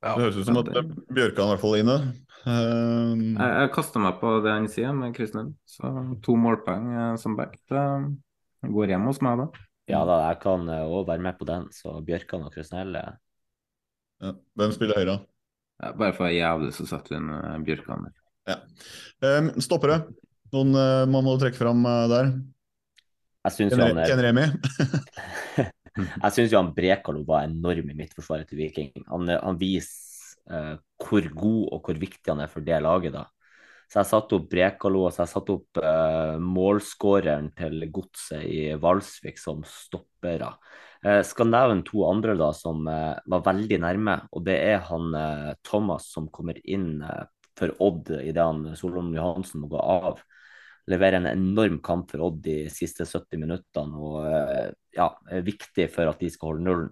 [SPEAKER 2] Ja, det høres ut som at Bjørkan er i hvert fall inne.
[SPEAKER 4] Um... Jeg, jeg kaster meg på det han sier med Kristin. Så to målpoeng som back. Det går hjem hos meg, da.
[SPEAKER 3] Ja da, jeg kan òg være med på den. Så Bjørkan og Krusnell
[SPEAKER 2] ja. Hvem spiller høyre?
[SPEAKER 4] Ja, bare for å være jævlig, så setter vi inn Bjørkan der.
[SPEAKER 2] Ja. Um, stoppere. Noen uh, man må trekke fram uh, der?
[SPEAKER 3] Jeg syns
[SPEAKER 2] Ken, han er Ken Remi?
[SPEAKER 3] Jeg syns han Brekalo var enorm i midtforsvaret til Viking. Han, han viser uh, hvor god og hvor viktig han er for det laget. da. Så jeg satte opp Brekalo og så jeg satte opp uh, målskåreren til Godset i Valsvik som stoppere. Uh, skal nevne to andre da som uh, var veldig nærme, og det er han Thomas som kommer inn for Odd idet Solholm Johansen må gå av leverer en enorm kamp for Odd de siste 70 minuttene og ja, er viktig for at de skal holde nullen.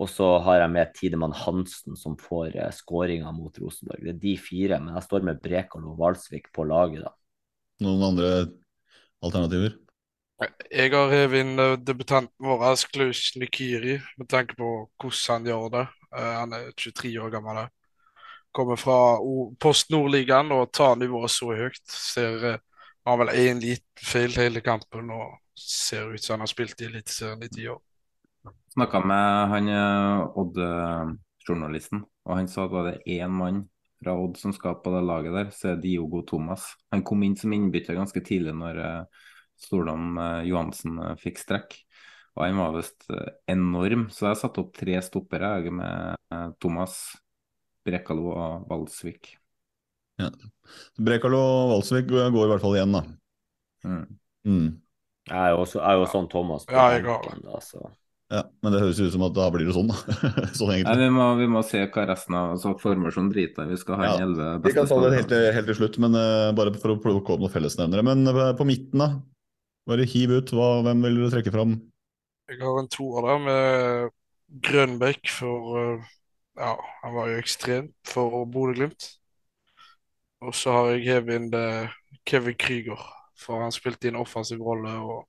[SPEAKER 3] Og så har jeg med Tidemann Hansen, som får uh, skåringa mot Rosenborg. Det er de fire, men jeg står med Brekalo og Valsvik på laget, da.
[SPEAKER 2] Noen andre alternativer?
[SPEAKER 5] Jeg har revet inn uh, debutanten vår, Klaus Nikiri, med tanke på hvordan han gjør det. Han er 23 år gammel. Kommer fra Post Nordligaen og tar nivået så høyt. Ser, har vel én liten feil hele kampen og ser ut som han har spilt i Eliteserien i ti år.
[SPEAKER 4] Snakka med han Odd-journalisten, og han sa at var det én mann fra Odd som skal på det laget der, så er Diogo Thomas. Han kom inn som innbytter ganske tidlig når Stordam Johansen fikk strekk. Og han var visst enorm, så jeg satte opp tre stoppere med Thomas, Brekalo og Valsvik.
[SPEAKER 2] Ja. Brekalo og Valsvik går i hvert fall igjen, da.
[SPEAKER 4] Mm.
[SPEAKER 2] Mm.
[SPEAKER 3] Jeg er jo også, jeg er jo sånn Thomas.
[SPEAKER 5] Ja, jeg har
[SPEAKER 3] da, så.
[SPEAKER 2] Ja, men det høres ut som at da blir det sånn, da. sånn
[SPEAKER 4] Nei, vi, må, vi må se hva resten av altså, formasjonen driter i. Vi skal ha
[SPEAKER 2] Ja,
[SPEAKER 4] en elleve
[SPEAKER 2] Vi kan ta det helt, til- helt til slutt, men uh, bare for å plukke opp noen fellesnevnere. Men uh, på midten, da? Bare hiv ut. Hva, hvem vil du trekke fram?
[SPEAKER 5] Jeg har en toer der med Grønbekk for uh, Ja, han var jo ekstremt for Bodø-Glimt. Og så har jeg hevet inn det Kevin Krüger, for han spilte i en offensiv rolle og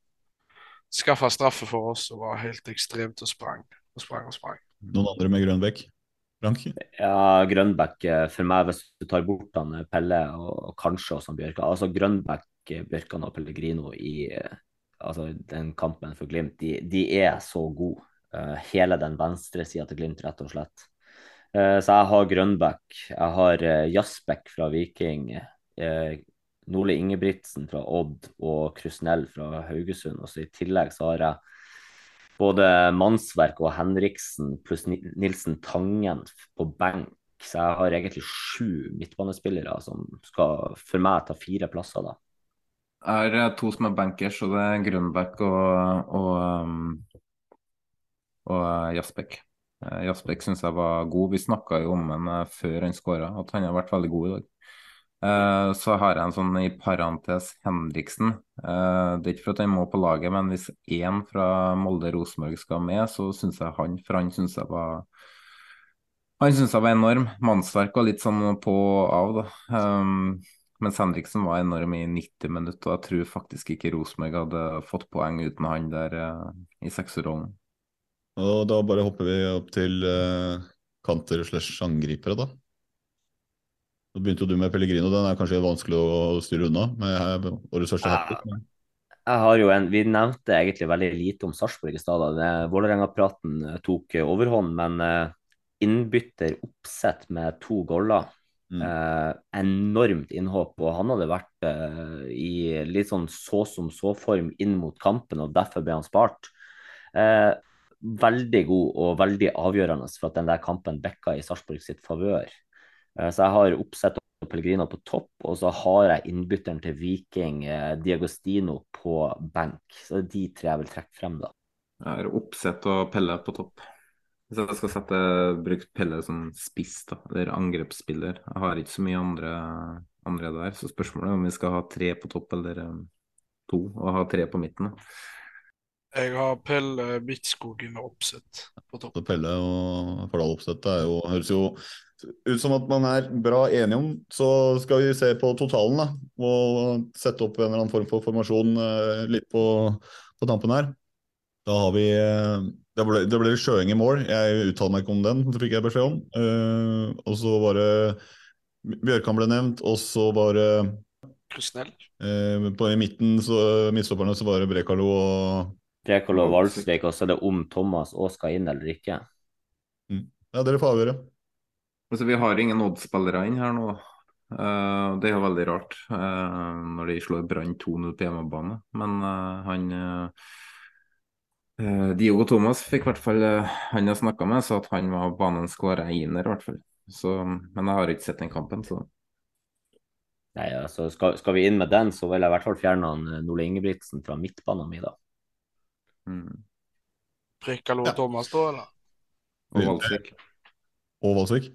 [SPEAKER 5] skaffa straffe for oss og var helt ekstremt og sprang og sprang og sprang.
[SPEAKER 2] Noen andre med Grønbekk? Frank?
[SPEAKER 3] Ja, Grønbæk eh, for meg, hvis du tar bort han eh, Pelle og kanskje også Bjørka, Bjørkan Altså Grønbekk, eh, Bjørkan og Pellegrino i eh, altså, den kampen for Glimt, de, de er så gode. Eh, hele den venstre sida til Glimt, rett og slett. Eh, så jeg har Grønbæk, jeg har uh, Jasbekk fra Viking, uh, Nole Ingebrigtsen fra Odd og Krusnell fra Haugesund. Og så I tillegg så har jeg både Mannsverk og Henriksen pluss Nilsen Tangen på benk. Så jeg har egentlig sju midtbanespillere som skal for meg ta fire plasser, da.
[SPEAKER 4] Jeg har eh, to som er bankers, og det er Grønbæk og, og, og, og eh, Jasbekk. Eh, Jasbekk syns jeg var god. Vi snakka jo om han eh, før han skåra, at han har vært veldig god i dag. Eh, så har jeg en sånn i parentes Henriksen. Det er ikke for at han må på laget, men hvis én fra Molde-Rosenborg skal med, så syns jeg han, for han syns jeg var han syns jeg var enorm. Mannsverk var litt sånn på og av, da. Mens Henriksen var enorm i 90 minutter, og jeg tror faktisk ikke Rosenborg hadde fått poeng uten han der i sekserrollen.
[SPEAKER 2] Og da bare hopper vi opp til uh, kanter slash angripere, da. Nå begynte jo du med Pellegrino, den er kanskje vanskelig å styre unna med årets første ja. men-
[SPEAKER 3] Jeg har jo en, Vi nevnte egentlig veldig lite om Sarpsborg i stad. Vålerenga-praten eh, tok eh, overhånd, men innbytter oppsett med to goller. Eh, enormt innhopp, og han hadde vært eh, i litt sånn så som så-form inn mot kampen, og derfor ble han spart. Eh, veldig god og veldig avgjørende for at den der kampen bekka i Sarpsborg sitt favør. Eh, så jeg har oppsett og Pellegrino på topp, og så har jeg innbytteren til Viking, eh, Diagostino, på benk. Så det er de tre jeg vil trekke frem, da.
[SPEAKER 4] Jeg har oppsett og Pelle på topp. Hvis jeg skal sette brukt Pelle som spiss, da, eller angrepsspiller Jeg har ikke så mye andre, andre der, så spørsmålet er om vi skal ha tre på topp eller um, to, og ha tre på midten. da.
[SPEAKER 5] Jeg har Pelle Midtskogen og Oppsett på topp.
[SPEAKER 2] Pelle og Fardal Opseth er jo, høres jo ut som at man er bra enige om. Så skal vi se på totalen da, og sette opp en eller annen form for formasjon eh, litt på, på tampen her. Da har vi eh, Det ble, det ble Sjøeng i mål. Jeg uttaler meg ikke om den, det fikk jeg beskjed om. Eh, og så var det Bjørkan ble nevnt, og så var det
[SPEAKER 5] Krusnell.
[SPEAKER 2] eh, på i midten, så midtstopperne, så var det Brekalo og
[SPEAKER 3] Brekalo og Valsvik, og så er det om Thomas òg skal inn eller ikke.
[SPEAKER 2] Ja, dere får avgjøre.
[SPEAKER 4] Altså, vi har ingen Odd-spillere inn her nå. Uh, det er jo veldig rart uh, når de slår Brann 2-0 på hjemmebane. Men uh, han Diogo Thomas fikk i hvert fall Han jeg snakka med, sa at han var banens skåra i hvert fall. Så, men jeg har ikke sett den kampen, så
[SPEAKER 3] Nei, altså skal, skal vi inn med den, så vil jeg i hvert fall fjerne han Nole Ingebrigtsen fra midtbanen min, da.
[SPEAKER 4] Mm.
[SPEAKER 5] Brekalo ja. Thomas, da, eller?
[SPEAKER 4] Og Valsvik.
[SPEAKER 2] Og Valsvik.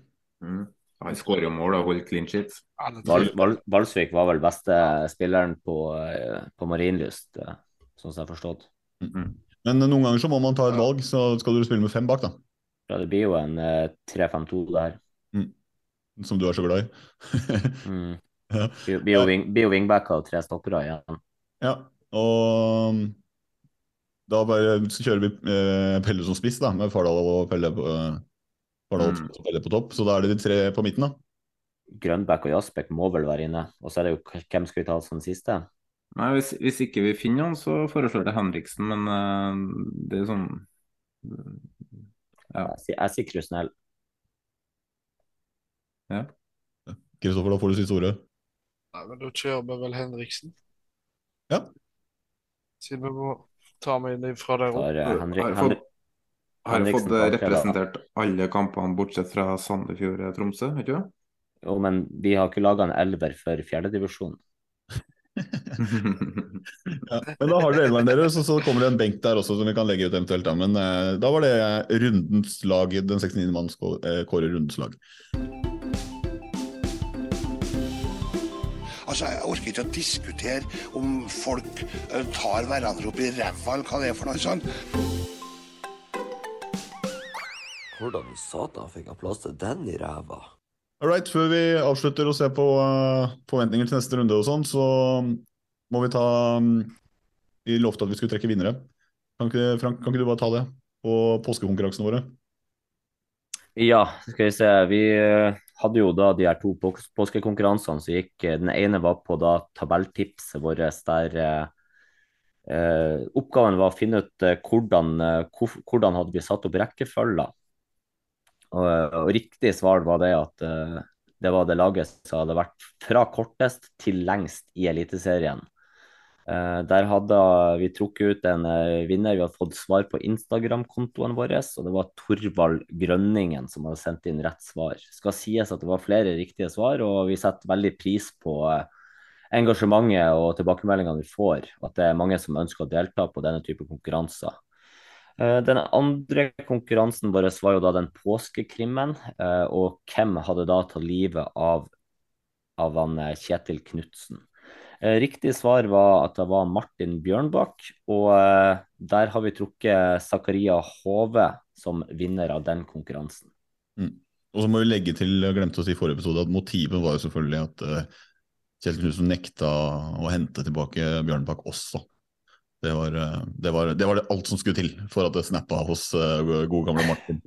[SPEAKER 4] Mm. Han skårer jo mål og holder clean sheet.
[SPEAKER 3] Val, Val, Valsvik var vel beste spilleren på, eh, på Marienlyst, eh, sånn som jeg har forstått.
[SPEAKER 2] Men noen ganger så må man ta et valg, så skal du spille med fem bak, da.
[SPEAKER 3] Det blir jo en eh, 3-5-2 der.
[SPEAKER 2] Mm. Som du er så glad i.
[SPEAKER 3] Mm.
[SPEAKER 2] Ja.
[SPEAKER 3] Blir jo wing, wingbacker og tre stoppere igjen.
[SPEAKER 2] Ja, og da bare så kjører vi eh, Pelle som spiss, da, med Fardal og Pelle på, eh, Fardal
[SPEAKER 4] Mm.
[SPEAKER 2] og Pelle på topp. Så da er det de tre på midten, da.
[SPEAKER 3] Grønbæk og Jasbekk må vel være inne. Og så er det jo hvem skal vi ta som siste?
[SPEAKER 4] Nei, hvis, hvis ikke vi finner noen, så foreslår det Henriksen, men uh, det er sånn Ja.
[SPEAKER 3] Jeg sier Krusnell.
[SPEAKER 4] ja.
[SPEAKER 2] Kristoffer, da får du siste ordet.
[SPEAKER 5] Nei, men da kjører vi vel Henriksen.
[SPEAKER 2] Ja.
[SPEAKER 5] Siden vi må ta meg inn fra der Har,
[SPEAKER 3] eh, Henrik,
[SPEAKER 4] Har jeg
[SPEAKER 3] Henrik,
[SPEAKER 4] fått, har jeg fått eh,
[SPEAKER 3] tar tre,
[SPEAKER 4] representert alle kampene bortsett fra Sandefjord-Tromsø, ikke det?
[SPEAKER 3] Jo, men vi har ikke laga en elver for fjerdedivisjon.
[SPEAKER 2] Ja, men da har dere elveren deres, og så kommer det en benk der også som vi kan legge ut eventuelt. Da. Men eh, da var det rundens lag, den 69. manns eh, kårer rundens lag.
[SPEAKER 6] Altså, Jeg orker ikke å diskutere om folk eh, tar hverandre opp i ræva, eller hva det er for noe sånt.
[SPEAKER 7] Hvordan i satan fikk jeg plass til den i ræva?
[SPEAKER 2] All right, før vi avslutter å se på uh, forventninger til neste runde og sånn, så må vi ta um, Vi lovte at vi skulle trekke vinnere. Kan ikke, Frank, kan ikke du bare ta det på påskekonkurransene våre?
[SPEAKER 3] Ja, skal vi se. Vi eh, hadde jo da de her to pås- påskekonkurransene som gikk. eh, Den ene var på da tabelltipset vårt der eh, eh, oppgaven var å finne ut eh, hvordan, hvordan hadde vi satt opp rekkefølger. Og, og riktig svar var det at eh, det var det laget som hadde vært fra kortest til lengst i Eliteserien. Eh, der hadde vi trukket ut en eh, vinner. Vi hadde fått svar på Instagram-kontoen vår, og det var Torvald Grønningen som hadde sendt inn rett svar. Det skal sies at det var flere riktige svar, og vi setter veldig pris på eh, engasjementet og tilbakemeldingene vi får, og at det er mange som ønsker å delta på denne type konkurranser. Den andre konkurransen vår var jo da den påskekrimmen, og hvem hadde da tatt livet av, av han Kjetil Knutsen? Eh, Riktig svar var at det var Martin Bjørnbakk, og eh, der har vi trukket Zakaria Hove som vinner av den konkurransen.
[SPEAKER 2] Mm. Og så må vi legge til, jeg glemte å si i forrige episode, at motivet var jo selvfølgelig at uh, Kjell Knutsen nekta å hente tilbake Bjørnbakk også. Det var, eh, det, var, det var alt som skulle til for at det snappa hos uh, gode gamle Martin.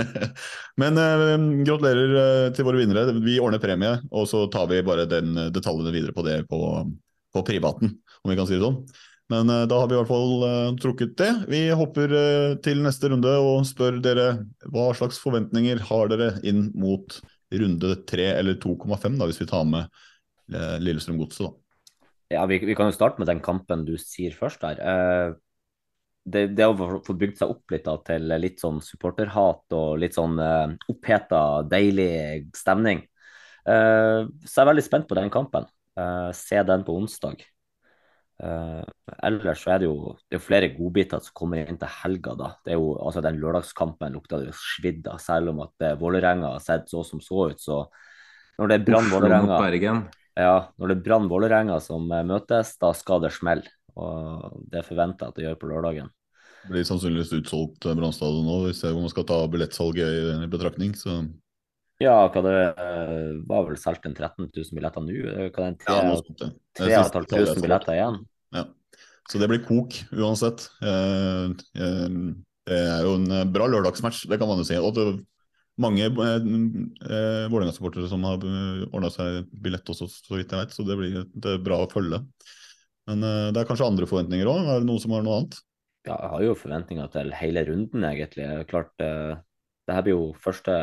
[SPEAKER 2] Men uh, gratulerer til våre vinnere. Vi ordner premie, og så tar vi bare den detaljene videre på det på, på privaten, om vi kan si det sånn. Men da har vi i hvert fall trukket det. Vi hopper til neste runde og spør dere hva slags forventninger har dere inn mot runde 3 eller 2,5, hvis vi tar med Lillestrøm Godset, da.
[SPEAKER 3] Ja, vi, vi kan jo starte med den kampen du sier først der. Eh, det, det å få bygd seg opp litt da, til litt sånn supporterhat og litt sånn eh, oppheta, deilig stemning. Eh, så jeg er veldig spent på den kampen. Se den på onsdag. Ellers så er det jo det er flere godbiter som kommer inn til helga. da. Det er jo, altså Den lørdagskampen lukta jo svidd av, selv om at Vålerenga har sett så som så ut. så når det er Brann Vålerenga. Ja, når det er Brann Vålerenga som eh, møtes, da skal det smelle. Og det forventer jeg at det gjør på lørdagen.
[SPEAKER 2] Det blir sannsynligvis utsolgt eh, Brann stadion nå, hvis man skal ta billettsalget i, i betraktning. Så
[SPEAKER 3] Ja, hva det eh, var vel solgt en 13 000 billetter nå? Hva det er
[SPEAKER 2] Ja,
[SPEAKER 3] en
[SPEAKER 2] sånt, ja. Det er siste
[SPEAKER 3] 3500
[SPEAKER 2] tallet jeg så.
[SPEAKER 3] billetter igjen?
[SPEAKER 2] Ja. Så det blir kok uansett. Det er jo en bra lørdagsmatch, det kan man jo si. Og mange eh, eh, Vålerenga-supportere som har ordna seg billett også, så vidt jeg vet. Så det blir et eh, bra følge. Men eh, det er kanskje andre forventninger òg? Er det noen som har noe annet?
[SPEAKER 3] Ja, jeg har jo forventninger til hele runden, egentlig. Klart, eh, det her blir jo første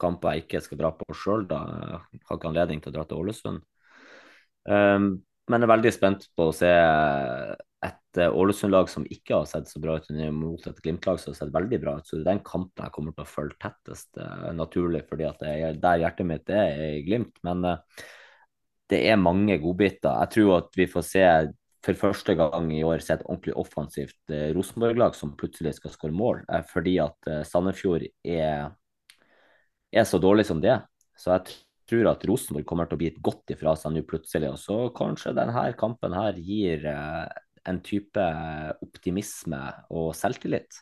[SPEAKER 3] kamp jeg ikke skal dra på sjøl, da. Jeg har ikke anledning til å dra til Ålesund. Um, men jeg er veldig spent på å se eh, Ålesund-lag som ikke har sett så bra ut, mot et Glimt-lag som har sett veldig bra ut. Så den kampen jeg kommer til å følge tettest, eh, naturlig, fordi at det er der hjertet mitt er i Glimt. Men eh, det er mange godbiter. Jeg tror at vi får se for første gang i år se et ordentlig offensivt Rosenborg-lag som plutselig skal skåre mål, fordi at Sandefjord er, er så dårlig som det. Så jeg tror at Rosenborg kommer til å et godt ifra seg nå plutselig. Og så kanskje denne kampen her gir en type optimisme og selvtillit.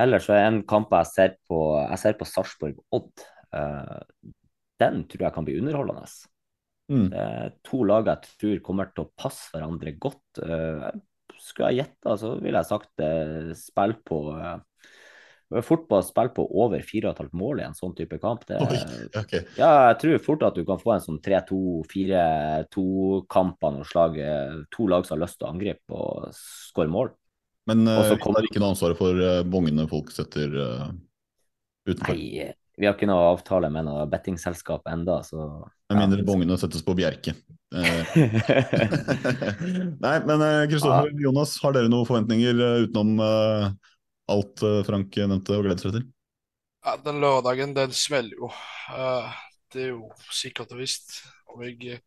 [SPEAKER 3] Ellers så er en kamp jeg ser på Jeg ser på Sarpsborg-Odd. Uh, den tror jeg kan bli underholdende.
[SPEAKER 2] Mm.
[SPEAKER 3] Det er to lag jeg tror kommer til å passe hverandre godt. Uh, skulle jeg gjette, så ville jeg sagt spill på uh, Fort på over 4,5 mål i en sånn type kamp. Det,
[SPEAKER 2] Oi, okay.
[SPEAKER 3] ja, jeg tror fort at du kan få en sånn 3-2-4-2-kamp av noe slag. eh, To lag som har lyst til å angripe og skåre mål.
[SPEAKER 2] Men
[SPEAKER 3] Og så
[SPEAKER 2] uh,
[SPEAKER 3] kom-
[SPEAKER 2] har ikke noe ansvaret for uh, bongene folk setter uh, utenfor.
[SPEAKER 3] Nei, vi har ikke noe avtale med noe bettingselskap enda, så
[SPEAKER 2] Med mindre bongene settes på Bjerke. Eh, Nei, men Kristoffer Kristoffer Jonas, har dere noen forventninger eh, utenom eh, alt eh, Frank nevnte og gleder seg til?
[SPEAKER 5] Ja, den lørdagen, den smeller jo. Eh, det er jo sikkert og visst. Og jeg eh,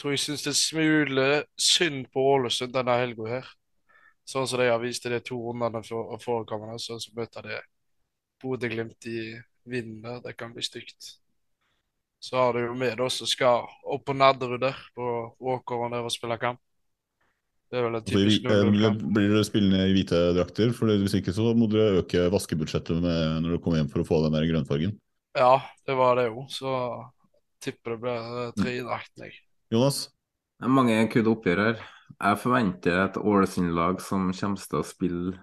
[SPEAKER 5] tror jeg syns det er smule synd på Ålesund denne helga her. Sånn som de har vist i de to rundene for, forekommende, så så møter de Bodø-Glimt i vinden der. Det kan bli stygt. Så har du jo med oss som skal opp på Nadderud der, på Åkeren der og spille kamp. Det er vel en
[SPEAKER 2] Altså, i,
[SPEAKER 5] typisk
[SPEAKER 2] eh, blir dere spillende i hvite drakter? For hvis ikke så må dere øke vaskebudsjettet med, når dere kommer hjem for å få den der grønnfargen.
[SPEAKER 5] Ja, det var det jo. Så tipper det blir tre i drakten, jeg.
[SPEAKER 2] Jonas?
[SPEAKER 4] Det er mange kule oppgjør her. Jeg forventer et Ålesund-lag som kommer til å spille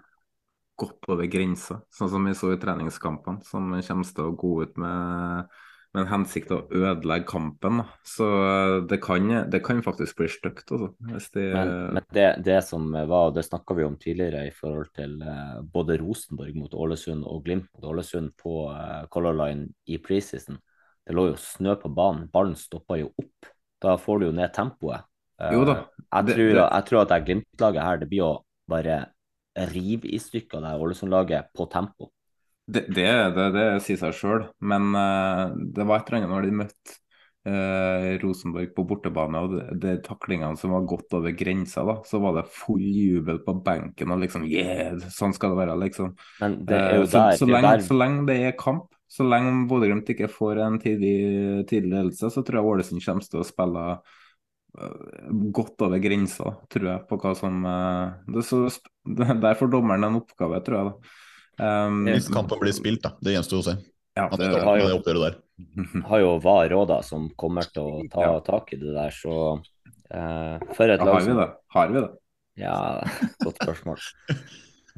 [SPEAKER 4] godt over grensa, sånn som vi så i treningskampene. Som kommer til å gå ut med, med en hensikt å ødelegge kampen. Så eh, det kan, det kan faktisk bli stygt, altså. De,
[SPEAKER 3] Men, men det, det som var, det snakka vi om tidligere i forhold til eh, både Rosenborg mot Ålesund og Glimt mot Ålesund på eh, Color Line i preseason. Det lå jo snø på banen, ballen stoppa jo opp. Da får du jo ned tempoet.
[SPEAKER 4] Jo da,
[SPEAKER 3] Jeg, tror,
[SPEAKER 4] det-
[SPEAKER 3] jeg tror at det Glimt-laget her, det blir å bare rive i stykker det Ålesund-laget på tempo.
[SPEAKER 4] Det, det, det, det sier seg sjøl, men uh, det var et eller annet når de møtte uh, Rosenborg på bortebane, og de, taklingene som var godt over grensa, da, så var det full jubel på benken og liksom Yeah, sånn skal det være, liksom.
[SPEAKER 3] Men det er jo
[SPEAKER 4] uh, så,
[SPEAKER 3] der,
[SPEAKER 4] så,
[SPEAKER 3] det
[SPEAKER 4] lenge,
[SPEAKER 3] der
[SPEAKER 4] så lenge det er kamp, så lenge Bodø-Glimt ikke får en tidlig, tidlig ledelse, så tror jeg Ålesund kommer til å spille eh, godt over grensa, tror jeg, på hva som eh, det, er så, Der får dommeren en oppgave, tror jeg. da. Um,
[SPEAKER 2] Hvis kampen blir spilt, da. Det gjenstår å se.
[SPEAKER 4] Ja,
[SPEAKER 2] At
[SPEAKER 4] det-
[SPEAKER 2] det,
[SPEAKER 3] har jo-
[SPEAKER 2] det der.
[SPEAKER 3] har jo VAR òg, da, som kommer til å ta tak i det der, så uh, For et
[SPEAKER 4] Ja,
[SPEAKER 3] lag
[SPEAKER 4] har vi det? Har vi det?
[SPEAKER 3] Ja, godt spørsmål.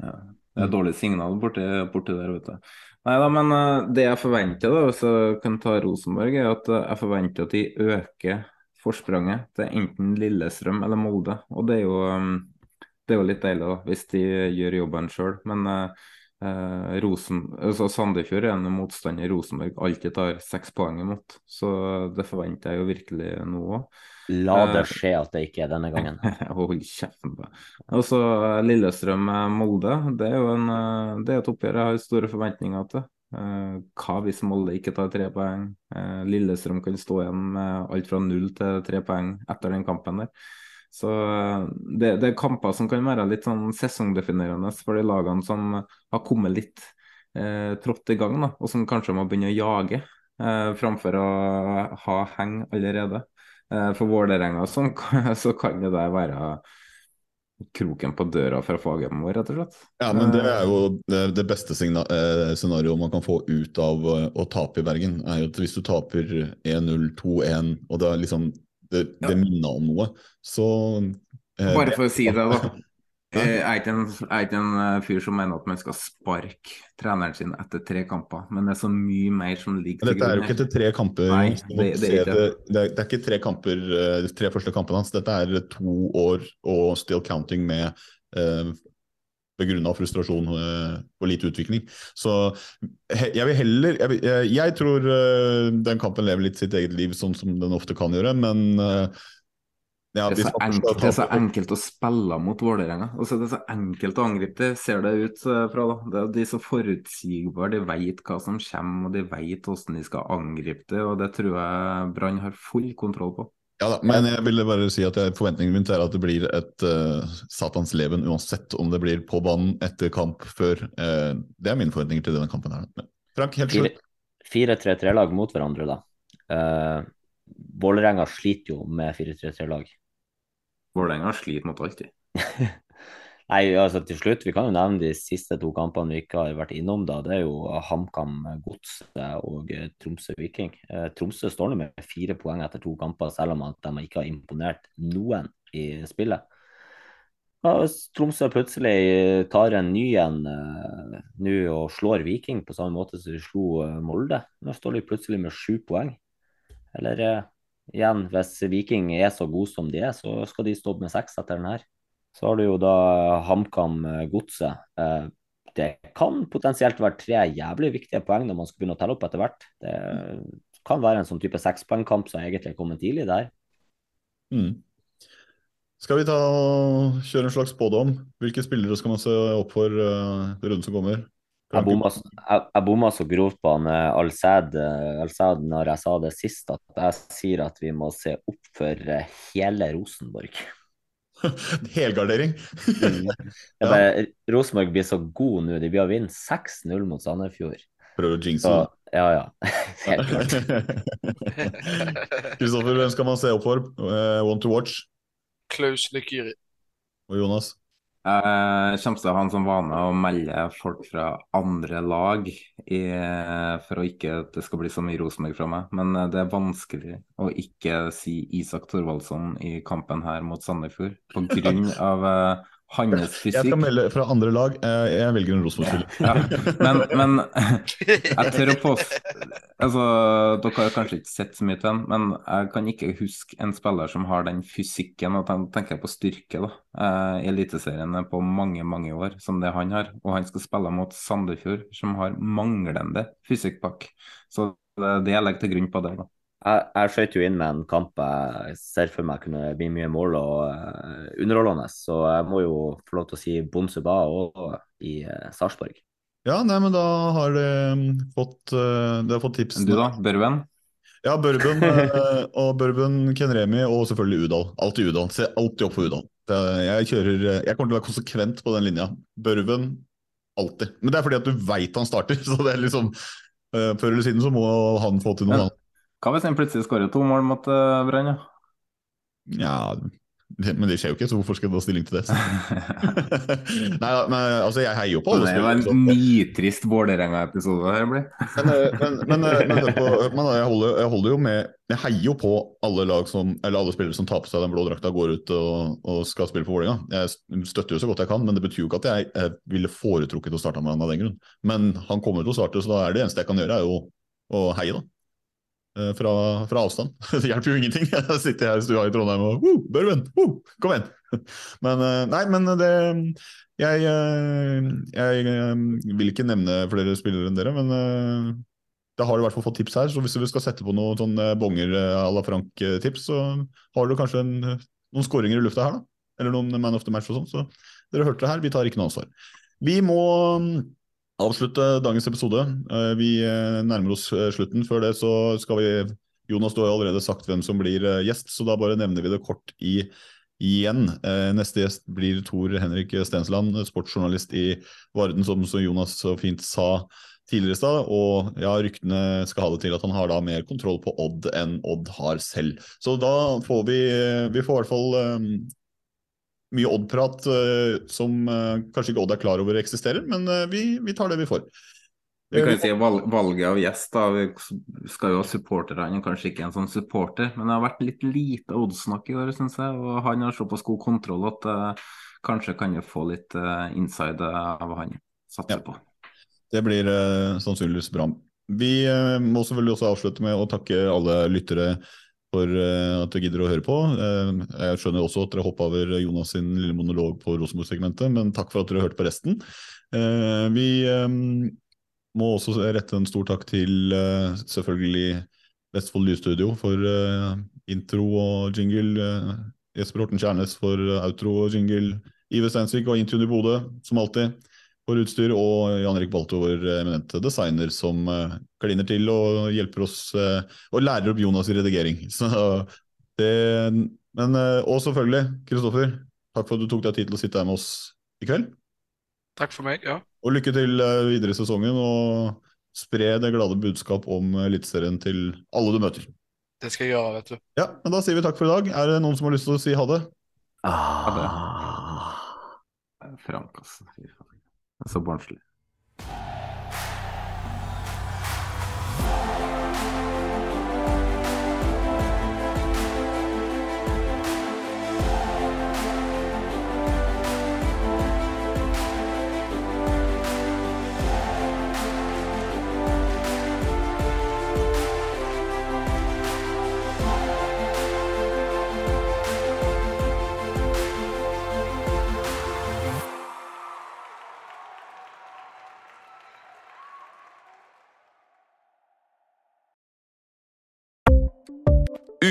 [SPEAKER 4] Ja. Det er dårlig signal borti, borti der, vet du. Nei da, men uh, det jeg forventer, da, hvis jeg kan ta Rosenborg, er at uh, jeg forventer at de øker forspranget til enten Lillestrøm eller Molde. Og det er jo, um, det er jo litt deilig da, hvis de gjør jobben sjøl. Men eh, eh, Rosen, altså Sandefjord er en motstander Rosenborg alltid tar seks poeng imot. Så det forventer jeg jo virkelig nå òg.
[SPEAKER 3] La det
[SPEAKER 4] Eh,
[SPEAKER 3] skje at det ikke er denne gangen.
[SPEAKER 4] Hold kjeften på deg. Og så Lillestrøm-Molde. Det er jo en, eh, det er et oppgjør jeg har store forventninger til. Eh, Hva hvis Molde ikke tar tre poeng? Eh, Lillestrøm kan stå igjen med alt fra null til tre poeng etter den kampen der. Så eh, det, det er kamper som kan være litt sånn sesongdefinerende for de lagene som har kommet litt eh, trått i gang, da, og som kanskje må begynne å jage eh, framfor å ha heng allerede. Eh, For Vålerenga så, så kan det der være kroken på døra fra Fagermo, rett og slett.
[SPEAKER 2] Ja, men det
[SPEAKER 4] Eh,
[SPEAKER 2] er jo det, det beste eh, scenarioet man kan få ut av eh, å tape i Bergen, er jo at hvis du taper 1-0, 2-1, og det er liksom det, det minner om noe, så eh,
[SPEAKER 4] Bare for å si det, da. Jeg er ikke en, er ikke en eh, fyr som mener at man skal sparke treneren sin etter tre kamper, men det er så mye mer som ligger
[SPEAKER 2] til grunn. Dette er jo ikke etter tre kamper.
[SPEAKER 4] Nei, det, det er ikke
[SPEAKER 2] det, er, det er ikke tre kamper, eh, de tre første kampene hans. Dette er to år og still counting med eh, begrunna frustrasjon eh, og lite utvikling. Så jeg vil heller Jeg, vil, jeg, tror eh, den kampen lever litt sitt eget liv, sånn som den ofte kan gjøre, men eh, ja,
[SPEAKER 4] Det er, så enkelt, det er så enkelt å spille mot Vålerenga. Altså, det er så enkelt å angripe det, ser det ut fra. da. Det er, de er så forutsigbare, de vet hva som kommer, og de vet hvordan de skal angripe det. og Det tror jeg Brann har full kontroll på.
[SPEAKER 2] Ja da, men jeg ville bare si at jeg, forventningen min er at det blir et uh, satans leven uansett om det blir på banen etter kamp før. Uh, det er mine forventninger til denne kampen her. Men Frank, helt slutt.
[SPEAKER 3] 4-3-3-lag mot hverandre, da. Uh, Vålerenga sliter jo med 4-3-3-lag.
[SPEAKER 4] Vålerenga sliter mot alltid.
[SPEAKER 3] Nei, altså til slutt, Vi kan jo nevne de siste to kampene vi ikke har vært innom. da, Det er jo HamKam Godset og eh, Tromsø Viking. Eh, Tromsø står nå med fire poeng etter to kamper, selv om at de ikke har imponert noen i spillet. Ja, Tromsø plutselig tar en ny en uh, nå og slår Viking på samme måte som de slo Molde, nå står de plutselig med sju poeng. Eller igjen, hvis Viking er så god som de er, så skal de stå med seks etter den her. Så har du jo da HamKam eh, Godset. Eh, det kan potensielt være tre jævlig viktige poeng når man skal begynne å telle opp etter hvert. Det kan være en sånn type sekspoengkamp som egentlig er kommet tidlig der.
[SPEAKER 2] Mm. Skal vi ta kjøre en slags spådom? Hvilke spillere skal man se opp for uh, runden som kommer?
[SPEAKER 3] Jeg bomma så grovt på han Al-Sad når jeg sa det sist, at jeg sier at vi må se opp for hele Rosenborg.
[SPEAKER 2] Helgardering.
[SPEAKER 3] mm. ja. Rosenborg blir så god nå. De blir å vinne 6-0 mot Sandefjord.
[SPEAKER 2] Prøver å jinxe det.
[SPEAKER 3] Ja, ja. Helt klart.
[SPEAKER 2] Kristoffer, hvem skal man se opp for? Uh, want to watch?
[SPEAKER 5] Klaus Lykyri.
[SPEAKER 2] Og Jonas?
[SPEAKER 4] Jeg kommer til å ha en sånn vane å melde folk fra andre lag i, for å ikke at det skal bli så mye Rosenborg fra meg. Men eh, det er vanskelig å ikke si Isak Thorvaldsson i kampen her mot Sandefjord pga hans fysikk.
[SPEAKER 2] Jeg skal melde fra andre lag. Jeg velger en Rosenborg-spiller.
[SPEAKER 4] Ja, men, men, jeg tør å påstå altså, Dere har kanskje ikke sett så mye til den, men jeg kan ikke huske en spiller som har den fysikken, og tenker jeg på styrke, da, eh, i Eliteserien på mange, mange år, som det han har. Og han skal spille mot Sandefjord, som har manglende fysikkpakk. Så det det jeg legger til grunn på det. da.
[SPEAKER 3] Jeg, jeg skjøt jo inn med en kamp jeg ser for meg kunne bli mye mål og uh, underholdende, så jeg må jo få lov til å si Bonsuba og i uh, Sarpsborg.
[SPEAKER 2] Ja, nei, men da har det um, fått, uh, det har fått tipsen.
[SPEAKER 4] Du da, Børven?
[SPEAKER 2] Ja, Børven og Børven, Ken Remi og selvfølgelig Udal. Alltid Udal. Se alltid opp for Udal. Jeg, kjører, jeg kommer til å være konsekvent på den linja. Børven alltid. Men det er fordi at du veit han starter, så det er liksom Før eller siden så må han få til noe annet.
[SPEAKER 4] Hva hvis han plutselig skårer to mål mot uh, Brann?
[SPEAKER 2] Ja, men det skjer jo ikke, så hvorfor skal jeg ta stilling til det? Nei, men altså, jeg heier jo på
[SPEAKER 4] alle Det var en nitrist Vålerenga-episode her blir.
[SPEAKER 2] men, eh, men, men, eh, men, men jeg, holder, jeg, holder, jo med Jeg heier jo på alle lag som Eller alle spillere som tar på seg den blå drakta, går ut og, og, skal spille for Vålerenga. Jeg støtter jo så godt jeg kan, men det betyr jo ikke at jeg, jeg ville foretrukket å starte med han av den grunn. Men han kommer til å starte, så da er det eneste jeg kan gjøre, er jo å heie, da. Eh, fra, fra, avstand. Det hjelper jo ingenting. Jeg sitter her i stua i Trondheim og uh, Børven, uh, kom igjen! Men eh, nei, men det jeg, eh, jeg, vil ikke nevne flere spillere enn dere, men da har du i hvert fall fått tips her. Så hvis du skal sette på noen sånn bonger à la Frank-tips, så har du kanskje en, noen skåringer i lufta her, da. Eller noen man of the match og sånn. Så dere hørte det her, vi tar ikke noe ansvar. Vi må avslutte dagens episode. Eh, vi eh, nærmer oss eh, slutten. Før det så skal vi Jonas, du har allerede sagt hvem som blir gjest, så da bare nevner vi det kort i, igjen. Neste gjest blir Tor Henrik Stensland, sportsjournalist i Varden, som Jonas så fint sa tidligere i stad. Og ja, ryktene skal ha det til at han har da mer kontroll på Odd enn Odd har selv. Så da får vi Vi får i hvert fall mye Odd-prat uh, som uh, kanskje ikke Odd er klar over eksisterer, men uh, vi, vi, tar det vi får.
[SPEAKER 4] Vi kan jo si valg, Valget av gjest, da. Vi skal jo ha supporterne, er kanskje ikke en sånn supporter, men det har vært litt lite Odd-snakk i år, syns jeg. Og han har såpass god kontroll at kanskje kan vi få litt inside av han. Satser ja. på.
[SPEAKER 2] Det blir sannsynligvis bra. Vi må selvfølgelig også avslutte med å takke alle lyttere for eh, at du gidder å høre på. Eh, jeg skjønner også at dere hoppa over Jonas sin lille monolog på Rosenborg-segmentet, men takk for at dere hørte på resten. Eh, vi må også rette en stor takk til selvfølgelig Vestfold Lydstudio for intro og jingle. Jesper Horten Kjærnes for outro og jingle. Ive Steinsvik og Intune i Bodø, som alltid for utstyr, og Jan Erik Balto, vår eminente designer, som uh, kliner til og hjelper oss uh, og lærer opp Jonas i redigering. Så det, men, uh, og selvfølgelig, Kristoffer, takk for at du tok deg tid til å sitte her med oss i kveld.
[SPEAKER 5] Takk for meg, ja.
[SPEAKER 2] Og lykke til videre i sesongen, og spre det glade budskap om Eliteserien til alle du møter.
[SPEAKER 5] Det skal jeg gjøre, vet du.
[SPEAKER 2] Ja, men Da sier vi takk for i dag. Er det noen som har lyst til å si ha det?
[SPEAKER 3] Ah.
[SPEAKER 4] Ha det. Frank, altså. Fy faen. so bom šli.